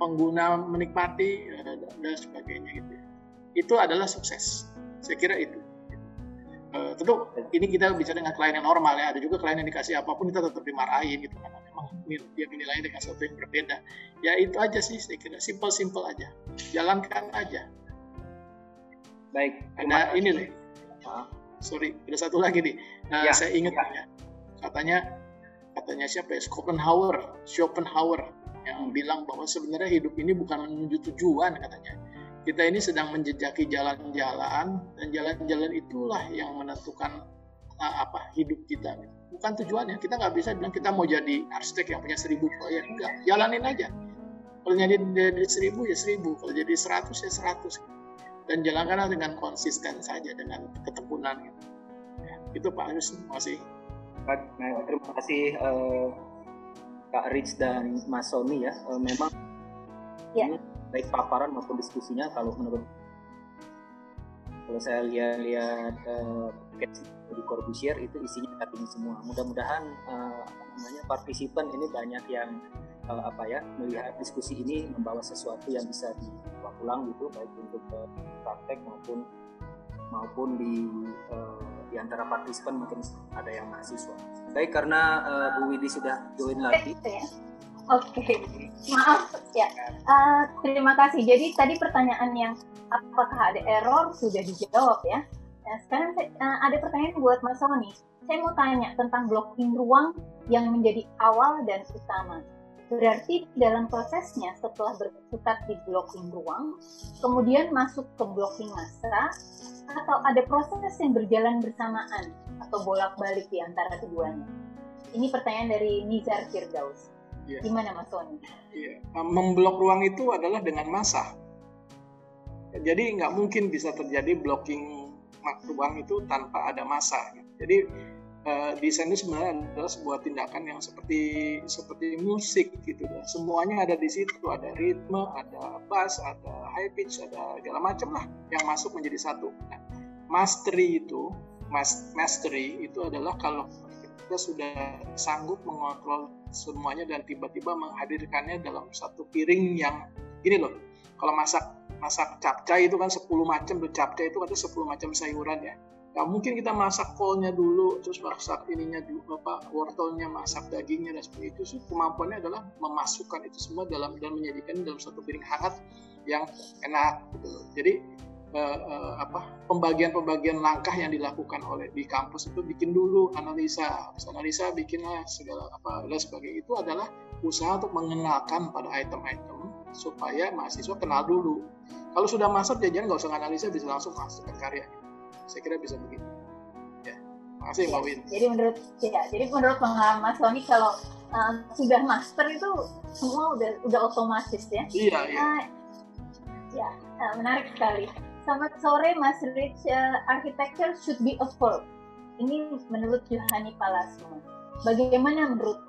pengguna menikmati dan sebagainya gitu. Itu adalah sukses. Saya kira itu. Tentu ini kita bicara dengan klien yang normal ya. Ada juga klien yang dikasih apa pun kita tetap dimarahin gitu kan dia menilai dengan sesuatu yang berbeda ya itu aja sih saya kira simple simple aja jalankan aja baik ada ini nih sorry ada satu lagi nih nah, ya, saya ingat ya. Katanya katanya siapa ya? Schopenhauer Schopenhauer yang bilang bahwa sebenarnya hidup ini bukan menuju tujuan katanya. Kita ini sedang menjejaki jalan-jalan dan jalan-jalan itulah yang menentukan uh, apa hidup kita. Bukan tujuannya kita nggak bisa bilang kita mau jadi arsitek yang punya seribu proyek enggak jalanin aja. Kalau jadi dari seribu ya seribu. Kalau jadi seratus ya seratus. Dan jalankanlah dengan konsisten saja dengan ketekunan. Gitu. ya, itu Pak terima kasih nah, terima kasih uh, Kak Rich dan Mas Sony ya uh, memang ya. baik paparan maupun diskusinya kalau menurut kalau saya lihat-lihat uh, di Corbusier itu isinya cutting semua. Mudah-mudahan uh, namanya partisipan ini banyak yang uh, apa ya melihat diskusi ini membawa sesuatu yang bisa dibawa pulang gitu baik untuk uh, praktek maupun maupun di uh, di antara partisipan mungkin ada yang mahasiswa. Baik karena uh, Bu Widi sudah join lagi. Ya. Oke, okay. maaf ya. Uh, terima kasih. Jadi tadi pertanyaan yang apakah ada error sudah dijawab ya. Nah, sekarang saya, uh, ada pertanyaan buat Mas Sony. Saya mau tanya tentang blocking ruang yang menjadi awal dan utama. Berarti dalam prosesnya setelah berkutat di blocking ruang, kemudian masuk ke blocking masa, atau ada proses yang berjalan bersamaan atau bolak-balik di antara keduanya? Ini pertanyaan dari Nizar Firdaus. Yeah. Gimana Mas Sony? Yeah. Memblok ruang itu adalah dengan masa. Jadi nggak mungkin bisa terjadi blocking ruang itu tanpa ada masa. Jadi uh, desain itu sebenarnya adalah sebuah tindakan yang seperti seperti musik gitu. Semuanya ada di situ, ada ritme, ada bass, ada high pitch, ada segala macam lah yang masuk menjadi satu. Nah, mastery itu, mastery itu adalah kalau kita sudah sanggup mengontrol semuanya dan tiba-tiba menghadirkannya dalam satu piring yang gini loh. Kalau masak masak capcay itu kan 10 macam capcay itu ada 10 macam sayuran ya Gak mungkin kita masak kolnya dulu, terus masak ininya dulu, apa wortelnya, masak dagingnya dan seperti itu. So, kemampuannya adalah memasukkan itu semua dalam dan menjadikan dalam satu piring hangat yang enak. Gitu. Jadi uh, uh, apa pembagian-pembagian langkah yang dilakukan oleh di kampus itu bikin dulu analisa, Habis analisa bikinlah segala apa dan sebagainya itu adalah usaha untuk mengenalkan pada item-item supaya mahasiswa kenal dulu kalau sudah masuk jajan nggak usah analisa bisa langsung masuk ke karya. Saya kira bisa begitu. Ya, makasih Mbak Win. Jadi menurut ya, jadi menurut pengalaman Mas Tony kalau uh, sudah master itu semua udah udah otomatis ya. Iya, iya. Uh, ya, uh, menarik sekali. Selamat sore Mas Rich. Uh, architecture should be a verb. Ini menurut Yohani Palasmo. Bagaimana menurut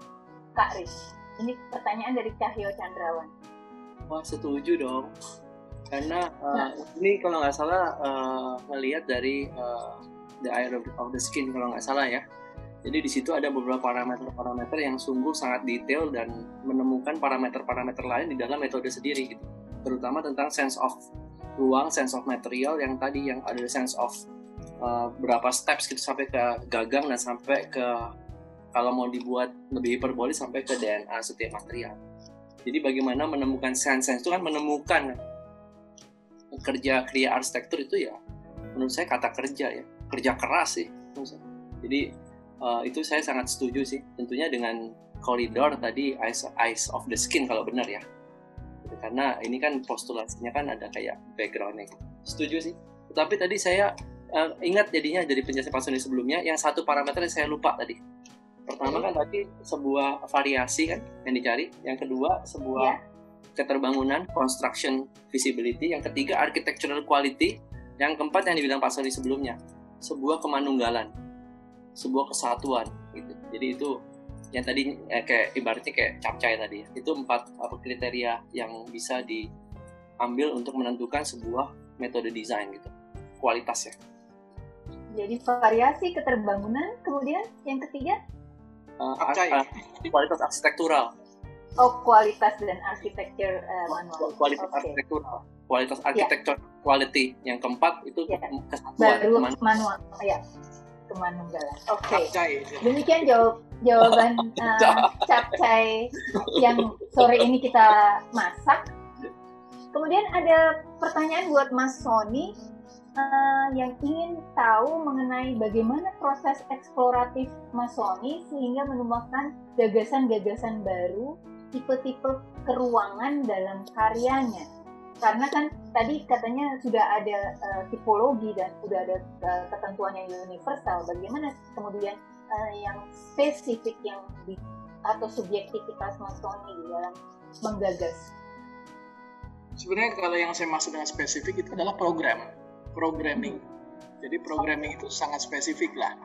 Kak Rich? Ini pertanyaan dari Cahyo Chandrawan. Wah, setuju dong karena uh, ini kalau nggak salah uh, melihat dari uh, the eye of, of the skin kalau nggak salah ya. Jadi di situ ada beberapa parameter-parameter yang sungguh sangat detail dan menemukan parameter-parameter lain di dalam metode sendiri gitu. Terutama tentang sense of ruang, sense of material yang tadi yang ada sense of uh, berapa steps kita sampai ke gagang dan sampai ke kalau mau dibuat lebih hiperbolis sampai ke DNA setiap material. Jadi bagaimana menemukan sense-sense itu kan menemukan kerja kriya arsitektur itu ya menurut saya kata kerja ya kerja keras sih. Jadi uh, itu saya sangat setuju sih. Tentunya dengan koridor tadi eyes eyes of the skin kalau benar ya. Karena ini kan postulasinya kan ada kayak backgroundnya setuju sih. Tapi tadi saya uh, ingat jadinya dari penjelasan Pak Sony sebelumnya yang satu parameter yang saya lupa tadi. Pertama kan tadi sebuah variasi kan yang dicari yang kedua sebuah yeah. Keterbangunan construction visibility yang ketiga architectural quality. Yang keempat yang dibilang Pak Sony sebelumnya sebuah kemanunggalan sebuah kesatuan gitu. Jadi itu yang tadi eh, kayak ibaratnya kayak capcay tadi ya. itu empat apa kriteria yang bisa diambil untuk menentukan sebuah metode desain gitu. Kualitas ya jadi variasi keterbangunan kemudian yang ketiga? Uh, kualitas arsitektural. Oh, kualitas dan arsitektur uh, manual. Kualitas okay. arsitektural. Kualitas arsitektur yeah. quality. Yang keempat itu yeah. kesatuan. Baru manual. manual. Ya, kemanunggalan. Oke. Okay. Demikian jawab jawaban uh, capcay yang sore ini kita masak. Kemudian ada pertanyaan buat Mas Sony uh, yang ingin tahu mengenai bagaimana proses eksploratif Masoni sehingga menemukan gagasan-gagasan baru, tipe-tipe keruangan dalam karyanya. Karena kan tadi katanya sudah ada uh, tipologi dan sudah ada uh, ketentuan yang universal. Bagaimana kemudian uh, yang spesifik yang di, atau subjektivitas Masoni di dalam menggagas? Sebenarnya kalau yang saya maksud dengan spesifik itu adalah program programming. Jadi programming itu sangat spesifik lah.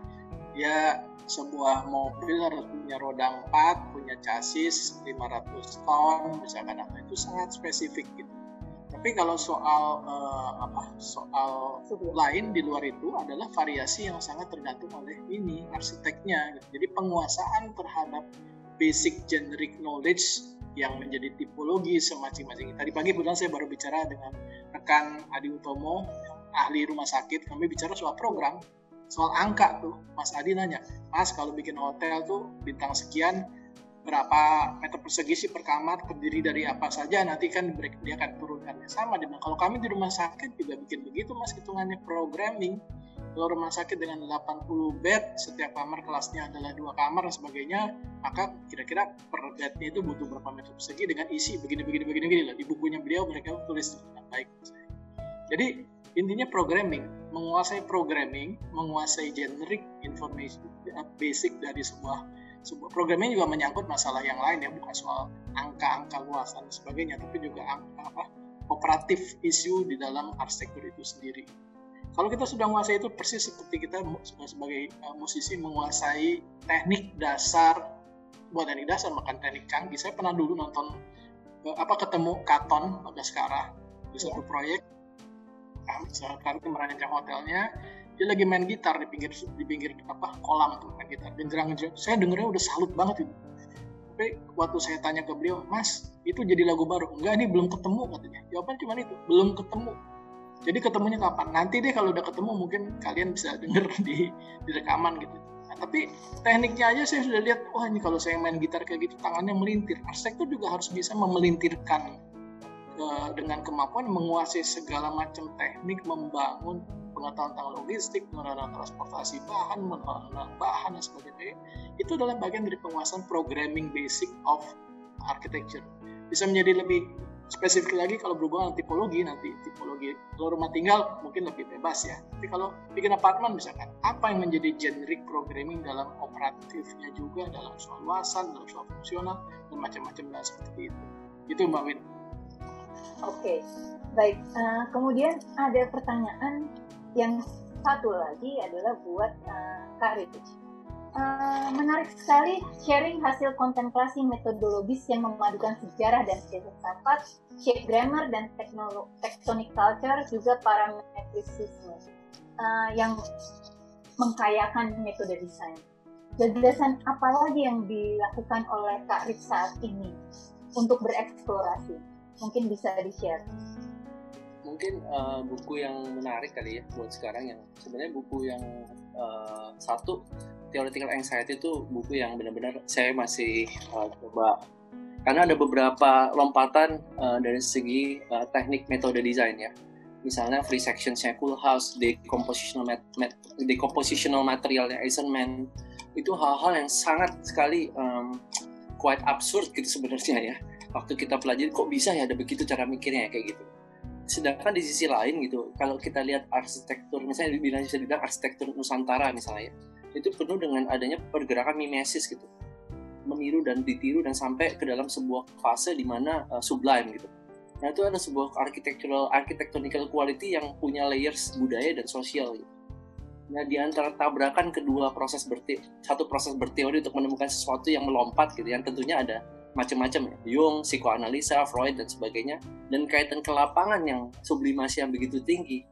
Ya sebuah mobil harus punya roda 4, punya chassis 500 ton, misalkan apa itu sangat spesifik gitu. Tapi kalau soal uh, apa soal lain di luar itu adalah variasi yang sangat tergantung oleh ini arsiteknya. Gitu. Jadi penguasaan terhadap basic generic knowledge yang menjadi tipologi semacam-macam. Tadi pagi kebetulan saya baru bicara dengan rekan Adi Utomo ahli rumah sakit kami bicara soal program soal angka tuh Mas Adi nanya Mas kalau bikin hotel tuh bintang sekian berapa meter persegi sih per kamar? Terdiri dari apa saja? Nanti kan dia akan turunkannya sama dengan kalau kami di rumah sakit juga bikin begitu mas hitungannya programming. Kalau rumah sakit dengan 80 bed setiap kamar kelasnya adalah dua kamar dan sebagainya maka kira-kira per bednya itu butuh berapa meter persegi dengan isi begini begini begini begini. Lah di bukunya beliau mereka tulis dengan baik jadi intinya programming menguasai programming menguasai generic information basic dari sebuah sebuah programming juga menyangkut masalah yang lain ya bukan soal angka-angka luasan dan sebagainya tapi juga angka apa operatif isu di dalam arsitektur itu sendiri. Kalau kita sudah menguasai itu persis seperti kita sebagai uh, musisi menguasai teknik dasar buat teknik dasar makan teknik canggih. Saya pernah dulu nonton uh, apa ketemu Katon sekarang di satu yeah. proyek saat itu merancang hotelnya. Dia lagi main gitar di pinggir di pinggir apa kolam tuh main gitar. Genjreng genjreng saya dengernya udah salut banget itu. Tapi waktu saya tanya ke beliau mas itu jadi lagu baru? Enggak ini belum ketemu katanya. Jawaban cuma itu belum ketemu. Jadi ketemunya kapan? Nanti deh kalau udah ketemu mungkin kalian bisa denger di di rekaman gitu. Nah, tapi tekniknya aja saya sudah lihat wah ini kalau saya main gitar kayak gitu tangannya melintir. Arsitektur juga harus bisa memelintirkan dengan kemampuan menguasai segala macam teknik membangun pengetahuan tentang logistik, pengetahuan transportasi bahan, pengetahuan bahan dan sebagainya. Itu adalah bagian dari penguasaan programming basic of architecture. Bisa menjadi lebih spesifik lagi kalau berhubungan dengan tipologi nanti tipologi kalau rumah tinggal mungkin lebih bebas ya tapi kalau bikin apartemen misalkan apa yang menjadi generic programming dalam operatifnya juga dalam soal luasan dalam soal fungsional dan macam-macam dan seperti itu itu mbak Win Oke, okay. baik. Uh, kemudian ada pertanyaan yang satu lagi adalah buat uh, Kak Rich. Uh, menarik sekali sharing hasil kontemplasi metodologis yang memadukan sejarah dan filsafat, shape grammar dan tectonic culture, juga parametrisisme uh, yang mengkayakan metode desain. Gagasan apa lagi yang dilakukan oleh Kak Rich saat ini untuk bereksplorasi? Mungkin bisa di share mungkin uh, buku yang menarik kali ya buat sekarang yang sebenarnya buku yang uh, satu theoretical anxiety itu buku yang benar-benar saya masih uh, coba. Karena ada beberapa lompatan uh, dari segi uh, teknik metode desain ya. Misalnya free sectionsnya House, decompositional, mat mat decompositional materialnya Eisenman itu hal-hal yang sangat sekali um, quite absurd gitu sebenarnya ya waktu kita pelajari kok bisa ya ada begitu cara mikirnya kayak gitu. Sedangkan di sisi lain gitu kalau kita lihat arsitektur misalnya dibilang bisa dibilang arsitektur Nusantara misalnya itu penuh dengan adanya pergerakan mimesis gitu. Meniru dan ditiru dan sampai ke dalam sebuah fase di mana uh, sublime gitu. Nah itu ada sebuah architectural architectonical quality yang punya layers budaya dan sosial gitu. Nah, di antara tabrakan kedua proses berte satu proses berteori untuk menemukan sesuatu yang melompat gitu, yang tentunya ada macam-macam ya, Jung, psikoanalisa, Freud dan sebagainya, dan kaitan ke lapangan yang sublimasi yang begitu tinggi.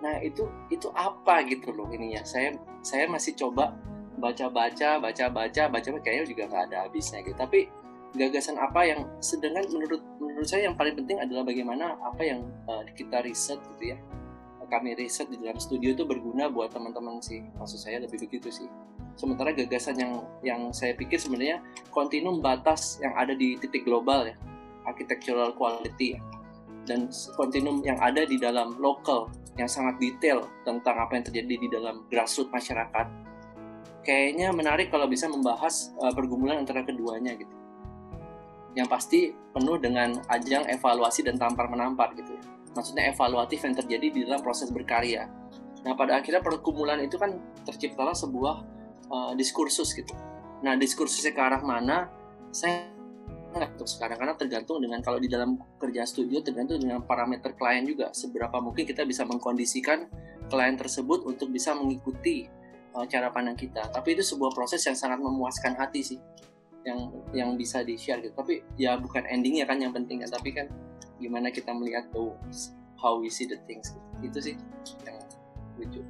Nah itu itu apa gitu loh ini ya. Saya saya masih coba baca-baca, baca-baca, baca kayaknya juga nggak ada habisnya gitu. Tapi gagasan apa yang sedangkan menurut menurut saya yang paling penting adalah bagaimana apa yang uh, kita riset gitu ya kami riset di dalam studio itu berguna buat teman-teman sih maksud saya lebih begitu sih sementara gagasan yang yang saya pikir sebenarnya kontinum batas yang ada di titik global ya architectural quality ya. dan kontinum yang ada di dalam lokal yang sangat detail tentang apa yang terjadi di dalam grassroots masyarakat kayaknya menarik kalau bisa membahas uh, pergumulan antara keduanya gitu yang pasti penuh dengan ajang evaluasi dan tampar menampar gitu ya maksudnya evaluatif yang terjadi di dalam proses berkarya. Nah, pada akhirnya perkumulan itu kan terciptalah sebuah uh, diskursus gitu. Nah, diskursusnya ke arah mana? Saya nggak tahu sekarang karena tergantung dengan kalau di dalam kerja studio tergantung dengan parameter klien juga seberapa mungkin kita bisa mengkondisikan klien tersebut untuk bisa mengikuti uh, cara pandang kita. Tapi itu sebuah proses yang sangat memuaskan hati sih yang yang bisa di share gitu. Tapi ya bukan endingnya kan yang penting ya, tapi kan gimana kita melihat tuh how we see the things itu sih yang lucu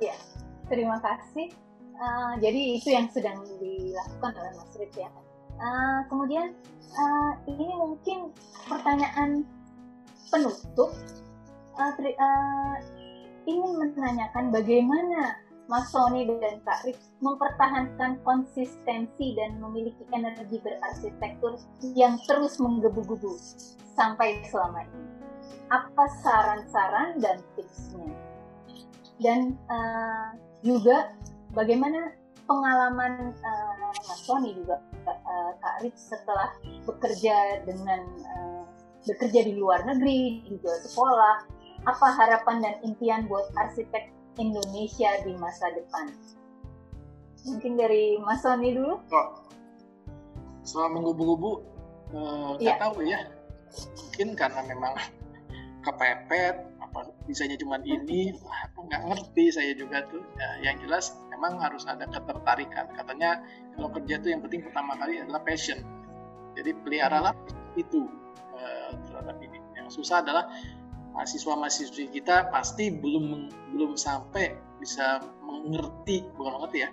ya terima kasih uh, jadi itu yang sedang dilakukan oleh Mas Rich ya uh, kemudian uh, ini mungkin pertanyaan penutup uh, uh, ingin menanyakan bagaimana Mas Sony dan Kak Rich mempertahankan konsistensi dan memiliki energi berarsitektur yang terus menggebu-gebu sampai selama ini. Apa saran-saran dan tipsnya? Dan uh, juga bagaimana pengalaman uh, Mas Tony juga uh, Kak Rich setelah bekerja dengan uh, bekerja di luar negeri, juga sekolah, apa harapan dan impian buat arsitek Indonesia di masa depan? Mungkin dari Mas Tony dulu. Oh. Soal menggubu-gubu, uh, ya. tahu ya mungkin karena memang kepepet apa bisanya cuma ini aku nggak ngerti saya juga tuh ya, yang jelas memang harus ada ketertarikan. Katanya kalau kerja tuh yang penting pertama kali adalah passion. Jadi peliharalah itu uh, terhadap ini. Yang susah adalah mahasiswa-mahasiswi kita pasti belum belum sampai bisa mengerti bukan mengerti ya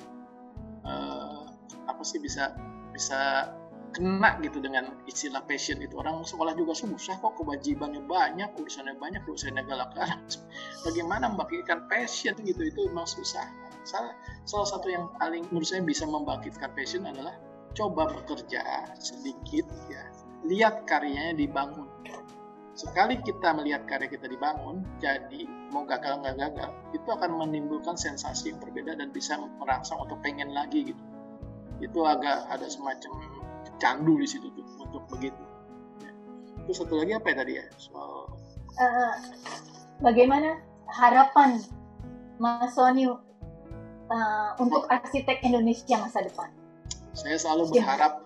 uh, apa sih bisa bisa kena gitu dengan istilah passion itu. Orang sekolah juga susah kok kewajibannya banyak urusannya banyak dosennya galak-galak. Bagaimana membangkitkan passion gitu? Itu memang susah salah, salah satu yang paling menurut saya bisa membangkitkan passion adalah coba bekerja sedikit ya. Lihat karyanya dibangun. Sekali kita melihat karya kita dibangun jadi mau gagal nggak gagal itu akan menimbulkan sensasi yang berbeda dan bisa merangsang untuk pengen lagi gitu. Itu agak ada semacam candu di situ tuh untuk begitu. Ya. Terus satu lagi apa ya tadi ya? Soal uh, bagaimana harapan Mas Sony uh, untuk arsitek Indonesia masa depan? Saya selalu berharap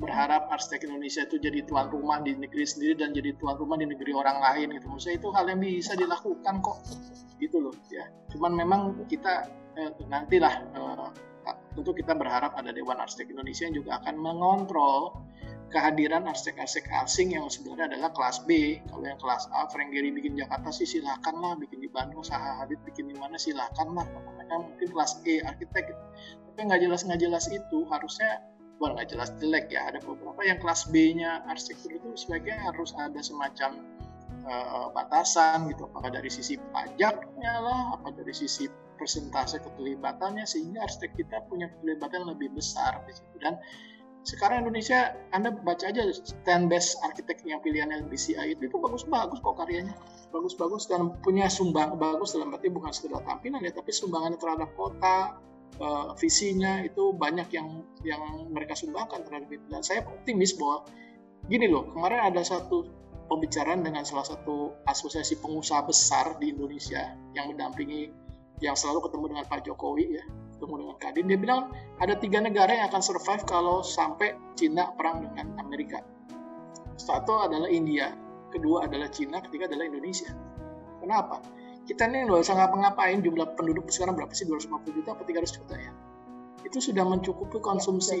berharap arsitek Indonesia itu jadi tuan rumah di negeri sendiri dan jadi tuan rumah di negeri orang lain gitu. Maksudnya itu hal yang bisa dilakukan kok. Gitu loh ya. Cuman memang kita eh, nantilah eh, tentu kita berharap ada Dewan Arsitek Indonesia yang juga akan mengontrol kehadiran arsitek-arsitek asing yang sebenarnya adalah kelas B. Kalau yang kelas A, Frank Gehry bikin Jakarta sih silakan lah, bikin di Bandung, Saha Hadid bikin di mana silakan lah. Mereka mungkin kelas E arsitek. Gitu. Tapi nggak jelas nggak jelas itu harusnya bukan nggak jelas jelek ya ada beberapa yang kelas B-nya arsitektur itu sebaiknya harus ada semacam uh, batasan gitu apakah dari sisi pajaknya lah apa dari sisi persentase keterlibatannya sehingga arsitek kita punya keterlibatan lebih besar di situ dan sekarang Indonesia Anda baca aja 10 best arsitek yang pilihannya BCI itu, itu bagus-bagus kok karyanya. Bagus-bagus dan punya sumbang bagus dalam arti bukan sekedar tampilan ya tapi sumbangannya terhadap kota uh, visinya itu banyak yang yang mereka sumbangkan terhadap itu. Dan saya optimis bahwa gini loh kemarin ada satu pembicaraan dengan salah satu asosiasi pengusaha besar di Indonesia yang mendampingi yang selalu ketemu dengan Pak Jokowi ya ketemu dengan Kadin dia bilang ada tiga negara yang akan survive kalau sampai Cina perang dengan Amerika. Satu adalah India kedua adalah Cina ketiga adalah Indonesia. Kenapa? Kita ini nggak usah ngapa-ngapain jumlah penduduk sekarang berapa sih? 250 juta atau 300 juta ya? Itu sudah mencukupi konsumsi.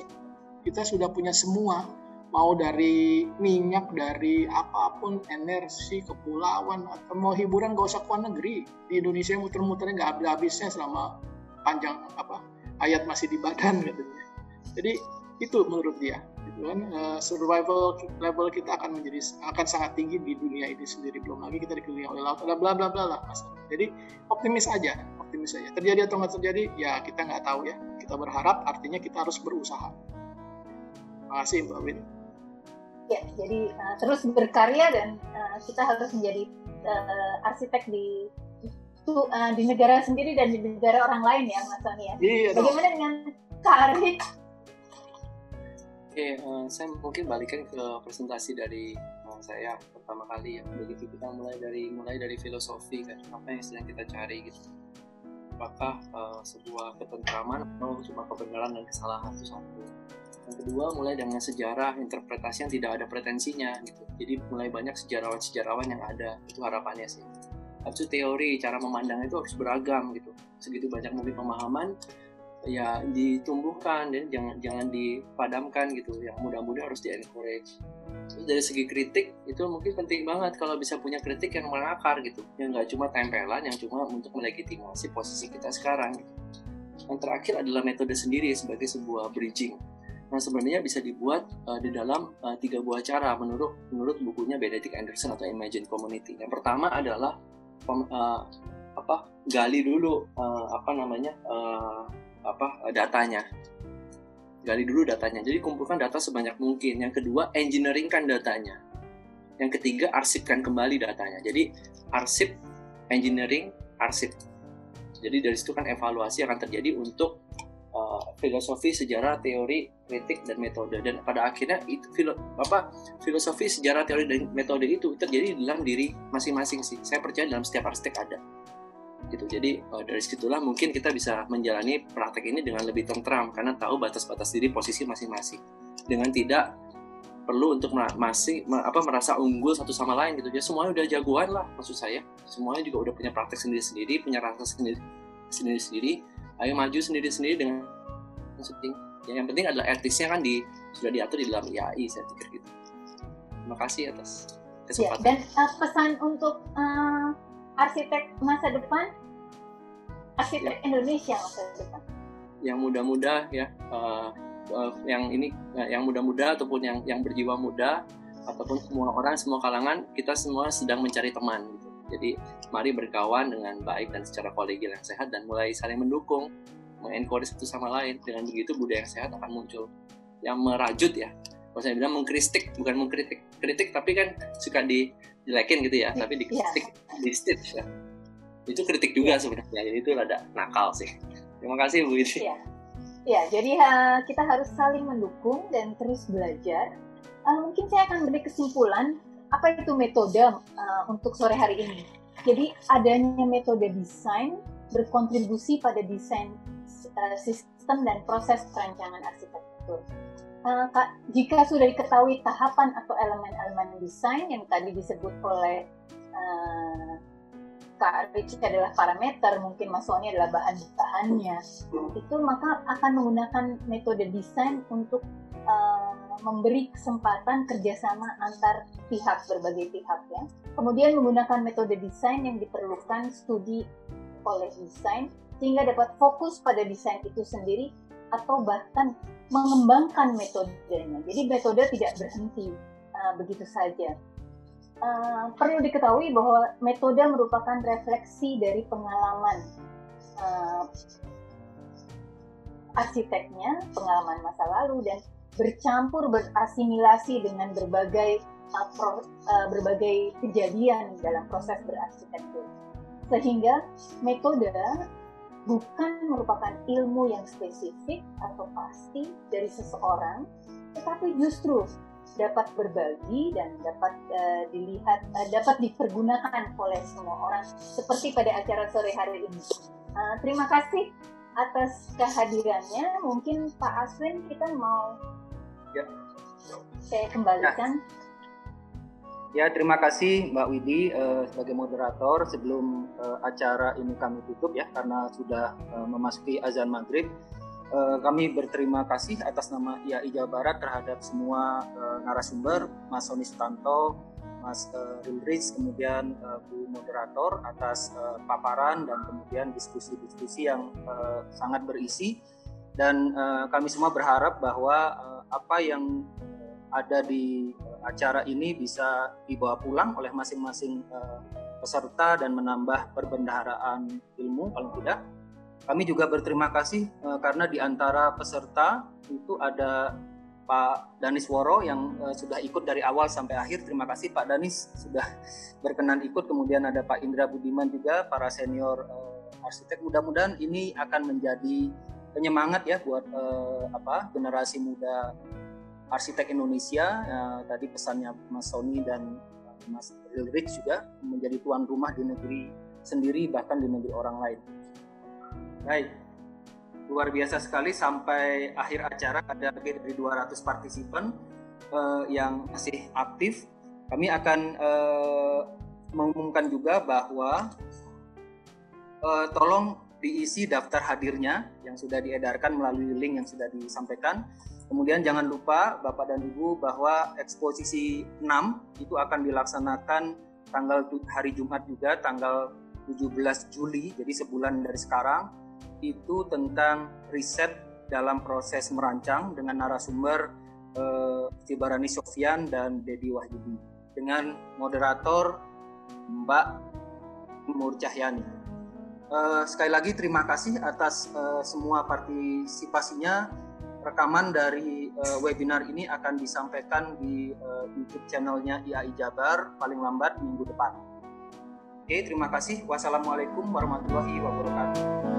kita sudah punya semua mau dari minyak dari apa pun energi kepulauan atau mau hiburan gak usah keluar negeri. Di Indonesia muter-muternya nggak habis-habisnya selama panjang apa ayat masih di badan gitu jadi itu menurut dia gitu kan. Uh, survival level kita akan menjadi akan sangat tinggi di dunia ini sendiri. Belum lagi kita dikelilingi oleh laut ada bla bla bla lah mas. Jadi optimis aja optimis aja. Terjadi atau nggak terjadi ya kita nggak tahu ya. Kita berharap artinya kita harus berusaha. Terima kasih mbak Win. Ya jadi uh, terus berkarya dan uh, kita harus menjadi uh, arsitek di uh, di negara sendiri dan di negara orang lain ya mas Sony ya iya, bagaimana dong. dengan karir Oke, uh, saya mungkin balikan ke presentasi dari uh, saya pertama kali ya. Begitu kita mulai dari mulai dari filosofi kan, apa yang sedang kita cari gitu. Apakah uh, sebuah ketentraman atau cuma kebenaran dan kesalahan itu satu. Yang kedua mulai dengan sejarah interpretasi yang tidak ada pretensinya gitu. Jadi mulai banyak sejarawan-sejarawan yang ada itu harapannya sih. Itu teori cara memandang itu harus beragam gitu. Segitu banyak mungkin pemahaman ya ditumbuhkan dan jangan jangan dipadamkan gitu yang muda-muda harus di encourage terus dari segi kritik itu mungkin penting banget kalau bisa punya kritik yang mengakar gitu yang nggak cuma tempelan yang cuma untuk melegitimasi posisi kita sekarang gitu. yang terakhir adalah metode sendiri sebagai sebuah bridging Nah sebenarnya bisa dibuat uh, di dalam uh, tiga buah cara menurut menurut bukunya Benedict Anderson atau Imagine Community. Yang pertama adalah uh, apa gali dulu uh, apa namanya uh, apa datanya. Gali dulu datanya. Jadi kumpulkan data sebanyak mungkin. Yang kedua engineeringkan datanya. Yang ketiga arsipkan kembali datanya. Jadi arsip engineering arsip. Jadi dari situ kan evaluasi akan terjadi untuk uh, filosofi sejarah teori kritik dan metode. Dan pada akhirnya itu filo, apa filosofi sejarah teori dan metode itu terjadi dalam diri masing-masing sih. Saya percaya dalam setiap arsitek ada. Gitu. Jadi uh, dari situlah mungkin kita bisa menjalani praktek ini dengan lebih tentram. Karena tahu batas-batas diri posisi masing-masing. Dengan tidak perlu untuk masih apa merasa unggul satu sama lain gitu. Ya semuanya udah jagoan lah maksud saya. Semuanya juga udah punya praktek sendiri-sendiri punya rasa sendiri sendiri-sendiri ayo maju sendiri-sendiri dengan ya, yang penting adalah etisnya kan di sudah diatur di dalam IAI saya pikir gitu. Terima kasih atas kesempatan. ya, dan uh, pesan untuk uh, arsitek masa depan? Arsitek ya. Indonesia masa depan. Yang muda-muda ya uh, uh, yang ini uh, yang muda-muda ataupun yang yang berjiwa muda ataupun semua orang semua kalangan kita semua sedang mencari teman gitu jadi mari berkawan dengan baik dan secara kolegial yang sehat dan mulai saling mendukung mengencourage satu sama lain. Dengan begitu budaya yang sehat akan muncul. Yang merajut ya kalau saya bilang mengkritik bukan mengkritik kritik tapi kan suka di dilekin gitu ya tapi dikritik yeah. di stitch ya. Itu kritik juga yeah. sebenarnya jadi itu rada nakal sih. Terima kasih Bu Iti. Ya ya jadi uh, kita harus saling mendukung dan terus belajar. Uh, mungkin saya akan beri kesimpulan apa itu metode uh, untuk sore hari ini? Jadi adanya metode desain berkontribusi pada desain uh, sistem dan proses perancangan arsitektur. Uh, jika sudah diketahui tahapan atau elemen-elemen desain yang tadi disebut oleh uh, Kak Ricci adalah parameter, mungkin Mas Sony adalah bahan-bahannya, itu maka akan menggunakan metode desain untuk uh, memberi kesempatan kerjasama antar pihak berbagai pihak ya. Kemudian menggunakan metode desain yang diperlukan studi oleh desain sehingga dapat fokus pada desain itu sendiri atau bahkan mengembangkan metodenya. Jadi metode tidak berhenti uh, begitu saja. Uh, perlu diketahui bahwa metode merupakan refleksi dari pengalaman uh, arsiteknya, pengalaman masa lalu dan bercampur berasimilasi dengan berbagai uh, berbagai kejadian dalam proses berarsitektur. Sehingga metode bukan merupakan ilmu yang spesifik atau pasti dari seseorang, tetapi justru dapat berbagi dan dapat uh, dilihat uh, dapat dipergunakan oleh semua orang seperti pada acara sore hari ini. Uh, terima kasih atas kehadirannya. Mungkin Pak Aswin kita mau ya. saya kembalikan. Ya. Ya, terima kasih Mbak Widi uh, sebagai moderator. Sebelum uh, acara ini kami tutup ya, karena sudah uh, memasuki azan maghrib. Uh, kami berterima kasih atas nama IAI Jawa Barat terhadap semua uh, narasumber, Mas Soni Sutanto, Mas uh, Rilrich, kemudian uh, Bu Moderator atas uh, paparan dan kemudian diskusi-diskusi yang uh, sangat berisi. Dan uh, kami semua berharap bahwa uh, apa yang ada di acara ini bisa dibawa pulang oleh masing-masing uh, peserta dan menambah perbendaharaan ilmu paling tidak. Kami juga berterima kasih uh, karena di antara peserta itu ada Pak Danis Woro yang uh, sudah ikut dari awal sampai akhir. Terima kasih Pak Danis sudah berkenan ikut. Kemudian ada Pak Indra Budiman juga para senior arsitek. Mudah-mudahan ini akan menjadi penyemangat ya buat uh, apa generasi muda arsitek Indonesia uh, tadi pesannya Mas Sony dan Mas Ulrich juga menjadi tuan rumah di negeri sendiri bahkan di negeri orang lain. Baik, luar biasa sekali sampai akhir acara ada lebih dari 200 partisipan uh, yang masih aktif. Kami akan uh, mengumumkan juga bahwa uh, tolong diisi daftar hadirnya yang sudah diedarkan melalui link yang sudah disampaikan. Kemudian jangan lupa Bapak dan Ibu bahwa eksposisi 6 itu akan dilaksanakan tanggal hari Jumat juga tanggal 17 Juli jadi sebulan dari sekarang. Itu tentang riset dalam proses merancang dengan narasumber eh, Cibarani Sofyan dan Dedi Wahyudi. Dengan moderator Mbak Nur Cahyani. Eh, sekali lagi terima kasih atas eh, semua partisipasinya rekaman dari uh, webinar ini akan disampaikan di uh, YouTube channelnya IAI Jabar paling lambat minggu depan. Oke, terima kasih. Wassalamualaikum warahmatullahi wabarakatuh.